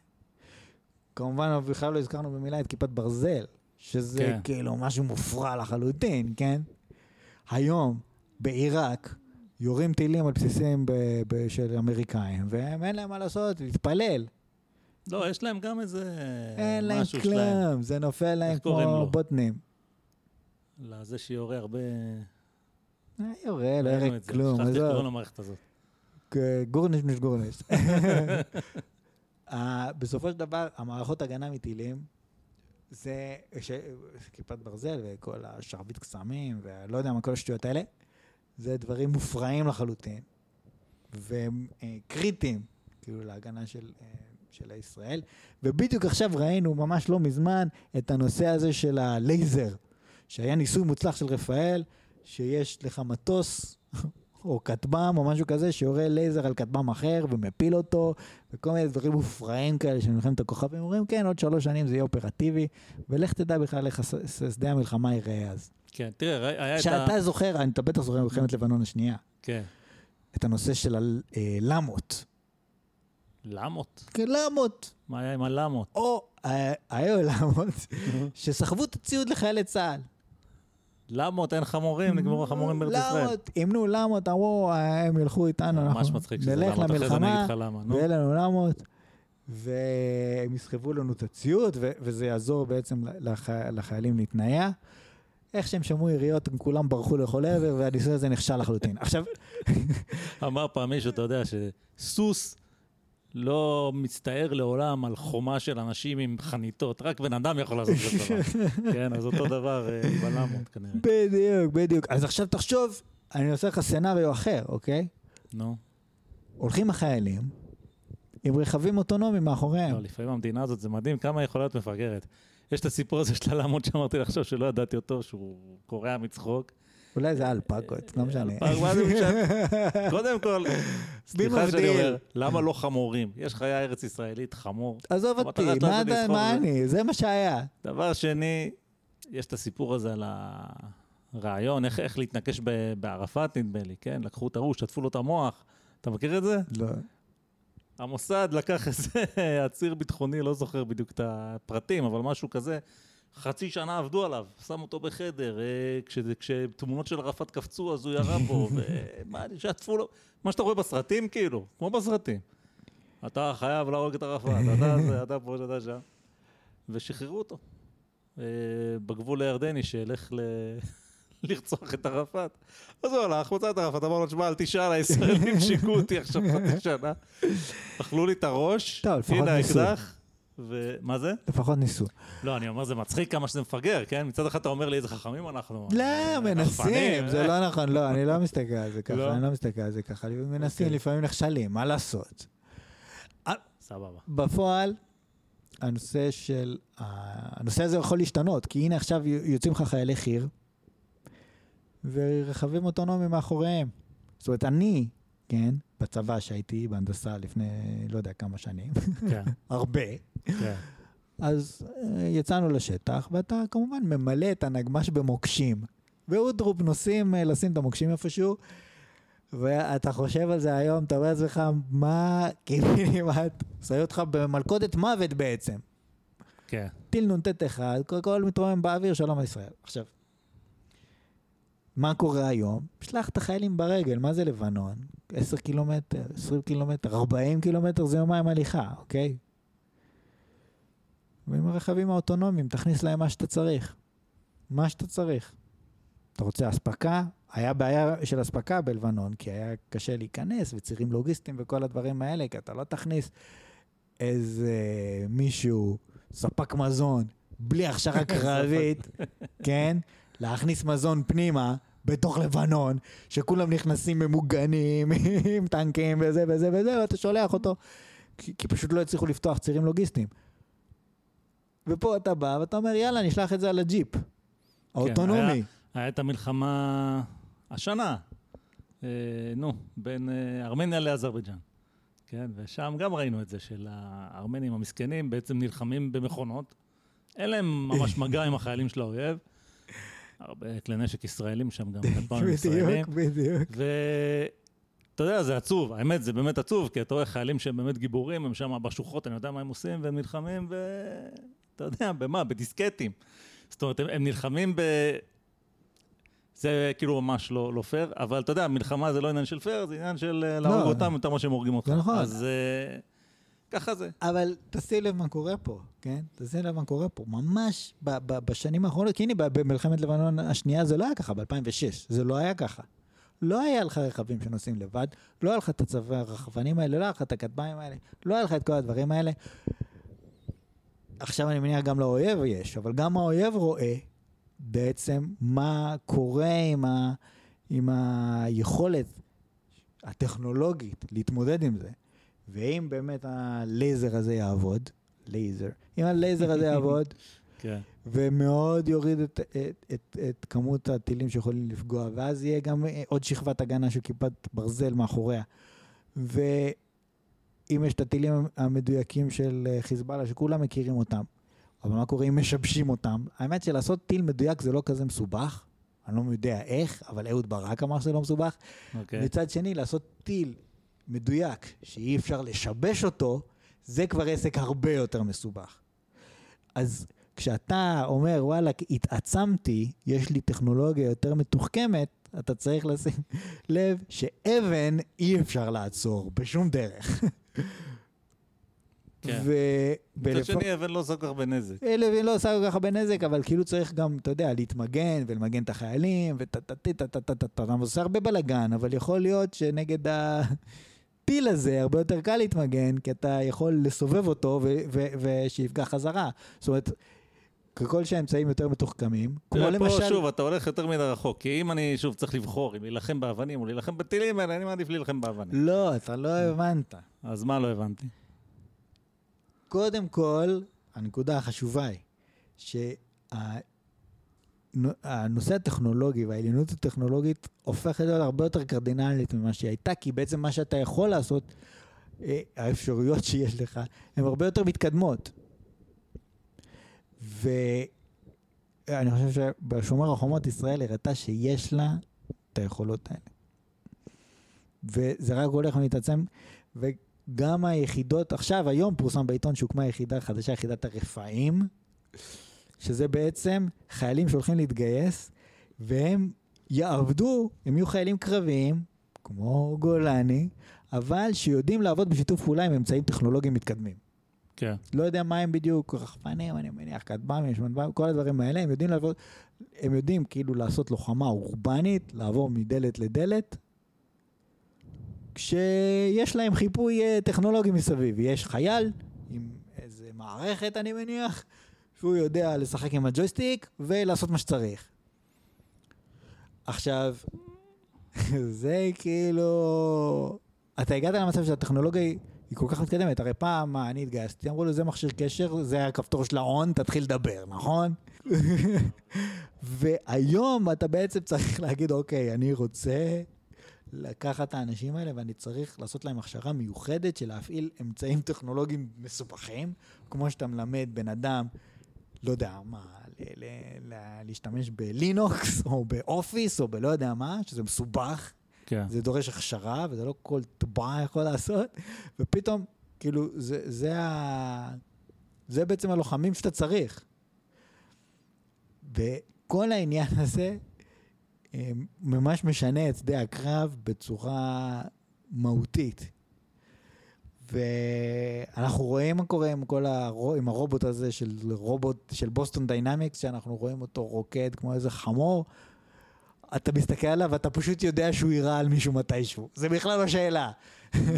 A: כמובן, בכלל לא הזכרנו במילה את כיפת ברזל, שזה
B: כן.
A: כאילו משהו מופרע לחלוטין, כן? היום, בעיראק, יורים טילים על בסיסים ב- ב- של אמריקאים, והם אין להם מה לעשות, להתפלל.
B: לא, יש להם גם איזה
A: אין להם. כלום, זה נופל להם כמו? בוטנים.
B: לזה שיורה הרבה...
A: אה, יורה, לא יראה
B: את זה.
A: כלום,
B: שכחתי איך קוראים
A: עזוב.
B: למערכת הזאת.
A: גורניש מיש גורניש. בסופו של דבר, המערכות הגנה מטילים, זה ש- כיפת ברזל וכל השרביט קסמים ולא יודע מה, כל השטויות האלה, זה דברים מופרעים לחלוטין, והם אה, קריטיים, כאילו, להגנה של, אה, של ישראל. ובדיוק עכשיו ראינו, ממש לא מזמן, את הנושא הזה של הלייזר, שהיה ניסוי מוצלח של רפאל, שיש לך מטוס או כטב"ם או משהו כזה, שיורה לייזר על כטב"ם אחר ומפיל אותו, וכל מיני דברים מופרעים כאלה של מלחמת הכוכבים, אומרים, כן, עוד שלוש שנים זה יהיה אופרטיבי, ולך תדע בכלל איך שדה המלחמה ייראה אז.
B: כן, תראה, היה את ה...
A: שאתה זוכר, אתה בטח זוכר במלחמת לבנון השנייה,
B: כן.
A: את הנושא של הלמות.
B: למות?
A: כן, למות.
B: מה היה עם הלמות?
A: או, אה, היו למות שסחבו את הציוד לחיילי צה"ל.
B: למות, אין חמורים, נגמרו החמורים בארץ ישראל.
A: למות, אימנו למות, אמרו, אה, הם ילכו איתנו,
B: ממש
A: אנחנו
B: מצחיק שזה
A: נלך
B: למות, אחרי זה אני
A: למלחמה. ויהיה לנו למות, והם יסחבו לנו את הציוד, וזה יעזור בעצם לח- לחיילים להתנייע. איך שהם שמעו יריות, הם כולם ברחו לכל עבר, והניסוי הזה נכשל לחלוטין. עכשיו,
B: אמר פעם מישהו, אתה יודע, שסוס לא מצטער לעולם על חומה של אנשים עם חניתות, רק בן אדם יכול לעשות כזה דבר. כן, אז אותו דבר אה, בלמות כנראה.
A: בדיוק, בדיוק. אז עכשיו תחשוב, אני עושה לך סצנריו אחר, אוקיי?
B: נו,
A: הולכים החיילים עם רכבים אוטונומיים מאחוריהם.
B: לא, לפעמים המדינה הזאת, זה מדהים כמה יכולה להיות מפגרת. יש את הסיפור הזה של הלמות שאמרתי לך עכשיו, שלא ידעתי אותו, שהוא קורע מצחוק.
A: אולי זה אלפקות, לא משנה.
B: מה זה משנה? קודם כל, סליחה שאני? אומר, למה לא חמורים? יש חיה ארץ ישראלית, חמור.
A: עזוב אותי, מה. אני? זה מה שהיה.
B: דבר שני, יש את הסיפור הזה על הרעיון, איך, איך להתנקש בערפאת נדמה לי, כן? לקחו את ההוא, שטפו לו את המוח. אתה מכיר את זה?
A: לא.
B: המוסד לקח איזה עציר ביטחוני, לא זוכר בדיוק את הפרטים, אבל משהו כזה. חצי שנה עבדו עליו, שם אותו בחדר, אה, כש- כשתמונות של ערפאת קפצו אז הוא ירה בו, ומה, שטפו לו, מה שאתה רואה בסרטים כאילו, כמו בסרטים. אתה חייב להרוג את ערפאת, אתה זה, אתה פה, אתה שם. ושחררו אותו. אה, בגבול הירדני שילך ל... לרצוח את ערפאת. אז הוא הלך, מצא את ערפאת, אמר לו, שמע, אל תשאל, הישראלים שיקו אותי עכשיו חצי שנה. אכלו לי את הראש, הנה. האקדח, ומה זה?
A: לפחות ניסו.
B: לא, אני אומר, זה מצחיק כמה שזה מפגר, כן? מצד אחד אתה אומר לי איזה חכמים אנחנו.
A: לא,
B: אה,
A: מנסים, זה
B: אה.
A: לא נכון, לא, אני לא מסתכל על זה ככה,
B: לא?
A: אני לא מסתכל על זה ככה, מנסים,
B: אוקיי.
A: לפעמים נכשלים, מה לעשות?
B: סבבה.
A: בפועל, הנושא של, הנושא הזה יכול להשתנות, כי הנה עכשיו יוצאים לך חיילי חי"ר, ורכבים אוטונומיים מאחוריהם. זאת אומרת, אני, כן, בצבא שהייתי בהנדסה לפני לא יודע כמה שנים,
B: כן,
A: הרבה,
B: כן.
A: אז אה, יצאנו לשטח, ואתה כמובן ממלא את הנגמ"ש במוקשים. ואודרופ נוסעים אה, לשים את המוקשים איפשהו, ואתה חושב על זה היום, אתה אומר לעצמך, מה, כמעט, שמים אותך במלכודת מוות בעצם.
B: כן.
A: טיל נ"ט אחד, כל הכל מתרומם באוויר, שלום על ישראל. עכשיו, מה קורה היום? שלח את החיילים ברגל, מה זה לבנון? 10 קילומטר, 20 קילומטר, 40 קילומטר זה יומיים הליכה, אוקיי? ועם הרכבים האוטונומיים, תכניס להם מה שאתה צריך. מה שאתה צריך. אתה רוצה אספקה? היה בעיה של אספקה בלבנון, כי היה קשה להיכנס, וצירים לוגיסטיים וכל הדברים האלה, כי אתה לא תכניס איזה מישהו, ספק מזון, בלי הכשרה קרבית, כן? להכניס מזון פנימה, בתוך לבנון, שכולם נכנסים ממוגנים, עם טנקים וזה וזה וזה, ואתה שולח אותו, כי, כי פשוט לא הצליחו לפתוח צירים לוגיסטיים. ופה אתה בא ואתה אומר, יאללה, נשלח את זה על הג'יפ. האוטונומי.
B: היה, היה את המלחמה השנה, אה, נו, בין אה, ארמניה לאזרבייג'אן. כן, ושם גם ראינו את זה, של הארמנים המסכנים בעצם נלחמים במכונות. אין להם ממש מגע עם החיילים של האויב. הרבה כלי נשק ישראלים שם גם, כטב"מים ישראלים.
A: בדיוק, בדיוק.
B: ואתה יודע, זה עצוב, האמת, זה באמת עצוב, כי אתה רואה חיילים שהם באמת גיבורים, הם שם בשוחות, אני יודע מה הם עושים, והם נלחמים, ואתה יודע, במה? בדיסקטים. זאת אומרת, הם, הם נלחמים ב... זה כאילו ממש לא, לא פייר, אבל אתה יודע, מלחמה זה לא עניין של פייר, זה עניין של אה, להרוג
A: לא,
B: אותם יותר ממה שהם הורגים אותך.
A: זה נכון.
B: אז אה, ככה זה.
A: אבל תשים לב מה קורה פה, כן? תשים לב מה קורה פה. ממש ב- ב- בשנים האחרונות, כי הנה במלחמת לבנון השנייה זה לא היה ככה, ב-2006, זה לא היה ככה. לא היה לך רכבים שנוסעים לבד, לא היה לך את הצווי הרכבנים האלה, לא היה לך את הכטב"מים האלה, לא היה לך את כל הדברים האלה. עכשיו אני מניח גם לאויב יש, אבל גם האויב רואה בעצם מה קורה עם, ה, עם היכולת הטכנולוגית להתמודד עם זה. ואם באמת הלייזר הזה יעבוד, לייזר, אם הלייזר הזה יעבוד,
B: כן.
A: ומאוד יוריד את, את, את, את כמות הטילים שיכולים לפגוע, ואז יהיה גם עוד שכבת הגנה של כיפת ברזל מאחוריה. ואם יש את הטילים המדויקים של אה, חיזבאללה, שכולם מכירים אותם, אבל מה קורה אם משבשים אותם? האמת שלעשות טיל מדויק זה לא כזה מסובך, אני לא יודע איך, אבל אהוד ברק אמר שזה לא מסובך.
B: אוקיי.
A: מצד שני, לעשות טיל מדויק, שאי אפשר לשבש אותו, זה כבר עסק הרבה יותר מסובך. אז כשאתה אומר, וואלה, התעצמתי, יש לי טכנולוגיה יותר מתוחכמת, אתה צריך לשים לב שאבן אי אפשר לעצור בשום דרך.
B: כן. מצד שני, אבן לא עושה כל כך הרבה נזק.
A: אלה לא עושה כל כך הרבה נזק, אבל כאילו צריך גם, אתה יודע, להתמגן ולמגן את החיילים, וטה-טה-טה-טה-טה-טה, עושה הרבה בלאגן, אבל יכול להיות שנגד הטיל הזה הרבה יותר קל להתמגן, כי אתה יכול לסובב אותו ושיפגע חזרה. זאת אומרת, ככל שהאמצעים יותר מתוחכמים, כמו
B: תראה,
A: למשל...
B: פה שוב, אתה הולך יותר מדי רחוק, כי אם אני שוב צריך לבחור אם להילחם באבנים או להילחם בטילים אני מעדיף להילחם באבנים.
A: לא, אתה לא הבנת.
B: אז מה לא הבנתי?
A: קודם כל, הנקודה החשובה היא שהנושא הטכנולוגי והעליונות הטכנולוגית הופכת להיות הרבה יותר קרדינלית ממה שהיא הייתה, כי בעצם מה שאתה יכול לעשות, אה, האפשרויות שיש לך, הן הרבה יותר מתקדמות. ואני חושב שבשומר החומות ישראל הראתה שיש לה את היכולות האלה. וזה רק הולך ומתעצם, וגם היחידות, עכשיו, היום פורסם בעיתון שהוקמה יחידה חדשה, יחידת הרפאים, שזה בעצם חיילים שהולכים להתגייס, והם יעבדו, הם יהיו חיילים קרביים, כמו גולני, אבל שיודעים לעבוד בשיתוף פעולה עם אמצעים טכנולוגיים מתקדמים.
B: כן.
A: לא יודע מה הם בדיוק, רחפנים, אני מניח, כטב"מים, שמנב"מים, כל הדברים האלה, הם יודעים לעבוד, הם יודעים כאילו לעשות לוחמה אורבנית, לעבור מדלת לדלת, כשיש להם חיפוי אה, טכנולוגי מסביב. יש חייל עם איזה מערכת, אני מניח, שהוא יודע לשחק עם הג'ויסטיק ולעשות מה שצריך. עכשיו, זה כאילו... אתה הגעת למצב שהטכנולוגיה היא, היא כל כך מתקדמת. הרי פעם, מה, אני התגייסתי, אמרו לו, זה מכשיר קשר, זה הכפתור של ההון, תתחיל לדבר, נכון? והיום אתה בעצם צריך להגיד, אוקיי, אני רוצה לקחת את האנשים האלה ואני צריך לעשות להם הכשרה מיוחדת של להפעיל אמצעים טכנולוגיים מסובכים, כמו שאתה מלמד בן אדם, לא יודע מה, ל- ל- ל- להשתמש בלינוקס או באופיס או בלא יודע מה, שזה מסובך,
B: כן.
A: זה דורש הכשרה וזה לא כל טבע יכול לעשות, ופתאום, כאילו, זה, זה, ה... זה בעצם הלוחמים שאתה צריך. וכל העניין הזה ממש משנה את שדה הקרב בצורה מהותית. ואנחנו רואים מה קורה עם כל הרו... עם הרובוט הזה של רובוט של Boston Dynamics, שאנחנו רואים אותו רוקד כמו איזה חמור. אתה מסתכל עליו ואתה פשוט יודע שהוא יירה על מישהו מתישהו. זה בכלל לא שאלה.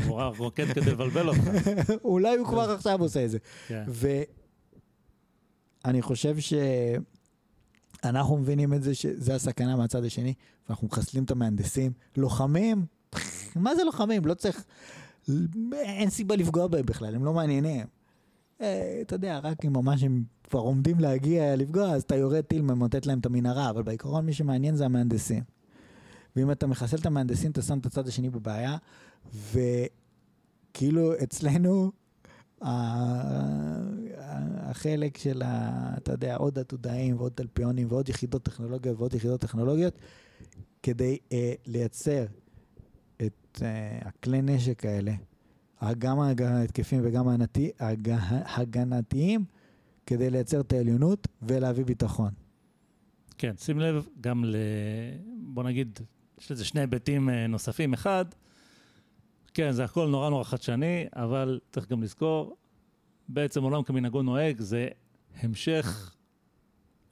B: הוא רק רוקד כדי לבלבל אותך.
A: אולי הוא כבר עכשיו עושה את זה.
B: כן.
A: ואני חושב אנחנו מבינים את זה שזה הסכנה מהצד השני, ואנחנו מחסלים את המהנדסים. לוחמים, מה זה לוחמים? לא צריך... אין סיבה לפגוע בהם בכלל, הם לא מעניינים. אה, אתה יודע, רק אם ממש הם כבר עומדים להגיע לפגוע, אז אתה יורד טיל, ממוטט להם את המנהרה, אבל בעיקרון מי שמעניין זה המהנדסים. ואם אתה מחסל את המהנדסים, אתה שם את הצד השני בבעיה, וכאילו אצלנו, החלק של, אתה יודע, עוד עתודאים ועוד תלפיונים ועוד יחידות טכנולוגיות ועוד יחידות טכנולוגיות, כדי אה, לייצר את אה, הכלי נשק האלה, גם ההתקפים וגם ההגנתיים, כדי לייצר את העליונות ולהביא ביטחון.
B: כן, שים לב גם ל... בוא נגיד, יש לזה שני היבטים אה, נוספים. אחד, כן, זה הכל נורא נורא חדשני, אבל צריך גם לזכור, בעצם עולם כמנהגו נוהג זה המשך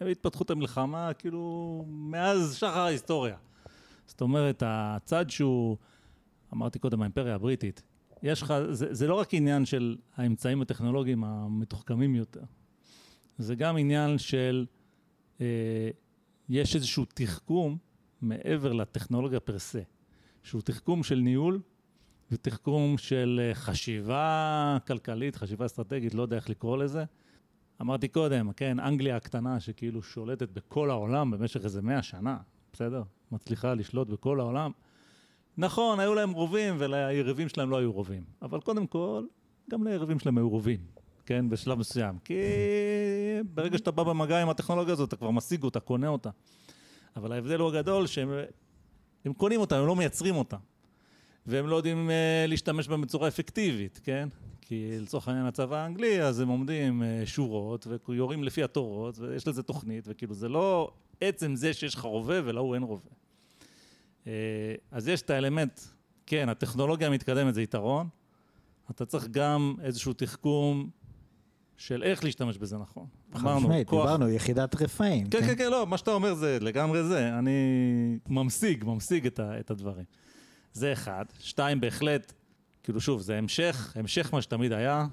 B: התפתחות המלחמה, כאילו, מאז שחר ההיסטוריה. זאת אומרת, הצד שהוא, אמרתי קודם, האימפריה הבריטית, יש לך, זה, זה לא רק עניין של האמצעים הטכנולוגיים המתוחכמים יותר, זה גם עניין של, אה, יש איזשהו תחכום מעבר לטכנולוגיה פר סה, שהוא תחכום של ניהול ותחכום של אה, חשיבה כלכלית, חשיבה אסטרטגית, לא יודע איך לקרוא לזה. אמרתי קודם, כן, אנגליה הקטנה שכאילו שולטת בכל העולם במשך איזה מאה שנה, בסדר? מצליחה לשלוט בכל העולם. נכון, היו להם רובים וליריבים שלהם לא היו רובים. אבל קודם כל, גם ליריבים שלהם היו רובים, כן? בשלב מסוים. כי ברגע שאתה בא במגע עם הטכנולוגיה הזאת, אתה כבר משיג אותה, קונה אותה. אבל ההבדל הוא הגדול שהם הם קונים אותה, הם לא מייצרים אותה. והם לא יודעים uh, להשתמש בה בצורה אפקטיבית, כן? כי לצורך העניין הצבא האנגלי, אז הם עומדים uh, שורות ויורים לפי התורות, ויש לזה תוכנית, וכאילו זה לא עצם זה שיש לך רובה ולהוא אין רובה. Uh, אז יש את האלמנט, כן, הטכנולוגיה המתקדמת זה יתרון, אתה צריך גם איזשהו תחכום של איך להשתמש בזה נכון.
A: אמרנו, כוח... דיברנו, יחידת רפאים.
B: כן, כן, כן, כן, לא, מה שאתה אומר זה לגמרי זה, אני ממשיג, ממשיג את, ה, את הדברים. זה אחד. שתיים, בהחלט, כאילו שוב, זה המשך, המשך מה שתמיד היה.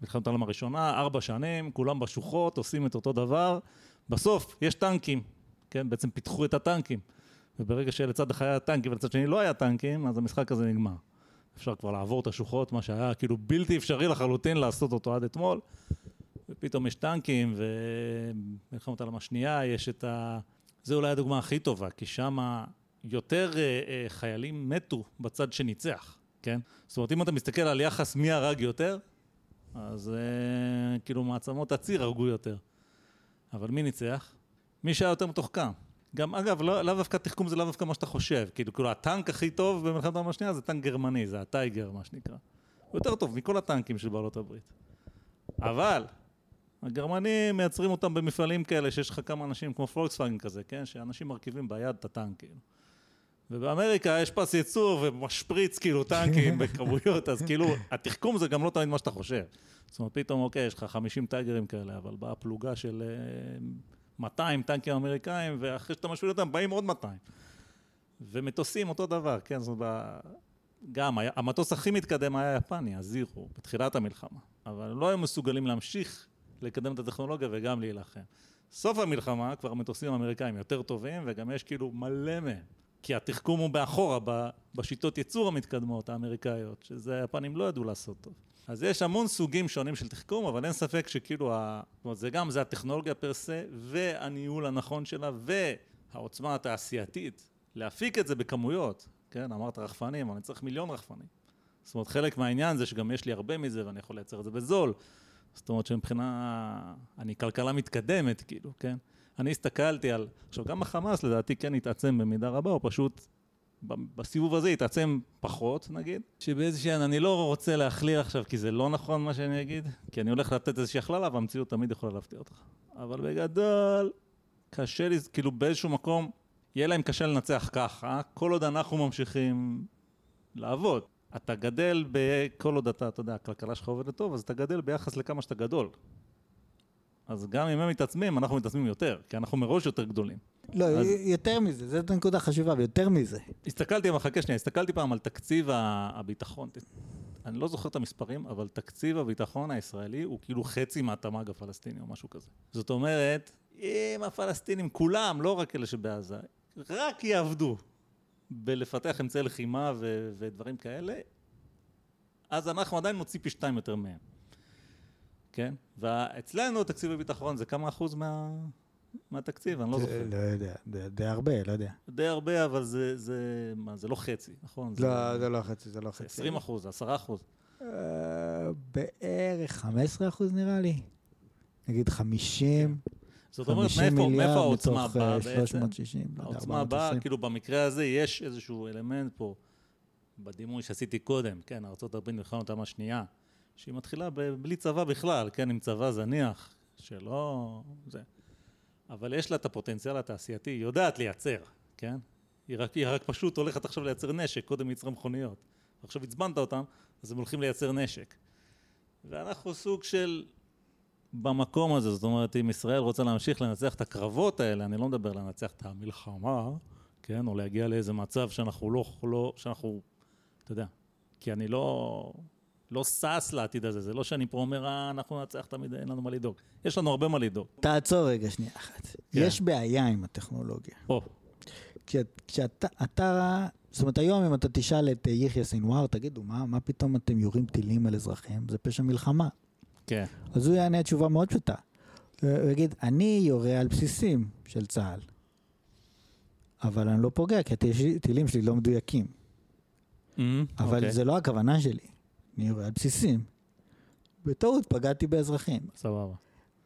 B: מלחמת העולם הראשונה, ארבע שנים, כולם בשוחות, עושים את אותו דבר. בסוף, יש טנקים, כן? בעצם פיתחו את הטנקים. וברגע שלצד אחד היה טנקים ולצד שני לא היה טנקים, אז המשחק הזה נגמר. אפשר כבר לעבור את השוחות, מה שהיה כאילו בלתי אפשרי לחלוטין לעשות אותו עד אתמול. ופתאום יש טנקים, ומלחמת העולם השנייה יש את ה... זה אולי הדוגמה הכי טובה, כי שם יותר uh, uh, חיילים מתו בצד שניצח, כן? זאת אומרת, אם אתה מסתכל על יחס מי הרג יותר, אז uh, כאילו מעצמות הציר הרגו יותר. אבל מי ניצח? מי שהיה יותר מתוחכם. גם, אגב, לא, לאו דווקא תחכום זה לאו דווקא מה שאתה חושב. כאילו, כאילו, הטנק הכי טוב במלחמת העולם השנייה זה טנק גרמני, זה הטייגר, מה שנקרא. הוא יותר טוב מכל הטנקים של בעלות הברית. אבל, הגרמנים מייצרים אותם במפעלים כאלה, שיש לך כמה אנשים כמו פולקסווגן כזה, כן? שאנשים מרכיבים ביד את הטנק, כאילו. ובאמריקה יש פס ייצור ומשפריץ כאילו טנקים בכמויות, אז כאילו, התחכום זה גם לא תמיד מה שאתה חושב. זאת אומרת, פתאום, אוקיי, יש לך 50 טייגרים כאלה, אבל באה פלוגה של 200 אה, טנקים אמריקאים, ואחרי שאתה משוויל אותם, באים עוד 200. ומטוסים אותו דבר, כן, זאת אומרת, גם, המטוס הכי מתקדם היה יפני, הזירו, בתחילת המלחמה. אבל לא היו מסוגלים להמשיך לקדם את הטכנולוגיה וגם להילחם. סוף המלחמה, כבר המטוסים האמריקאים יותר טובים, וגם יש כאילו מלא מהם. כי התחכום הוא באחורה, בשיטות ייצור המתקדמות האמריקאיות, שזה היפנים לא ידעו לעשות טוב. אז יש המון סוגים שונים של תחכום, אבל אין ספק שכאילו, ה... זאת אומרת, זה גם, זה הטכנולוגיה פר סה, והניהול הנכון שלה, והעוצמה התעשייתית, להפיק את זה בכמויות, כן, אמרת רחפנים, אני צריך מיליון רחפנים. זאת אומרת, חלק מהעניין זה שגם יש לי הרבה מזה ואני יכול לייצר את זה בזול. זאת אומרת שמבחינה, אני כלכלה מתקדמת, כאילו, כן? אני הסתכלתי על, עכשיו גם החמאס לדעתי כן התעצם במידה רבה, או פשוט בסיבוב הזה התעצם פחות נגיד, שבאיזושהי, אני לא רוצה להכליל עכשיו כי זה לא נכון מה שאני אגיד, כי אני הולך לתת איזושהי הכללה והמציאות תמיד יכולה להפתיע אותך. אבל בגדול, קשה לי, כאילו באיזשהו מקום, יהיה להם קשה לנצח ככה, כל עוד אנחנו ממשיכים לעבוד. אתה גדל בכל עוד אתה, אתה יודע, הכלכלה שלך עובדת טוב, אז אתה גדל ביחס לכמה שאתה גדול. אז גם אם הם מתעצמים, אנחנו מתעצמים יותר, כי אנחנו מראש יותר גדולים.
A: לא, אז... יותר מזה, זאת נקודה חשובה, ויותר מזה.
B: הסתכלתי, אבל חכה שנייה, הסתכלתי פעם על תקציב הביטחון. אני לא זוכר את המספרים, אבל תקציב הביטחון הישראלי הוא כאילו חצי מהתמ"ג הפלסטיני או משהו כזה. זאת אומרת, אם הפלסטינים, כולם, לא רק אלה שבעזה, רק יעבדו בלפתח אמצעי לחימה ו- ודברים כאלה, אז אנחנו עדיין נוציא פי שתיים יותר מהם. כן? ואצלנו תקציב הביטחון זה כמה אחוז מה... מהתקציב, אני לא זוכר.
A: לא יודע, די- הרבה, לא יודע.
B: די הרבה, אבל זה, זה, מה, זה לא חצי, נכון?
A: לא, זה לא חצי, זה לא חצי.
B: 20 אחוז, 10 אחוז.
A: אה, בערך 15 אחוז נראה לי. נגיד 50,
B: זאת אומרת,
A: 50
B: מאיפה, העוצמה
A: מתוך
B: באה
A: אה,
B: בעצם?
A: 360, לא יודע,
B: העוצמה באה,
A: 420.
B: כאילו במקרה הזה יש איזשהו אלמנט פה, בדימוי שעשיתי קודם, כן, ארה"ב מלחמת העולם השנייה, שהיא מתחילה בלי צבא בכלל, כן, עם צבא זניח, שלא... זה. אבל יש לה את הפוטנציאל התעשייתי, היא יודעת לייצר, כן? היא רק, היא רק פשוט הולכת עכשיו לייצר נשק, קודם ייצרה מכוניות. עכשיו עצבנת אותם, אז הם הולכים לייצר נשק. ואנחנו סוג של... במקום הזה, זאת אומרת, אם ישראל רוצה להמשיך לנצח את הקרבות האלה, אני לא מדבר לנצח את המלחמה, כן, או להגיע לאיזה מצב שאנחנו לא, לא, שאנחנו, אתה יודע, כי אני לא, לא שש לעתיד הזה, זה לא שאני פה אומר, אה, אנחנו ננצח תמיד, אין לנו מה לדאוג. יש לנו הרבה מה לדאוג.
A: תעצור רגע שנייה אחת. יש בעיה עם הטכנולוגיה.
B: או,
A: כשאת- כשאתה, אתה, זאת אומרת, היום אם אתה תשאל את אה, יחיא סינואר, תגידו, מה, מה פתאום אתם יורים טילים על אזרחים? זה פשע מלחמה.
B: כן,
A: אז הוא יענה תשובה מאוד פשוטה. הוא יגיד, אני יורה על בסיסים של צה"ל, אבל אני לא פוגע, כי הטילים שלי לא מדויקים. אבל
B: אוקיי,
A: זה לא הכוונה שלי. אני יורה על בסיסים. בטעות פגעתי באזרחים.
B: סבבה.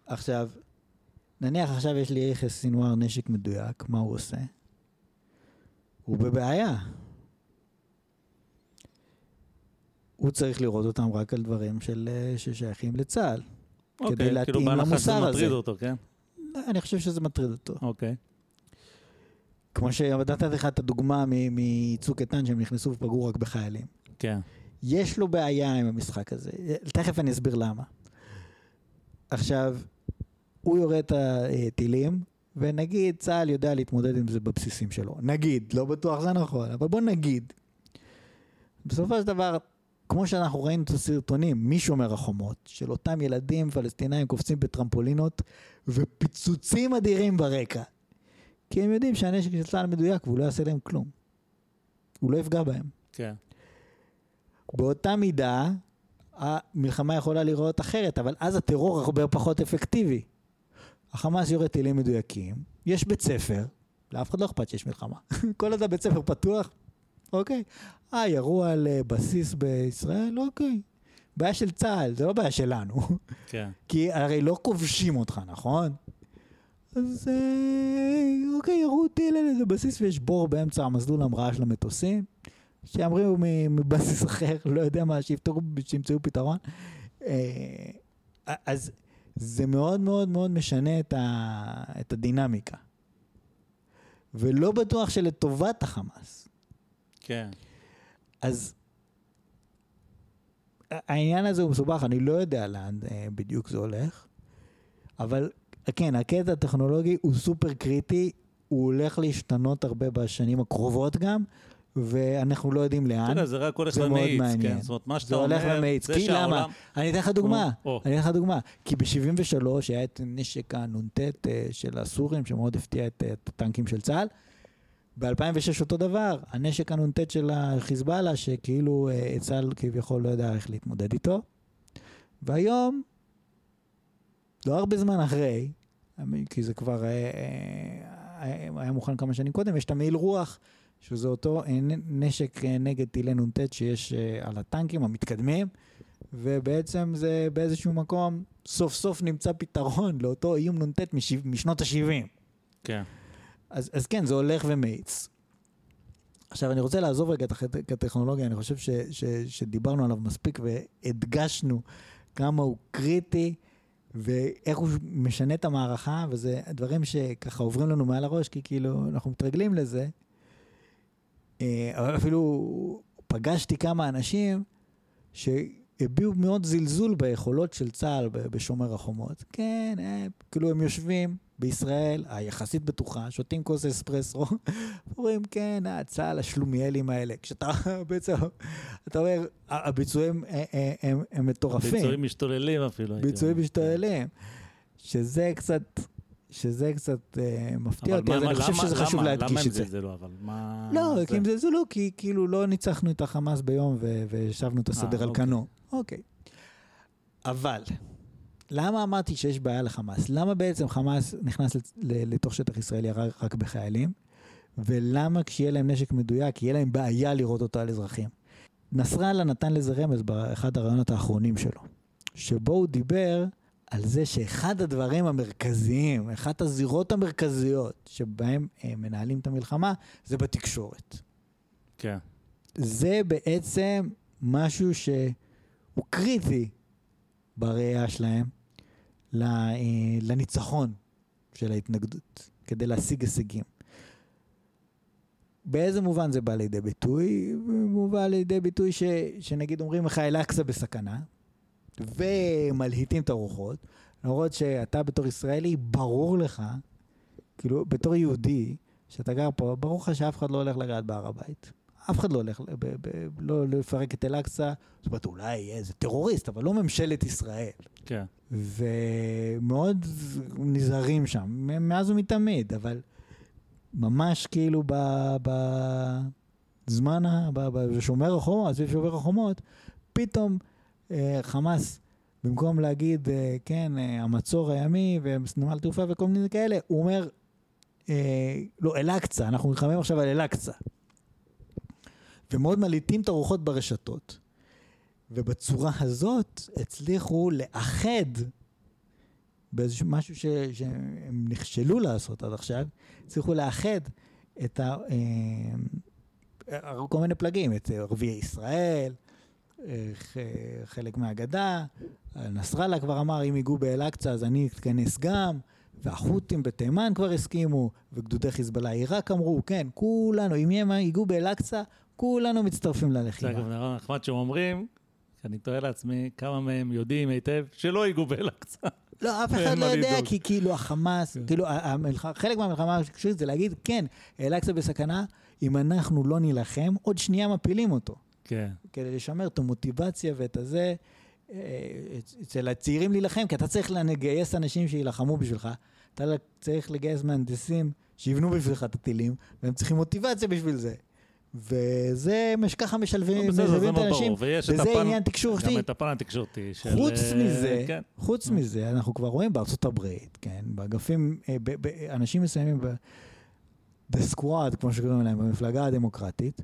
A: עכשיו, נניח עכשיו יש לי יחיא סינואר נשק מדויק, מה הוא עושה? הוא בבעיה. הוא צריך לראות אותם רק על דברים של, אה, ששייכים לצה"ל.
B: אוקיי,
A: להתאים
B: כאילו
A: למוסר הזה.
B: מטריד אותו, כן?
A: אני חושב שזה מטריד אותו.
B: אוקיי.
A: כמו שנתתי לך את הדוגמה מצוק איתן, שהם נכנסו ופגעו רק בחיילים.
B: כן,
A: יש לו בעיה עם המשחק הזה. תכף אני אסביר למה. עכשיו, הוא יורה את הטילים, ונגיד צה"ל יודע להתמודד עם זה בבסיסים שלו. נגיד, לא בטוח זה נכון, אבל בוא נגיד. בסופו של דבר, כמו שאנחנו ראינו את הסרטונים משומר החומות, של אותם ילדים פלסטינאים קופצים בטרמפולינות, ופיצוצים אדירים ברקע. כי הם יודעים שהנשק של צה"ל מדויק והוא לא יעשה להם כלום. הוא לא יפגע בהם.
B: כן.
A: באותה מידה, המלחמה יכולה להיראות אחרת, אבל אז הטרור הרבה פחות אפקטיבי. החמאס יורה טילים מדויקים, יש בית ספר, לאף אחד לא אכפת שיש מלחמה. כל עוד הבית ספר פתוח, אוקיי. אה, ירו על אה, בסיס בישראל, אוקיי. בעיה של צה"ל, זה לא בעיה שלנו.
B: כן.
A: כי הרי לא כובשים אותך, נכון? אז אה, אוקיי, ירו טיל על איזה בסיס ויש בור באמצע המסלול המראה של המטוסים. שימריאו מ- מבסיס אחר, לא יודע מה, שיפתרו, שימצאו פתרון. אה, אז זה מאוד מאוד מאוד משנה את, ה, את הדינמיקה. ולא בטוח שלטובת החמאס.
B: כן.
A: אז העניין הזה הוא מסובך, אני לא יודע לאן אה, בדיוק זה הולך, אבל כן, הקטע הטכנולוגי הוא סופר קריטי, הוא הולך להשתנות הרבה בשנים הקרובות גם, ואנחנו לא יודעים
B: אתה
A: לאן.
B: יודע, זה רק הולך
A: זה מעניין.
B: כן? זאת אומרת, מה שאתה
A: זה
B: אומר,
A: הולך ומאיץ.
B: זה
A: כי
B: שהעולם...
A: למה? אני אתן לך דוגמה. אני אתן לך דוגמה. כי ב-73 היה את נשק הנ"ט אה, של הסורים, שמאוד הפתיע את, אה, את הטנקים של צה"ל. ב-2006 אותו דבר, הנשק הנ"ט של החיזבאללה, שכאילו אה, צה"ל כביכול לא יודע איך להתמודד איתו. והיום, לא הרבה זמן אחרי, כי זה כבר היה מוכן כמה שנים קודם, יש את המעיל רוח, שזה אותו אה, נשק אה, נגד טילי נ"ט שיש אה, על הטנקים המתקדמים, ובעצם זה באיזשהו מקום, סוף סוף נמצא פתרון לאותו איום נ"ט משנות ה-70.
B: כן.
A: אז, אז כן, זה הולך ומאיץ. עכשיו, אני רוצה לעזוב רגע את הטכנולוגיה, אני חושב ש, ש, שדיברנו עליו מספיק והדגשנו כמה הוא קריטי ואיך הוא משנה את המערכה, וזה דברים שככה עוברים לנו מעל הראש, כי כאילו אנחנו מתרגלים לזה. אה, אבל אפילו פגשתי כמה אנשים שהביעו מאוד זלזול ביכולות של צה"ל בשומר החומות. כן, אה, כאילו הם יושבים בישראל, היחסית בטוחה, שותים כוס אספרסו, אומרים, כן, אה, צה"ל, השלומיאלים האלה. כשאתה בעצם, אתה אומר, הביצועים אה, אה, הם, הם מטורפים.
B: ביצועים משתוללים אפילו.
A: ביצועים. משתוללים. שזה קצת שזה קצת אה, מפתיע אותי, אז
B: מה-
A: אני חושב
B: למה-
A: שזה חשוב
B: למה-
A: להדגיש
B: למה
A: את
B: הם
A: זה.
B: זלזלו, אבל מה...
A: לא,
B: זה-
A: כי הם זלזלו, כי כאילו לא ניצחנו את החמאס ביום והשבנו את הסדר
B: אה,
A: על
B: אוקיי.
A: כנו. אוקיי. אבל, למה אמרתי שיש בעיה לחמאס? למה בעצם חמאס נכנס לתוך שטח ישראל ירה רק בחיילים? ולמה כשיהיה להם נשק מדויק, יהיה להם בעיה לראות אותו על אזרחים? נסראללה נתן לזה רמז באחד הראיונות האחרונים שלו, שבו הוא דיבר על זה שאחד הדברים המרכזיים, אחת הזירות המרכזיות שבהם אה, מנהלים את המלחמה, זה בתקשורת.
B: כן,
A: זה בעצם משהו שהוא קריטי בראייה שלהם אה, לניצחון של ההתנגדות, כדי להשיג הישגים. באיזה מובן זה בא לידי ביטוי? הוא בא לידי ביטוי ש, שנגיד אומרים לך אל-אקצא בסכנה, ומלהיטים את הרוחות, למרות שאתה בתור ישראלי, ברור לך, כאילו, בתור יהודי, שאתה גר פה, ברור לך שאף אחד לא הולך לגעת בהר הבית. אף אחד לא הולך ב- ב- לא לפרק את אל-אקצא, זאת אומרת, אולי יהיה איזה טרוריסט, אבל לא ממשלת ישראל.
B: כן.
A: ומאוד נזהרים שם, מאז ומתמיד, אבל ממש כאילו בזמן, בשומר החומות, סביב שומר החומות, פתאום חמאס, במקום להגיד, אה, כן, אה, המצור הימי ונמל תעופה וכל מיני כאלה, הוא אומר, אה, לא, אל-אקצא, אנחנו נלחמים עכשיו על אל-אקצא. ומאוד מלהיטים את הרוחות ברשתות. ובצורה הזאת הצליחו לאחד באיזשהו משהו ש, שהם נכשלו לעשות עד עכשיו, הצליחו לאחד את ה... אה, כל מיני פלגים, את ערביי ישראל, אה, חלק מהגדה, נסראללה כבר אמר, אם ייגעו באל-אקצא אז אני אתכנס גם, והחות'ים בתימן כבר הסכימו, וגדודי חיזבאללה עיראק אמרו, כן, כולנו, אם ייגעו באל-אקצא, כולנו מצטרפים
B: זה
A: ללחימה.
B: אגב נראה נחמד שהם אומרים, אני תוהה לעצמי כמה מהם יודעים היטב שלא ייגעו באל-אקצא.
A: לא, אף אחד לא יודע. כי כאילו החמאס,
B: כן.
A: כאילו חלק מהמלחמה השקשית זה להגיד, כן, אל-אקצא בסכנה, אם אנחנו לא נילחם, עוד שנייה מפילים אותו.
B: כן,
A: כדי לשמר את המוטיבציה ואת הזה, אה, אצל הצעירים להילחם, כי אתה צריך לגייס אנשים שיילחמו בשבילך, אתה צריך לגייס מהנדסים שיבנו בשבילך את הטילים, והם צריכים מוטיבציה בשביל זה. וזה, מש- ככה משלבים
B: לא, בסדר,
A: משלבים את
B: מאוד
A: האנשים, וזה
B: הפן-
A: עניין תקשורתי.
B: גם את הפן התקשורתי של...
A: חוץ
B: אה,
A: מזה,
B: כן.
A: חוץ מזה, אנחנו כבר רואים בארצות הברית, כן, באגפים, אה, אנשים מסוימים, ב- The Squad, כמו שקוראים להם, במפלגה הדמוקרטית,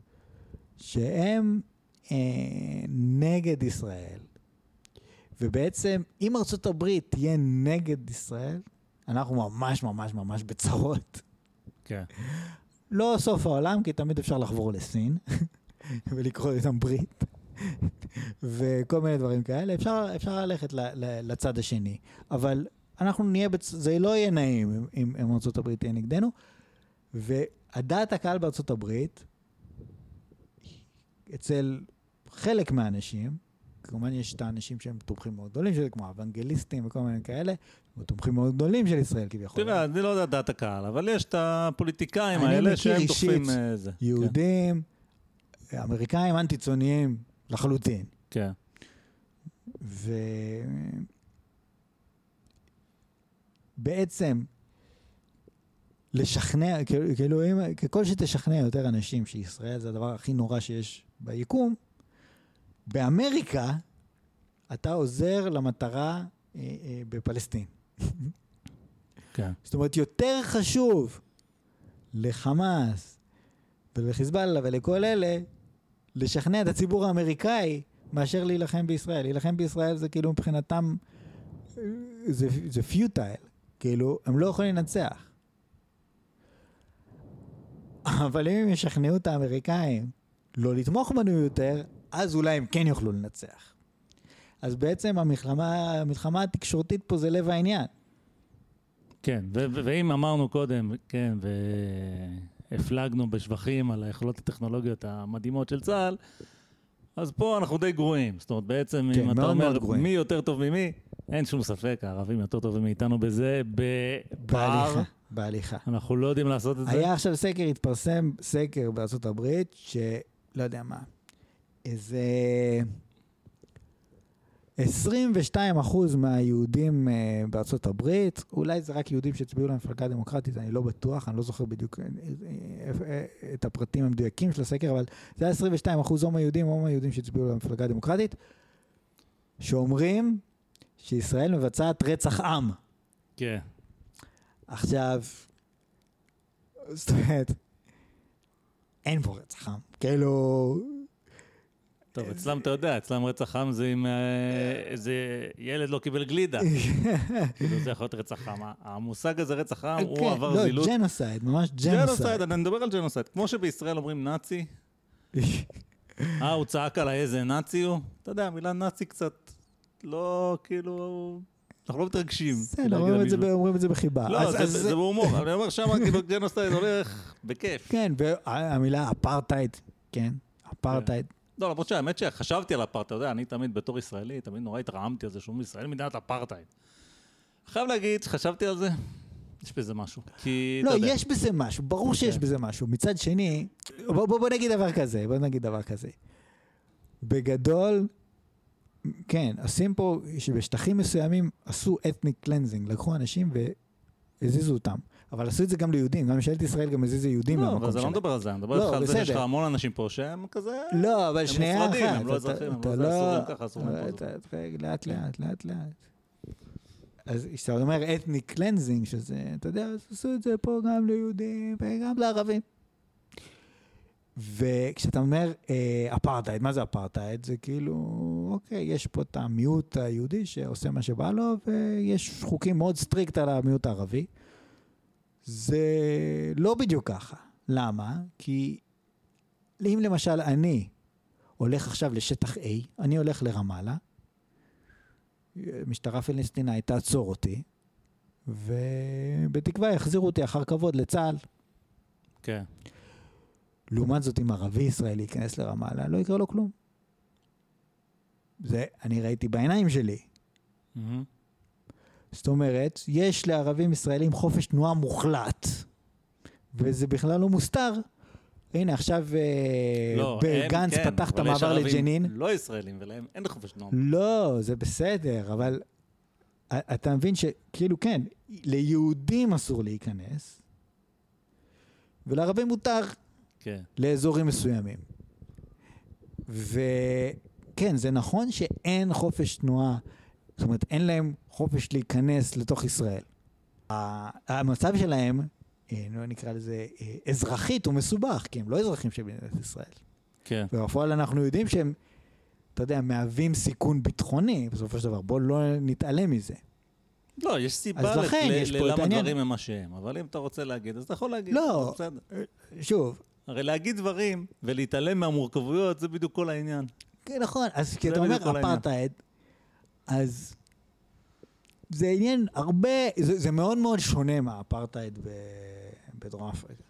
A: שהם אה, נגד ישראל. ובעצם, אם ארצות הברית תהיה נגד ישראל, אנחנו ממש ממש ממש בצרות.
B: כן.
A: לא סוף העולם, כי תמיד אפשר לחבור לסין ולקרוא איתם ברית וכל מיני דברים כאלה. אפשר, אפשר ללכת ל, ל, לצד השני, אבל אנחנו נהיה, בצ... זה לא יהיה נעים אם, אם, ארצות הברית תהיה נגדנו. והדעת הקהל בארצות הברית, אצל חלק מהאנשים, כמובן יש את האנשים שהם תומכים מאוד גדולים של זה, כמו האוונגליסטים וכל מיני כאלה, תומכים מאוד גדולים של ישראל כביכול.
B: תראה, אני לא יודע דעת הקהל, אבל יש את הפוליטיקאים
A: אני
B: האלה
A: מכיר
B: שהם
A: אישית
B: דוחפים אה, זה.
A: יהודים, אמריקאים אנטי-ציוניים לחלוטין.
B: כן.
A: ובעצם לשכנע, כאילו- כאילו ככל שתשכנע יותר אנשים שישראל זה הדבר הכי נורא שיש ביקום, באמריקה אתה עוזר למטרה אה, אה, בפלסטין.
B: כן.
A: זאת אומרת, יותר חשוב לחמאס ולחיזבאללה ולכל אלה לשכנע את הציבור האמריקאי מאשר להילחם בישראל. להילחם בישראל זה כאילו מבחינתם, אה, זה, זה פיוטייל. כאילו, הם לא יכולים לנצח. אבל אם הם ישכנעו את האמריקאים לא לתמוך בנו יותר, אז אולי הם כן יוכלו לנצח. אז בעצם המלחמה, המלחמה התקשורתית פה זה לב העניין.
B: כן, ו- ו- ואם אמרנו קודם, כן, והפלגנו בשבחים על היכולות הטכנולוגיות המדהימות של צה"ל, אז פה אנחנו די גרועים. זאת אומרת, בעצם
A: כן,
B: אם אתה אומר
A: גרועים.
B: מי יותר טוב ממי, אין שום ספק, הערבים יותר טובים מאיתנו בזה, בפער.
A: בהליכה.
B: אנחנו לא יודעים לעשות את זה.
A: היה עכשיו סקר, התפרסם סקר הברית, שלא יודע מה, איזה 22% מהיהודים אה, בארצות הברית, אולי זה רק יהודים שהצביעו למפלגה הדמוקרטית, אני לא בטוח, אני לא זוכר בדיוק אה, אה, את הפרטים המדויקים של הסקר, אבל זה היה 22% או מהיהודים או מהיהודים שהצביעו למפלגה הדמוקרטית, שאומרים שישראל מבצעת רצח עם.
B: כן.
A: עכשיו, זאת אומרת, אין פה רצח עם. כאילו,
B: טוב, אצלם אתה יודע, אצלם רצח עם זה אם אה, איזה ילד לא קיבל גלידה. כאילו זה יכול להיות רצח עם. המושג הזה, רצח עם, הוא
A: כן,
B: עבר
A: לא,
B: זילות.
A: genocide, ממש
B: genocide,
A: genocide.
B: אני מדבר על genocide. כמו שבישראל אומרים נאצי, אה, הוא צעק עליי איזה נאצי הוא. אתה יודע, המילה נאצי קצת לא, כאילו, אנחנו לא מתרגשים.
A: בסדר, אומרים את זה בחיבה.
B: לא, זה- בהומור, אני אומר שם, כאילו, genocide הולך בכיף.
A: כן, והמילה אפרטהייד, כן, אפרטהייד.
B: לא, למרות שהאמת שחשבתי על אפרטהייד, אתה יודע, אני תמיד בתור ישראלי, תמיד נורא התרעמתי על זה שאומרים ישראל מדינת אפרטהייד. חייב להגיד שחשבתי על זה, יש בזה משהו. כי,
A: לא,
B: יודע,
A: יש בזה משהו, ברור שיש
B: כן.
A: בזה משהו. מצד שני, בוא בוא- בוא נגיד דבר כזה, בוא נגיד דבר כזה. בגדול, כן, עושים פה, שבשטחים מסוימים עשו ethnic cleansing, לקחו אנשים והזיזו אותם. אבל עשו את זה גם ליהודים, גם ממשלת ישראל גם הזיזה יהודים
B: לא,
A: מהמקום
B: אבל זה לא
A: שלהם.
B: מדבר על זה, אני מדבר
A: לא,
B: איתך על זה שיש לך. המון אנשים פה שהם כזה...
A: לא, אבל שנייה אחת.
B: מופרדים, הם לא אזרחים, הם לא אסורים ככה, אסור להם פה
A: לאט לאט, לאט לאט. אז כשאתה אומר ethnic cleansing, שזה, אתה יודע, אז עשו את זה פה גם ליהודים וגם לערבים. וכשאתה אומר אה, אפרטהייד, מה זה אפרטהייד? זה כאילו, אוקיי, יש פה את המיעוט היהודי שעושה מה שבא לו, ויש חוקים מאוד strict על המיעוט הערבי. זה לא בדיוק ככה. למה? כי אם למשל אני הולך עכשיו לשטח A, אני הולך לרמאללה, משטרה פלסטינאית תעצור אותי, ובתקווה יחזירו אותי אחר כבוד לצה"ל.
B: כן.
A: לעומת זאת, אם ערבי ישראלי ייכנס לרמאללה, לא יקרה לו כלום. זה אני ראיתי בעיניים שלי.
B: מהמם.
A: זאת אומרת, יש לערבים ישראלים חופש תנועה מוחלט, וזה בכלל לא מוסתר. הנה, עכשיו אה,
B: לא,
A: גנץ
B: כן,
A: פתח את המעבר לג'נין.
B: לא ישראלים, ולהם אין חופש תנועה.
A: לא, זה בסדר, אבל אתה מבין שכאילו כן, ליהודים אסור להיכנס, ולערבים מותר
B: כן.
A: לאזורים מסוימים. וכן, זה נכון שאין חופש תנועה, זאת אומרת, אין להם חופש להיכנס לתוך ישראל. המצב שלהם, אה, נקרא לזה, אה, אזרחית הוא מסובך, כי הם לא אזרחים של מדינת ישראל.
B: כן.
A: ובפועל אנחנו יודעים שהם, אתה יודע, מהווים סיכון ביטחוני, בסופו של דבר. בואו לא נתעלם מזה.
B: לא, יש סיבה
A: לכן
B: ל-
A: יש
B: ללמה. דברים הם מה שהם, אבל אם אתה רוצה להגיד, אז אתה יכול להגיד.
A: לא.
B: בסדר.
A: שוב,
B: הרי להגיד דברים ולהתעלם מהמורכבויות, זה בדיוק כל העניין.
A: כן, נכון, אז כשאתה אומר. אפרטהייד, אז זה עניין הרבה, זה, זה מאוד מאוד שונה מהאפרטהייד בדרום אפריקה.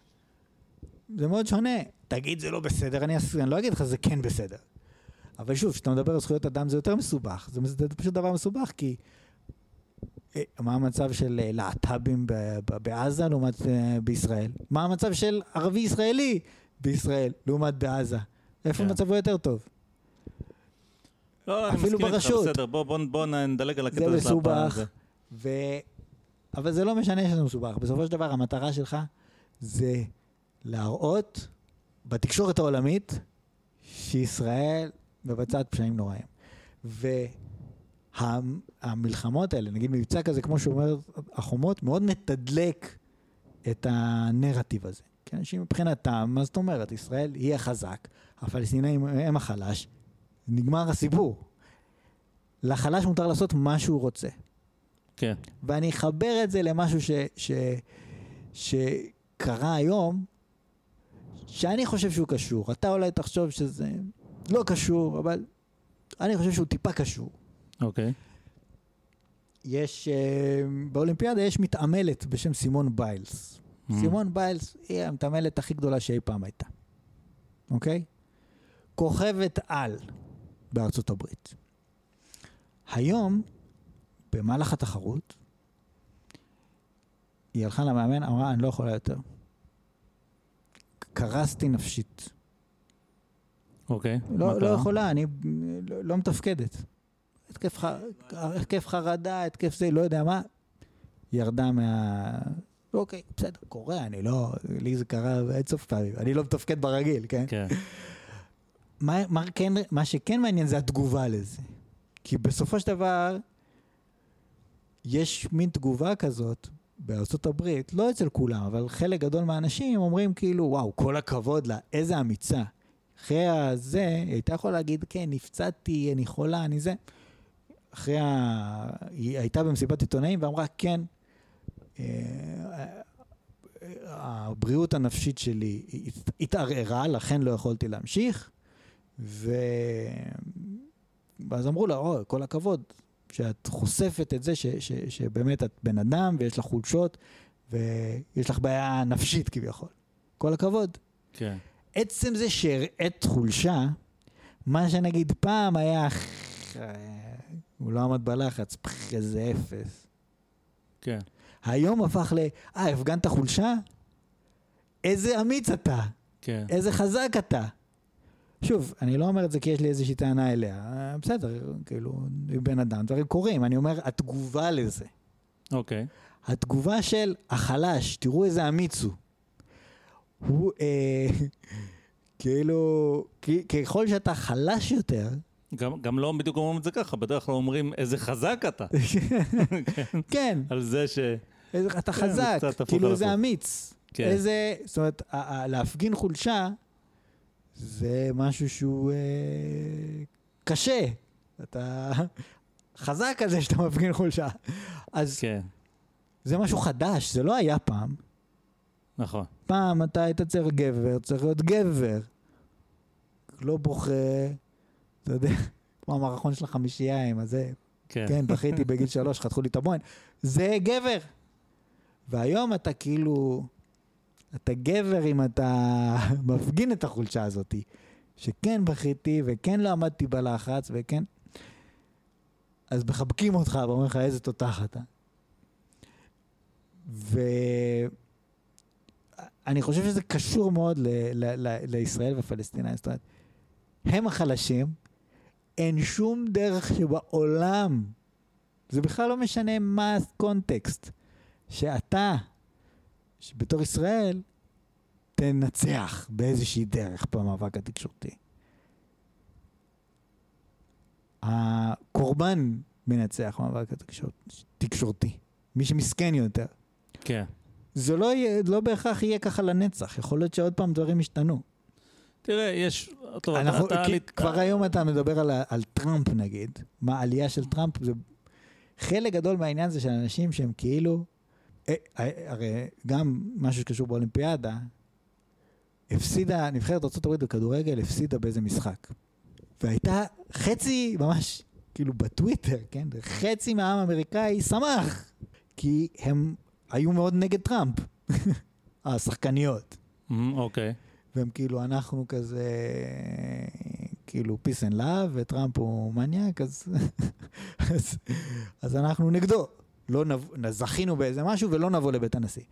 A: זה מאוד שונה. תגיד זה לא בסדר, אני, אס- אני לא אגיד לך זה כן בסדר. אבל שוב, כשאתה מדבר על זכויות אדם זה יותר מסובך. זה, זה פשוט דבר מסובך, כי אה, מה המצב של אה, להט"בים בעזה לעומת אה, בישראל? מה המצב של ערבי ישראלי בישראל לעומת בעזה? איפה
B: כן.
A: מצבו יותר טוב?
B: לא, לא, אני מסכים איתך. בסדר, בוא- בוא בוא נדלג על הקטע
A: זה
B: הזה הפעם
A: מסובך. ו... אבל זה לא משנה שזה מסובך. בסופו של דבר, המטרה שלך זה להראות בתקשורת העולמית שישראל מבצעת פשעים נוראים. והמלחמות האלה, נגיד מבצע כזה, כמו שאומר החומות, מאוד מתדלק את הנרטיב הזה. כי אנשים מבחינתם, מה זאת אומרת? ישראל היא החזק, הפלסטינאים הם החלש, נגמר הסיפור. לחלש מותר לעשות מה שהוא רוצה.
B: כן.
A: ואני אחבר את זה למשהו ש, ש, שקרה היום, שאני חושב שהוא קשור. אתה אולי תחשוב שזה לא קשור, אבל אני חושב שהוא טיפה קשור.
B: אוקיי.
A: יש, אה, באולימפיאדה יש מתעמלת בשם סימון ביילס.
B: Mm.
A: סימון ביילס היא המתעמלת הכי גדולה שאי פעם הייתה, אוקיי? כוכבת על בארצות הברית. היום, במהלך התחרות, היא הלכה למאמן, אמרה, אני לא יכולה יותר. קרסתי נפשית.
B: אוקיי. מה
A: לא, לא
B: קרה?
A: יכולה, אני לא, לא מתפקדת. התקף, ח... התקף חרדה, התקף זה, לא יודע מה, ירדה מה... אוקיי, בסדר, קורה, אני לא, לי זה קרה אינסוף פעמים, אני לא מתפקד ברגיל, כן?
B: כן.
A: מה, מה, כן, מה שכן מעניין זה התגובה לזה. כי בסופו של דבר, יש מין תגובה כזאת הברית, לא אצל כולם, אבל חלק גדול מהאנשים אומרים כאילו, וואו, כל הכבוד לה, איזה אמיצה. אחרי הזה, היא הייתה יכולה להגיד, כן, נפצעתי, אני חולה, אני זה. אחרי ה... היא הייתה במסיבת עיתונאים ואמרה, כן, אה, הבריאות הנפשית שלי הת- התערערה, לכן לא יכולתי להמשיך. ו... ואז אמרו לה, אוי, כל הכבוד, שאת חושפת את זה ש, ש, שבאמת את בן אדם ויש לך חולשות ויש לך בעיה נפשית כביכול. כל הכבוד.
B: כן.
A: עצם זה שהראית חולשה, מה שנגיד פעם היה, הוא לא עמד בלחץ, איזה אפס.
B: כן.
A: היום הפך ל, אה, הפגנת חולשה? איזה אמיץ אתה,
B: כן.
A: איזה חזק אתה. שוב, אני לא אומר את זה כי יש לי איזושהי טענה אליה, אה, בסדר, כאילו, היא בן אדם, דברים קורים, אני אומר, התגובה לזה.
B: אוקיי.
A: התגובה של החלש, תראו איזה אמיץ הוא. הוא, אה, כאילו, ככל שאתה חלש יותר,
B: גם, גם לא בדיוק אומרים את זה ככה, בדרך כלל אומרים איזה חזק אתה.
A: כן,
B: על זה ש...
A: איזה, אתה
B: כן,
A: חזק,
B: זה
A: כאילו
B: הפוך.
A: אמיץ.
B: כן.
A: איזה, זאת אומרת, להפגין חולשה זה משהו שהוא אה, קשה. אתה חזק על זה שאתה מפגין חולשה. אז
B: כן,
A: זה משהו חדש, זה לא היה פעם.
B: נכון.
A: פעם אתה היית צריך גבר, צריך להיות גבר. לא בוכה, אתה יודע, כמו המערכון של החמישייה עם הזה,
B: כן.
A: כן, בכיתי בגיל שלוש, חתכו לי את הבוין. זה גבר. והיום אתה כאילו, אתה גבר אם אתה מפגין את החולשה הזאת, שכן בכיתי וכן לא עמדתי בלחץ וכן... אז מחבקים אותך ואומרים לך איזה תותח אתה. ואני חושב שזה קשור מאוד ל- ל- ל- לישראל ופלסטינאים. זאת אומרת, הם החלשים, אין שום דרך שבעולם, זה בכלל לא משנה מה הקונטקסט, שאתה, בתור ישראל, תנצח באיזושהי דרך במאבק התקשורתי. הקורבן מנצח במאבק התקשורתי, מי שמסכן יותר.
B: כן.
A: זה לא, יהיה, לא בהכרח יהיה ככה לנצח, יכול להיות שעוד פעם דברים ישתנו.
B: תראה, יש... טוב, אתה-
A: אנחנו,
B: אתה...
A: כי,
B: עלית-
A: כבר היום אתה מדבר על, על טראמפ נגיד, מה העלייה של טראמפ, זה חלק גדול מהעניין זה של אנשים שהם כאילו, הרי גם משהו שקשור באולימפיאדה, הפסידה, נבחרת ארה"ב בכדורגל הפסידה באיזה משחק. והייתה חצי, ממש, כאילו בטוויטר, כן? חצי מהעם האמריקאי שמח, כי הם היו מאוד נגד טראמפ, השחקניות.
B: אוקיי.
A: והם כאילו, אנחנו כזה, כאילו, peace and love, וטראמפ הוא מניאק, אז, אז, אז אנחנו נגדו. לא נב... זכינו באיזה משהו ולא נבוא לבית הנשיא.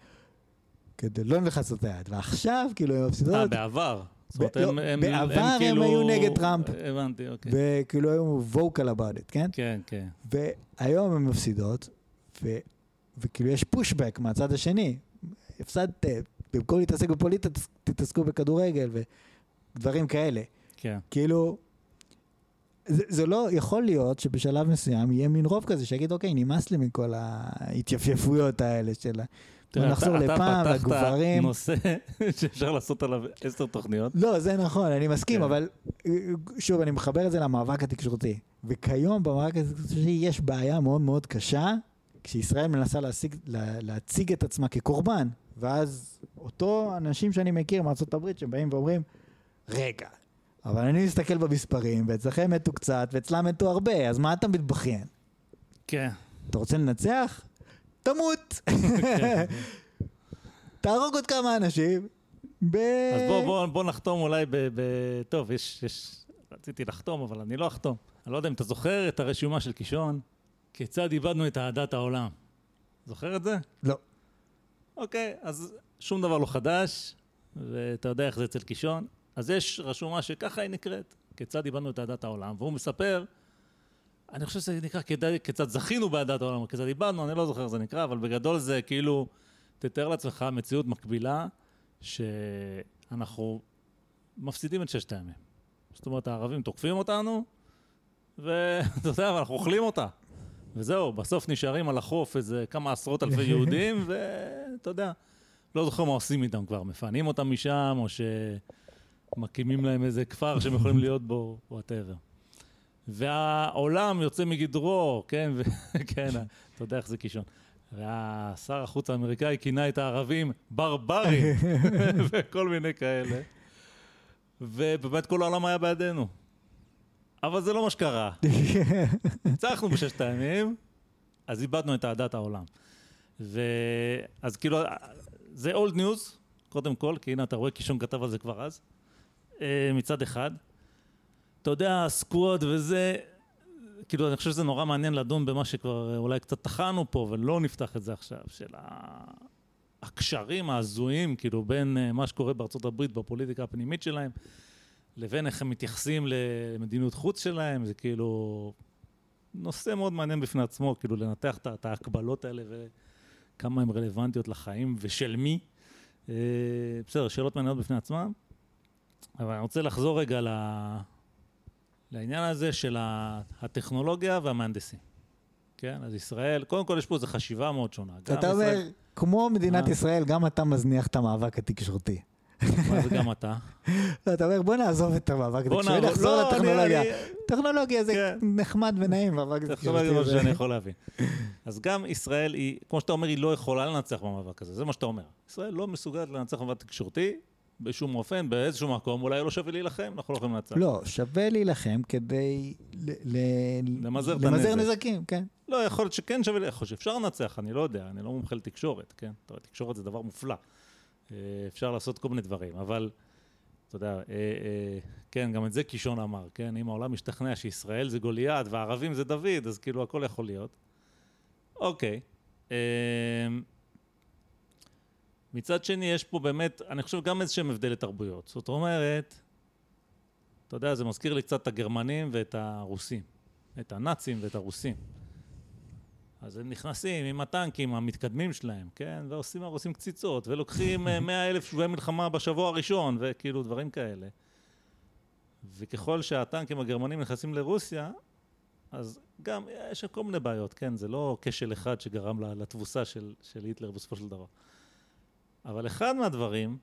A: כדי לא נלחץ את היד. ועכשיו, כאילו, הם מפסידות,
B: אה, בעבר. זאת אומרת,
A: לא,
B: הם- הם-
A: בעבר הם
B: כאילו-
A: היו נגד טראמפ.
B: הבנתי, אוקיי.
A: וכאילו היו vocal about it, כן?
B: כן, כן.
A: והיום הן מפסידות, ו... וכאילו יש פושבק מהצד השני. הפסדתם, במקום להתעסק בפוליטיקה, תתעסקו בכדורגל ודברים כאלה.
B: כן.
A: כאילו, זה, זה לא יכול להיות שבשלב מסוים יהיה מין רוב כזה שיגיד, אוקיי, נמאס לי מכל ההתייפייפויות האלה של
B: תראה,
A: נחזור
B: אתה-
A: לפעם,
B: אתה פתחת
A: לגברים.
B: נושא שאפשר לעשות עליו עשר תוכניות.
A: לא, זה נכון, אני מסכים,
B: כן.
A: אבל שוב, אני מחבר את זה למאבק התקשורתי. וכיום במאבק התקשורתי יש בעיה מאוד מאוד קשה, כשישראל מנסה להשיג, לה, להציג את עצמה כקורבן, ואז אותו אנשים שאני מכיר מארצות הברית שבאים ואומרים, רגע, אבל אני מסתכל במספרים, ואצלכם מתו קצת, ואצלם מתו הרבה, אז מה אתה מתבכיין?
B: כן.
A: אתה רוצה לנצח? תמות. תהרוג עוד כמה אנשים. ב...
B: אז בוא, בוא, בוא נחתום אולי ב... ב... טוב, יש, יש... רציתי לחתום, אבל אני לא אחתום. אני לא יודע אם אתה זוכר את הרשומה של קישון, כיצד איבדנו את אהדת העולם. זוכר את זה?
A: לא.
B: אוקיי, אז שום דבר לא חדש, ואתה יודע איך זה אצל קישון. אז יש רשומה שככה היא נקראת, כיצד איבדנו את אהדת העולם, והוא מספר אני חושב שזה נקרא כדאי, כיצד זכינו באהדת העולם, או כיצד איבדנו, אני לא זוכר איך זה נקרא, אבל בגדול זה כאילו, תתאר לעצמך מציאות מקבילה, שאנחנו מפסידים את ששת הימים. זאת אומרת, הערבים תוקפים אותנו, ואתה יודע, אנחנו אוכלים אותה. וזהו, בסוף נשארים על החוף איזה כמה עשרות אלפי יהודים, ואתה יודע, לא זוכר מה עושים איתם כבר, מפנים אותם משם, או שמקימים להם איזה כפר שהם יכולים להיות בו, וואטאבר. והעולם יוצא מגדרו, כן. כן, אתה יודע איך זה קישון. והשר החוץ האמריקאי כינה את הערבים ברברים, וכל מיני כאלה. ובאמת כל העולם היה בידינו. אבל זה לא מה שקרה. ניצחנו בששת הימים, אז איבדנו את אהדת העולם. ואז כאילו, זה old news, קודם כל, כי הנה אתה רואה קישון כתב על זה כבר אז, מצד אחד. אתה יודע, Squad וזה, כאילו, אני חושב שזה נורא מעניין לדון במה שכבר אולי קצת טחנו פה, ולא נפתח את זה עכשיו, של הקשרים ההזויים, כאילו, בין אה, מה שקורה בארצות הברית בפוליטיקה הפנימית שלהם, לבין איך הם מתייחסים למדיניות חוץ שלהם, זה כאילו נושא מאוד מעניין בפני עצמו, כאילו לנתח את ההקבלות האלה וכמה הן רלוונטיות לחיים ושל מי. אה, בסדר, שאלות מעניינות בפני עצמן, אבל אני רוצה לחזור רגע ל... לעניין הזה של הטכנולוגיה והמהנדסים. כן, אז ישראל, קודם כל יש פה איזו חשיבה מאוד שונה.
A: אתה אומר, כמו מדינת אה. ישראל, גם אתה מזניח את המאבק התקשורתי.
B: מה זה גם אתה?
A: לא, אתה אומר, בוא נעזוב את המאבק התקשורתי, נחזור לא, לטכנולוגיה. טכנולוגיה זה כן. נחמד ונעים, מאבק
B: התקשורתי. זה מה שאני יכול להבין. אז גם ישראל היא, כמו שאתה אומר, היא לא יכולה לנצח במאבק הזה, זה מה שאתה אומר. ישראל לא מסוגלת לנצח במאבק תקשורתי, בשום אופן, באיזשהו מקום, אולי לא שווה להילחם, אנחנו לא יכולים לנצח.
A: לא, שווה להילחם כדי למזער נזקים, כן.
B: לא, יכול להיות שכן שווה, יכול להיות שאפשר לנצח, אני לא יודע, אני לא מומחה לתקשורת, כן? תקשורת זה דבר מופלא. אה, אפשר לעשות כל מיני דברים, אבל אתה יודע, אה, אה, כן, גם את זה קישון אמר, כן? אם העולם משתכנע שישראל זה גוליית והערבים זה דוד, אז כאילו הכל יכול להיות. אוקיי. מצד שני, יש פה באמת, אני חושב גם איזה שהם הבדלי תרבויות. זאת אומרת, אתה יודע, זה מזכיר לי קצת את הגרמנים ואת הרוסים. את הנאצים ואת הרוסים. אז הם נכנסים עם הטנקים המתקדמים שלהם, כן? ועושים עושים קציצות, ולוקחים אה, מאה אלף שבויי מלחמה בשבוע הראשון, וכאילו דברים כאלה. וככל שהטנקים הגרמנים נכנסים לרוסיה, אז גם יש כל מיני בעיות, כן? זה לא כשל אחד שגרם לתבוסה של, של היטלר בסופו של דבר. אבל אחד מהדברים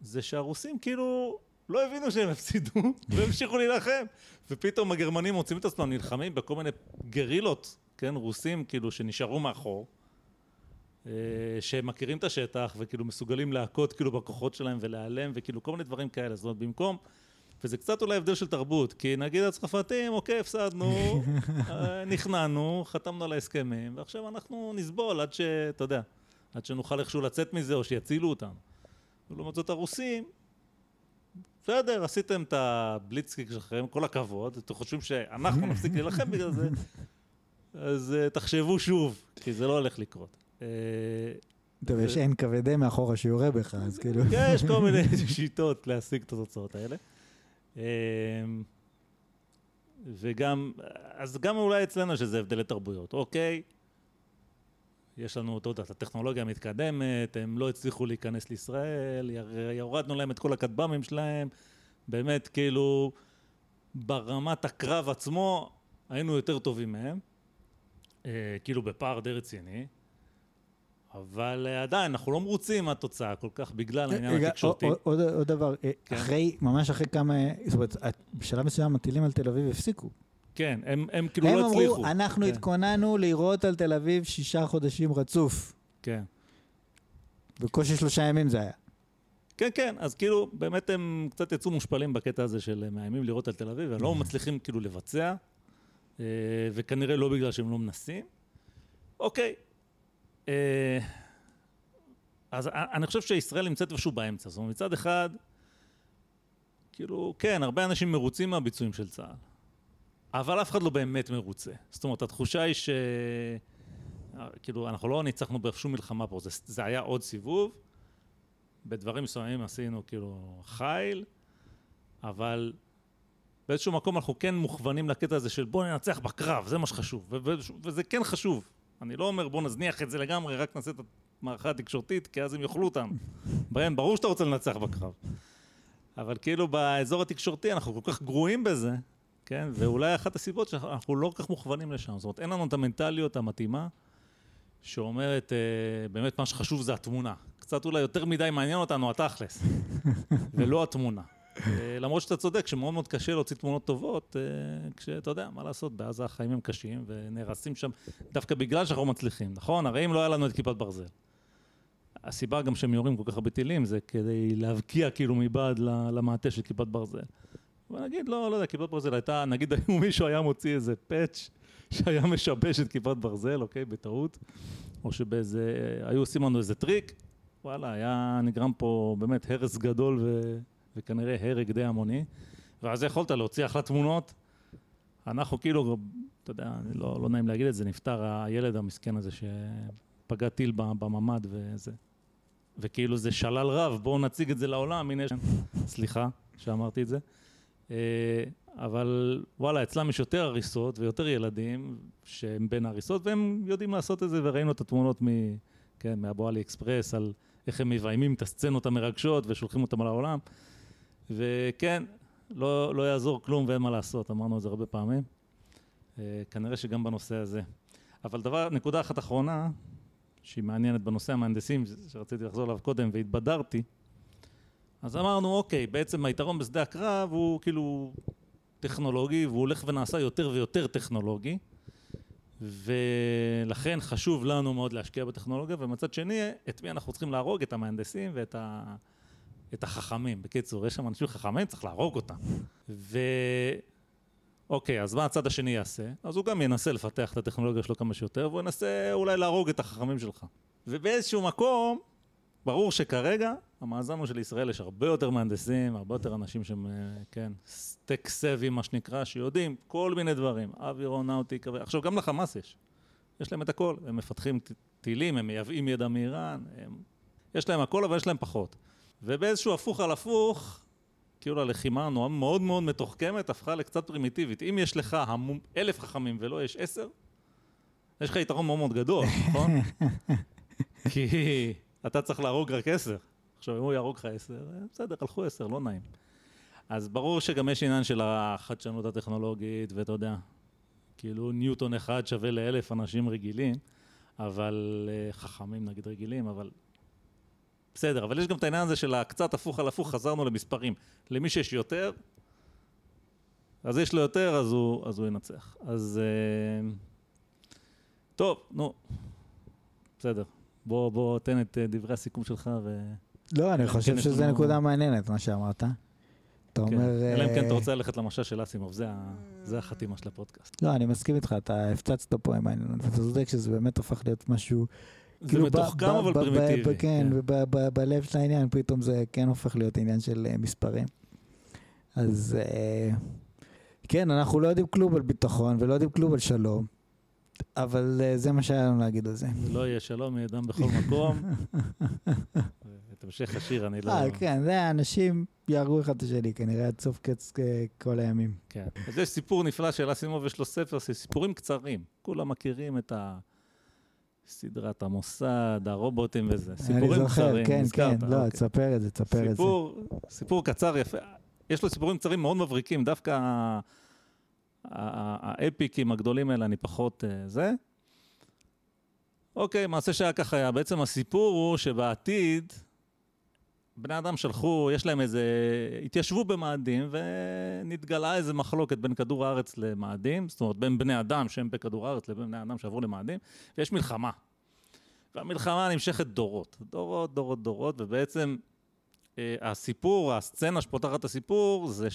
B: זה שהרוסים כאילו לא הבינו שהם הפסידו והמשיכו להילחם. ופתאום הגרמנים מוצאים את עצמם נלחמים בכל מיני גרילות כן, רוסים כאילו שנשארו מאחור, אה, שהם מכירים את השטח וכאילו מסוגלים להכות כאילו בכוחות שלהם ולהיעלם וכאילו כל מיני דברים כאלה, זאת אומרת במקום, וזה קצת אולי הבדל של תרבות, כי נגיד הצרפתים, אוקיי, הפסדנו, אה, נכנענו, חתמנו על ההסכמים, ועכשיו אנחנו נסבול עד שאתה יודע, עד שנוכל איכשהו לצאת מזה או שיצילו אותנו. ולעומת זאת הרוסים, בסדר, עשיתם את הבליצקיק שלכם, כל הכבוד, אתם חושבים שאנחנו נפסיק להילחם בגלל זה, אז uh, תחשבו שוב, כי זה לא הולך לקרות. Uh,
A: טוב, יש אין כבד מאחורה שיורה בך, אז כאילו...
B: כן, יש כל מיני שיטות להשיג את התוצאות האלה. Uh, וגם, אז גם אולי אצלנו שזה הבדלי תרבויות. אוקיי, יש לנו, אתה יודע, הטכנולוגיה המתקדמת, הם לא הצליחו להיכנס לישראל, יורדנו להם את כל הכטב"מים שלהם, באמת, כאילו, ברמת הקרב עצמו, היינו יותר טובים מהם. אה, כאילו בפער די רציני, אבל אה, עדיין אנחנו לא מרוצים מהתוצאה כל כך בגלל העניין התקשורתי.
A: עוד, עוד דבר, אה, כן. אחרי, ממש אחרי כמה, זאת אומרת, בשלב מסוים הטילים על תל אביב הפסיקו.
B: כן, הם, הם כאילו הם לא הצליחו.
A: הם אמרו, אנחנו כן. התכוננו לירות על תל אביב שישה חודשים רצוף.
B: כן.
A: בקושי שלושה ימים זה היה.
B: כן, כן, אז כאילו, באמת הם קצת יצאו מושפלים בקטע הזה של מאיימים לירות על תל אביב, הם לא מצליחים כאילו לבצע, אה, וכנראה לא בגלל שהם לא מנסים. אוקיי. אה, אז אני חושב שישראל נמצאת איפשהו באמצע. זאת אומרת, מצד אחד, כאילו, כן, הרבה אנשים מרוצים מהביצועים של צה"ל, אבל אף אחד לא באמת מרוצה. זאת אומרת, התחושה היא ש... כאילו, אנחנו לא ניצחנו בשום מלחמה פה, זה, זה היה עוד סיבוב. בדברים מסוימים עשינו כאילו חיל, אבל באיזשהו מקום אנחנו כן מוכוונים לקטע הזה של בוא ננצח בקרב, זה מה שחשוב, וזה כן חשוב. אני לא אומר בוא נזניח את זה לגמרי, רק נעשה את המערכה התקשורתית, כי אז הם יאכלו אותנו. בהם, ברור שאתה רוצה לנצח בקרב. אבל כאילו באזור התקשורתי אנחנו כל כך גרועים בזה, כן? ואולי אחת הסיבות שאנחנו לא כל כך מוכוונים לשם. זאת אומרת, אין לנו את המנטליות המתאימה שאומרת, אה, באמת מה שחשוב זה התמונה. קצת אולי יותר מדי מעניין אותנו התכלס, ולא התמונה. אה, למרות שאתה צודק, שמאוד מאוד קשה להוציא תמונות טובות, אה, כשאתה יודע, מה לעשות, בעזה החיים הם קשים, ונהרסים שם דווקא בגלל שאנחנו מצליחים, נכון? הרי אם לא היה לנו את כיפת ברזל. הסיבה גם שהם יורים כל כך הרבה טילים זה כדי להבקיע כאילו מבעד למעטה של כיפת ברזל. ונגיד, לא, לא יודע, כיפת ברזל הייתה, נגיד אם מישהו היה מוציא איזה patch שהיה משבש את כיפת ברזל, אוקיי, בטעות, או שבאיזה, היו עושים לנו איזה טריק, וואלה, היה נגרם פה באמת הרס גדול ו, וכנראה הרג די המוני, ואז יכולת להוציא אחלה תמונות. אנחנו כאילו, אתה יודע, לא, לא נעים להגיד את זה, נפטר הילד המסכן הזה שפגע טיל בממ"ד וזה. וכאילו זה שלל רב, בואו נציג את זה לעולם, הנה, סליחה שאמרתי את זה. אה, אבל וואלה, אצלם יש יותר הריסות ויותר ילדים שהם בין ההריסות, והם יודעים לעשות את זה, וראינו את התמונות מ... כן, מאבו עלי אקספרס, על איך הם מביימים את הסצנות המרגשות ושולחים אותם על העולם. וכן, לא, לא יעזור כלום ואין מה לעשות, אמרנו את זה הרבה פעמים. אה, כנראה שגם בנושא הזה. אבל דבר, נקודה אחת אחרונה, שהיא מעניינת בנושא המהנדסים, שרציתי לחזור אליו קודם והתבדרתי, אז אמרנו, אוקיי, בעצם היתרון בשדה הקרב הוא כאילו טכנולוגי, והוא הולך ונעשה יותר ויותר טכנולוגי, ולכן חשוב לנו מאוד להשקיע בטכנולוגיה, ומצד שני, את מי אנחנו צריכים להרוג? את המהנדסים ואת ה... את החכמים. בקיצור, יש שם אנשים חכמים, צריך להרוג אותם. ו... אוקיי, אז מה הצד השני יעשה? אז הוא גם ינסה לפתח את הטכנולוגיה שלו כמה שיותר, והוא ינסה אולי להרוג את החכמים שלך. ובאיזשהו מקום, ברור שכרגע המאזן הוא שלישראל יש הרבה יותר מהנדסים, הרבה יותר אנשים שהם, אה, כן, סטק סבי מה שנקרא, שיודעים כל מיני דברים, אווירונאוטיקה, עכשיו גם לחמאס יש, יש להם את הכל, הם מפתחים טילים, הם מייבאים ידע מאיראן, הם... יש להם הכל אבל יש להם פחות. ובאיזשהו הפוך על הפוך, כאילו הלחימה מאוד מאוד מתוחכמת הפכה לקצת פרימיטיבית. אם יש לך המום, אלף חכמים ולא יש עשר, יש לך יתרון מאוד מאוד גדול, נכון? כי אתה צריך להרוג רק עשר. עכשיו, אם הוא יהרוג לך עשר, אה, בסדר, הלכו עשר, לא נעים. אז ברור שגם יש עניין של החדשנות הטכנולוגית, ואתה יודע, כאילו ניוטון אחד שווה לאלף אנשים רגילים, אבל אה, חכמים נגיד רגילים, אבל בסדר, אבל יש גם את העניין הזה של הקצת הפוך על הפוך, חזרנו למספרים. למי שיש יותר, אז יש לו יותר, אז הוא, אז הוא ינצח. אז אה, טוב, נו, בסדר. בוא, בוא תן את דברי הסיכום שלך ו...
A: לא, אני חושב כן שזו נקודה מעניינת, מה שאמרת. אתה
B: כן. אומר... אלא אם כן אתה אה, רוצה ללכת למשל של אסימוב, זה החתימה של הפודקאסט.
A: לא, אני מסכים איתך, אתה הפצצת פה עם העניין הזה, אתה צודק שזה באמת הפך להיות משהו...
B: זה כאילו מתוחכם אבל פרימיטיבי.
A: כן, ובלב של העניין פתאום זה כן הופך להיות עניין של אה, מספרים. אז אה, כן, אנחנו לא יודעים כלום על ביטחון ולא יודעים כלום על שלום. אבל זה מה שהיה לנו להגיד על זה.
B: לא יהיה שלום, יהיה דם בכל מקום. את המשך השיר אני לא...
A: אה, כן, זה האנשים יהרגו אחד את השני, כנראה עד סוף קץ כל הימים.
B: כן. אז יש סיפור נפלא של אסימוב, יש לו ספר, סיפורים קצרים. כולם מכירים את ה... סדרת המוסד, הרובוטים וזה. סיפורים קצרים.
A: כן, כן, לא, אוקיי. תספר את זה, תספר את זה.
B: סיפור קצר יפה. יש לו סיפורים קצרים מאוד מבריקים, דווקא האפיקים הגדולים האלה, אני פחות אה, זה. אוקיי, מעשה שהיה ככה היה. בעצם הסיפור הוא שבעתיד, בני אדם שלחו, יש להם איזה, התיישבו במאדים ונתגלה איזה מחלוקת בין כדור הארץ למאדים, זאת אומרת בין בני אדם שהם בכדור הארץ לבין בני אדם שעברו למאדים, ויש מלחמה. והמלחמה נמשכת דורות, דורות, דורות, דורות, ובעצם אה, הסיפור, הסצנה שפותחת את הסיפור, זה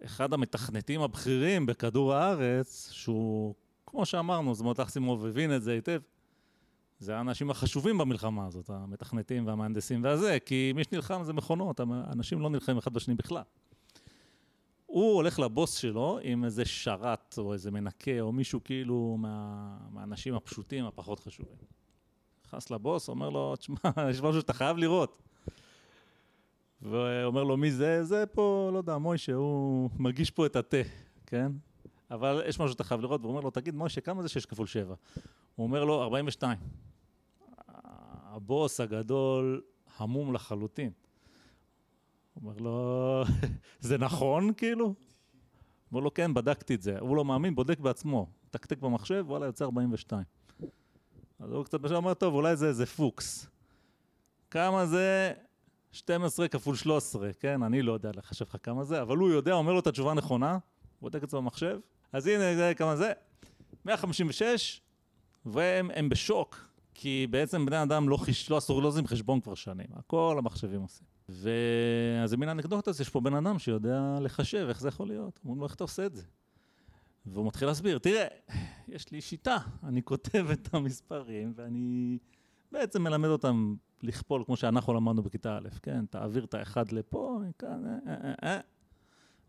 B: שאחד המתכנתים הבכירים בכדור הארץ, שהוא, כמו שאמרנו, זאת אומרת, אקסימוב הבין את זה היטב, זה האנשים החשובים במלחמה הזאת, המתכנתים והמהנדסים והזה, כי מי שנלחם זה מכונות, אנשים לא נלחמים אחד בשני בכלל. הוא הולך לבוס שלו עם איזה שרת או איזה מנקה או מישהו כאילו מה, מהאנשים הפשוטים הפחות חשובים. נכנס לבוס, אומר לו, תשמע, יש משהו שאתה חייב לראות. ואומר לו, מי זה? זה פה, לא יודע, מוישה, הוא מגיש פה את התה, כן? אבל יש משהו שאתה חייב לראות, והוא אומר לו, תגיד, מוישה, כמה זה 6 כפול 7? הוא אומר לו, 42. הבוס הגדול המום לחלוטין. אומר לו, זה נכון, כאילו? אומר לו, כן, בדקתי את זה. הוא לא מאמין, בודק בעצמו. תקתק במחשב, וואלה, יוצא 42. אז הוא קצת אומר, טוב, אולי זה איזה פוקס. כמה זה 12 כפול 13, כן? אני לא יודע לחשב לך כמה זה, אבל הוא יודע, אומר לו את התשובה הנכונה, בודק את זה במחשב. אז הנה, כמה זה. 156, והם בשוק, כי בעצם בני אדם לא, חיש, לא עשו, לא חשבון כבר שנים, הכל המחשבים עושים. ואז זה מין אנקדוטה, יש פה בן אדם שיודע לחשב, איך זה יכול להיות? אומרים לו, איך אתה עושה את זה? והוא מתחיל להסביר, תראה, יש לי שיטה, אני כותב את המספרים ואני בעצם מלמד אותם לכפול כמו שאנחנו למדנו בכיתה א', כן? תעביר את האחד לפה, כאן, אה, אה, אה.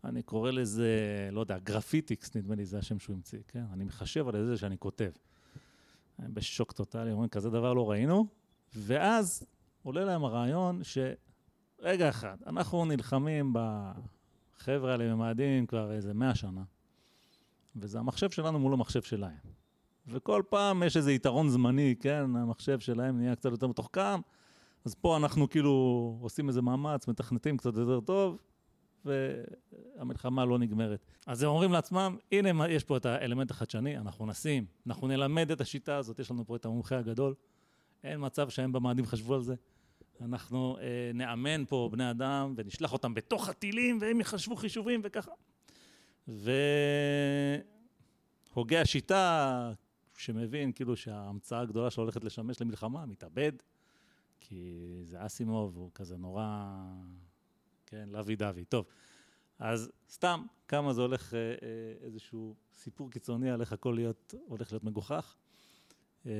B: אני קורא לזה, לא יודע, graphitics, נדמה לי, זה השם שהוא המציא, כן? אני מחשב על זה שאני כותב. הם בשוק טוטאלי, אומרים, כזה דבר לא ראינו, ואז עולה להם הרעיון ש... רגע אחד, אנחנו נלחמים בחבר'ה האלה ממאדים כבר איזה מאה שנה. וזה המחשב שלנו מול המחשב שלהם. וכל פעם יש איזה יתרון זמני, כן, המחשב שלהם נהיה קצת יותר מתוחכם, אז פה אנחנו כאילו עושים איזה מאמץ, מתכנתים קצת יותר טוב, והמלחמה לא נגמרת. אז הם אומרים לעצמם, הנה יש פה את האלמנט החדשני, אנחנו נשים, אנחנו נלמד את השיטה הזאת, יש לנו פה את המומחה הגדול, אין מצב שהם במאדים חשבו על זה. אנחנו אה, נאמן פה בני אדם ונשלח אותם בתוך הטילים והם יחשבו חישובים וככה. והוגה השיטה, שמבין כאילו שההמצאה הגדולה שלו הולכת לשמש למלחמה, מתאבד, כי זה אסימוב, הוא כזה נורא, כן, לוי דווי. טוב, אז סתם, כמה זה הולך, אה, אה, איזשהו סיפור קיצוני על איך הכל להיות, הולך להיות מגוחך. אה,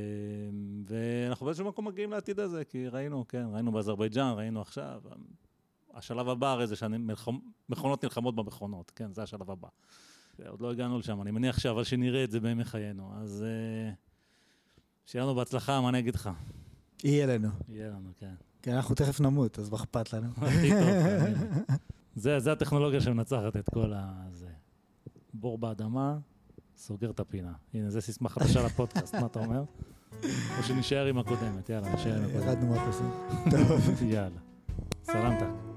B: ואנחנו באיזשהו מקום מגיעים לעתיד הזה, כי ראינו, כן, ראינו באזרבייג'אן, ראינו עכשיו, השלב הבא הרי זה שמכונות נלחמות במכונות, כן, זה השלב הבא. עוד לא הגענו לשם, אני מניח שאבל שנראה את זה בימי חיינו. אז uh, שיהיה לנו בהצלחה, מה אני אגיד לך?
A: יהיה לנו.
B: יהיה לנו, כן.
A: כן, אנחנו תכף נמות, אז מה אכפת לנו?
B: זה, זה הטכנולוגיה שמנצחת את כל ה... זה. בור באדמה, סוגר את הפינה. הנה, זה סיסמה חדשה לפודקאסט, מה אתה אומר? או שנשאר עם הקודמת, יאללה, נשאר עם הקודמת.
A: ירדנו מהפסים.
B: יאללה. סלמתק.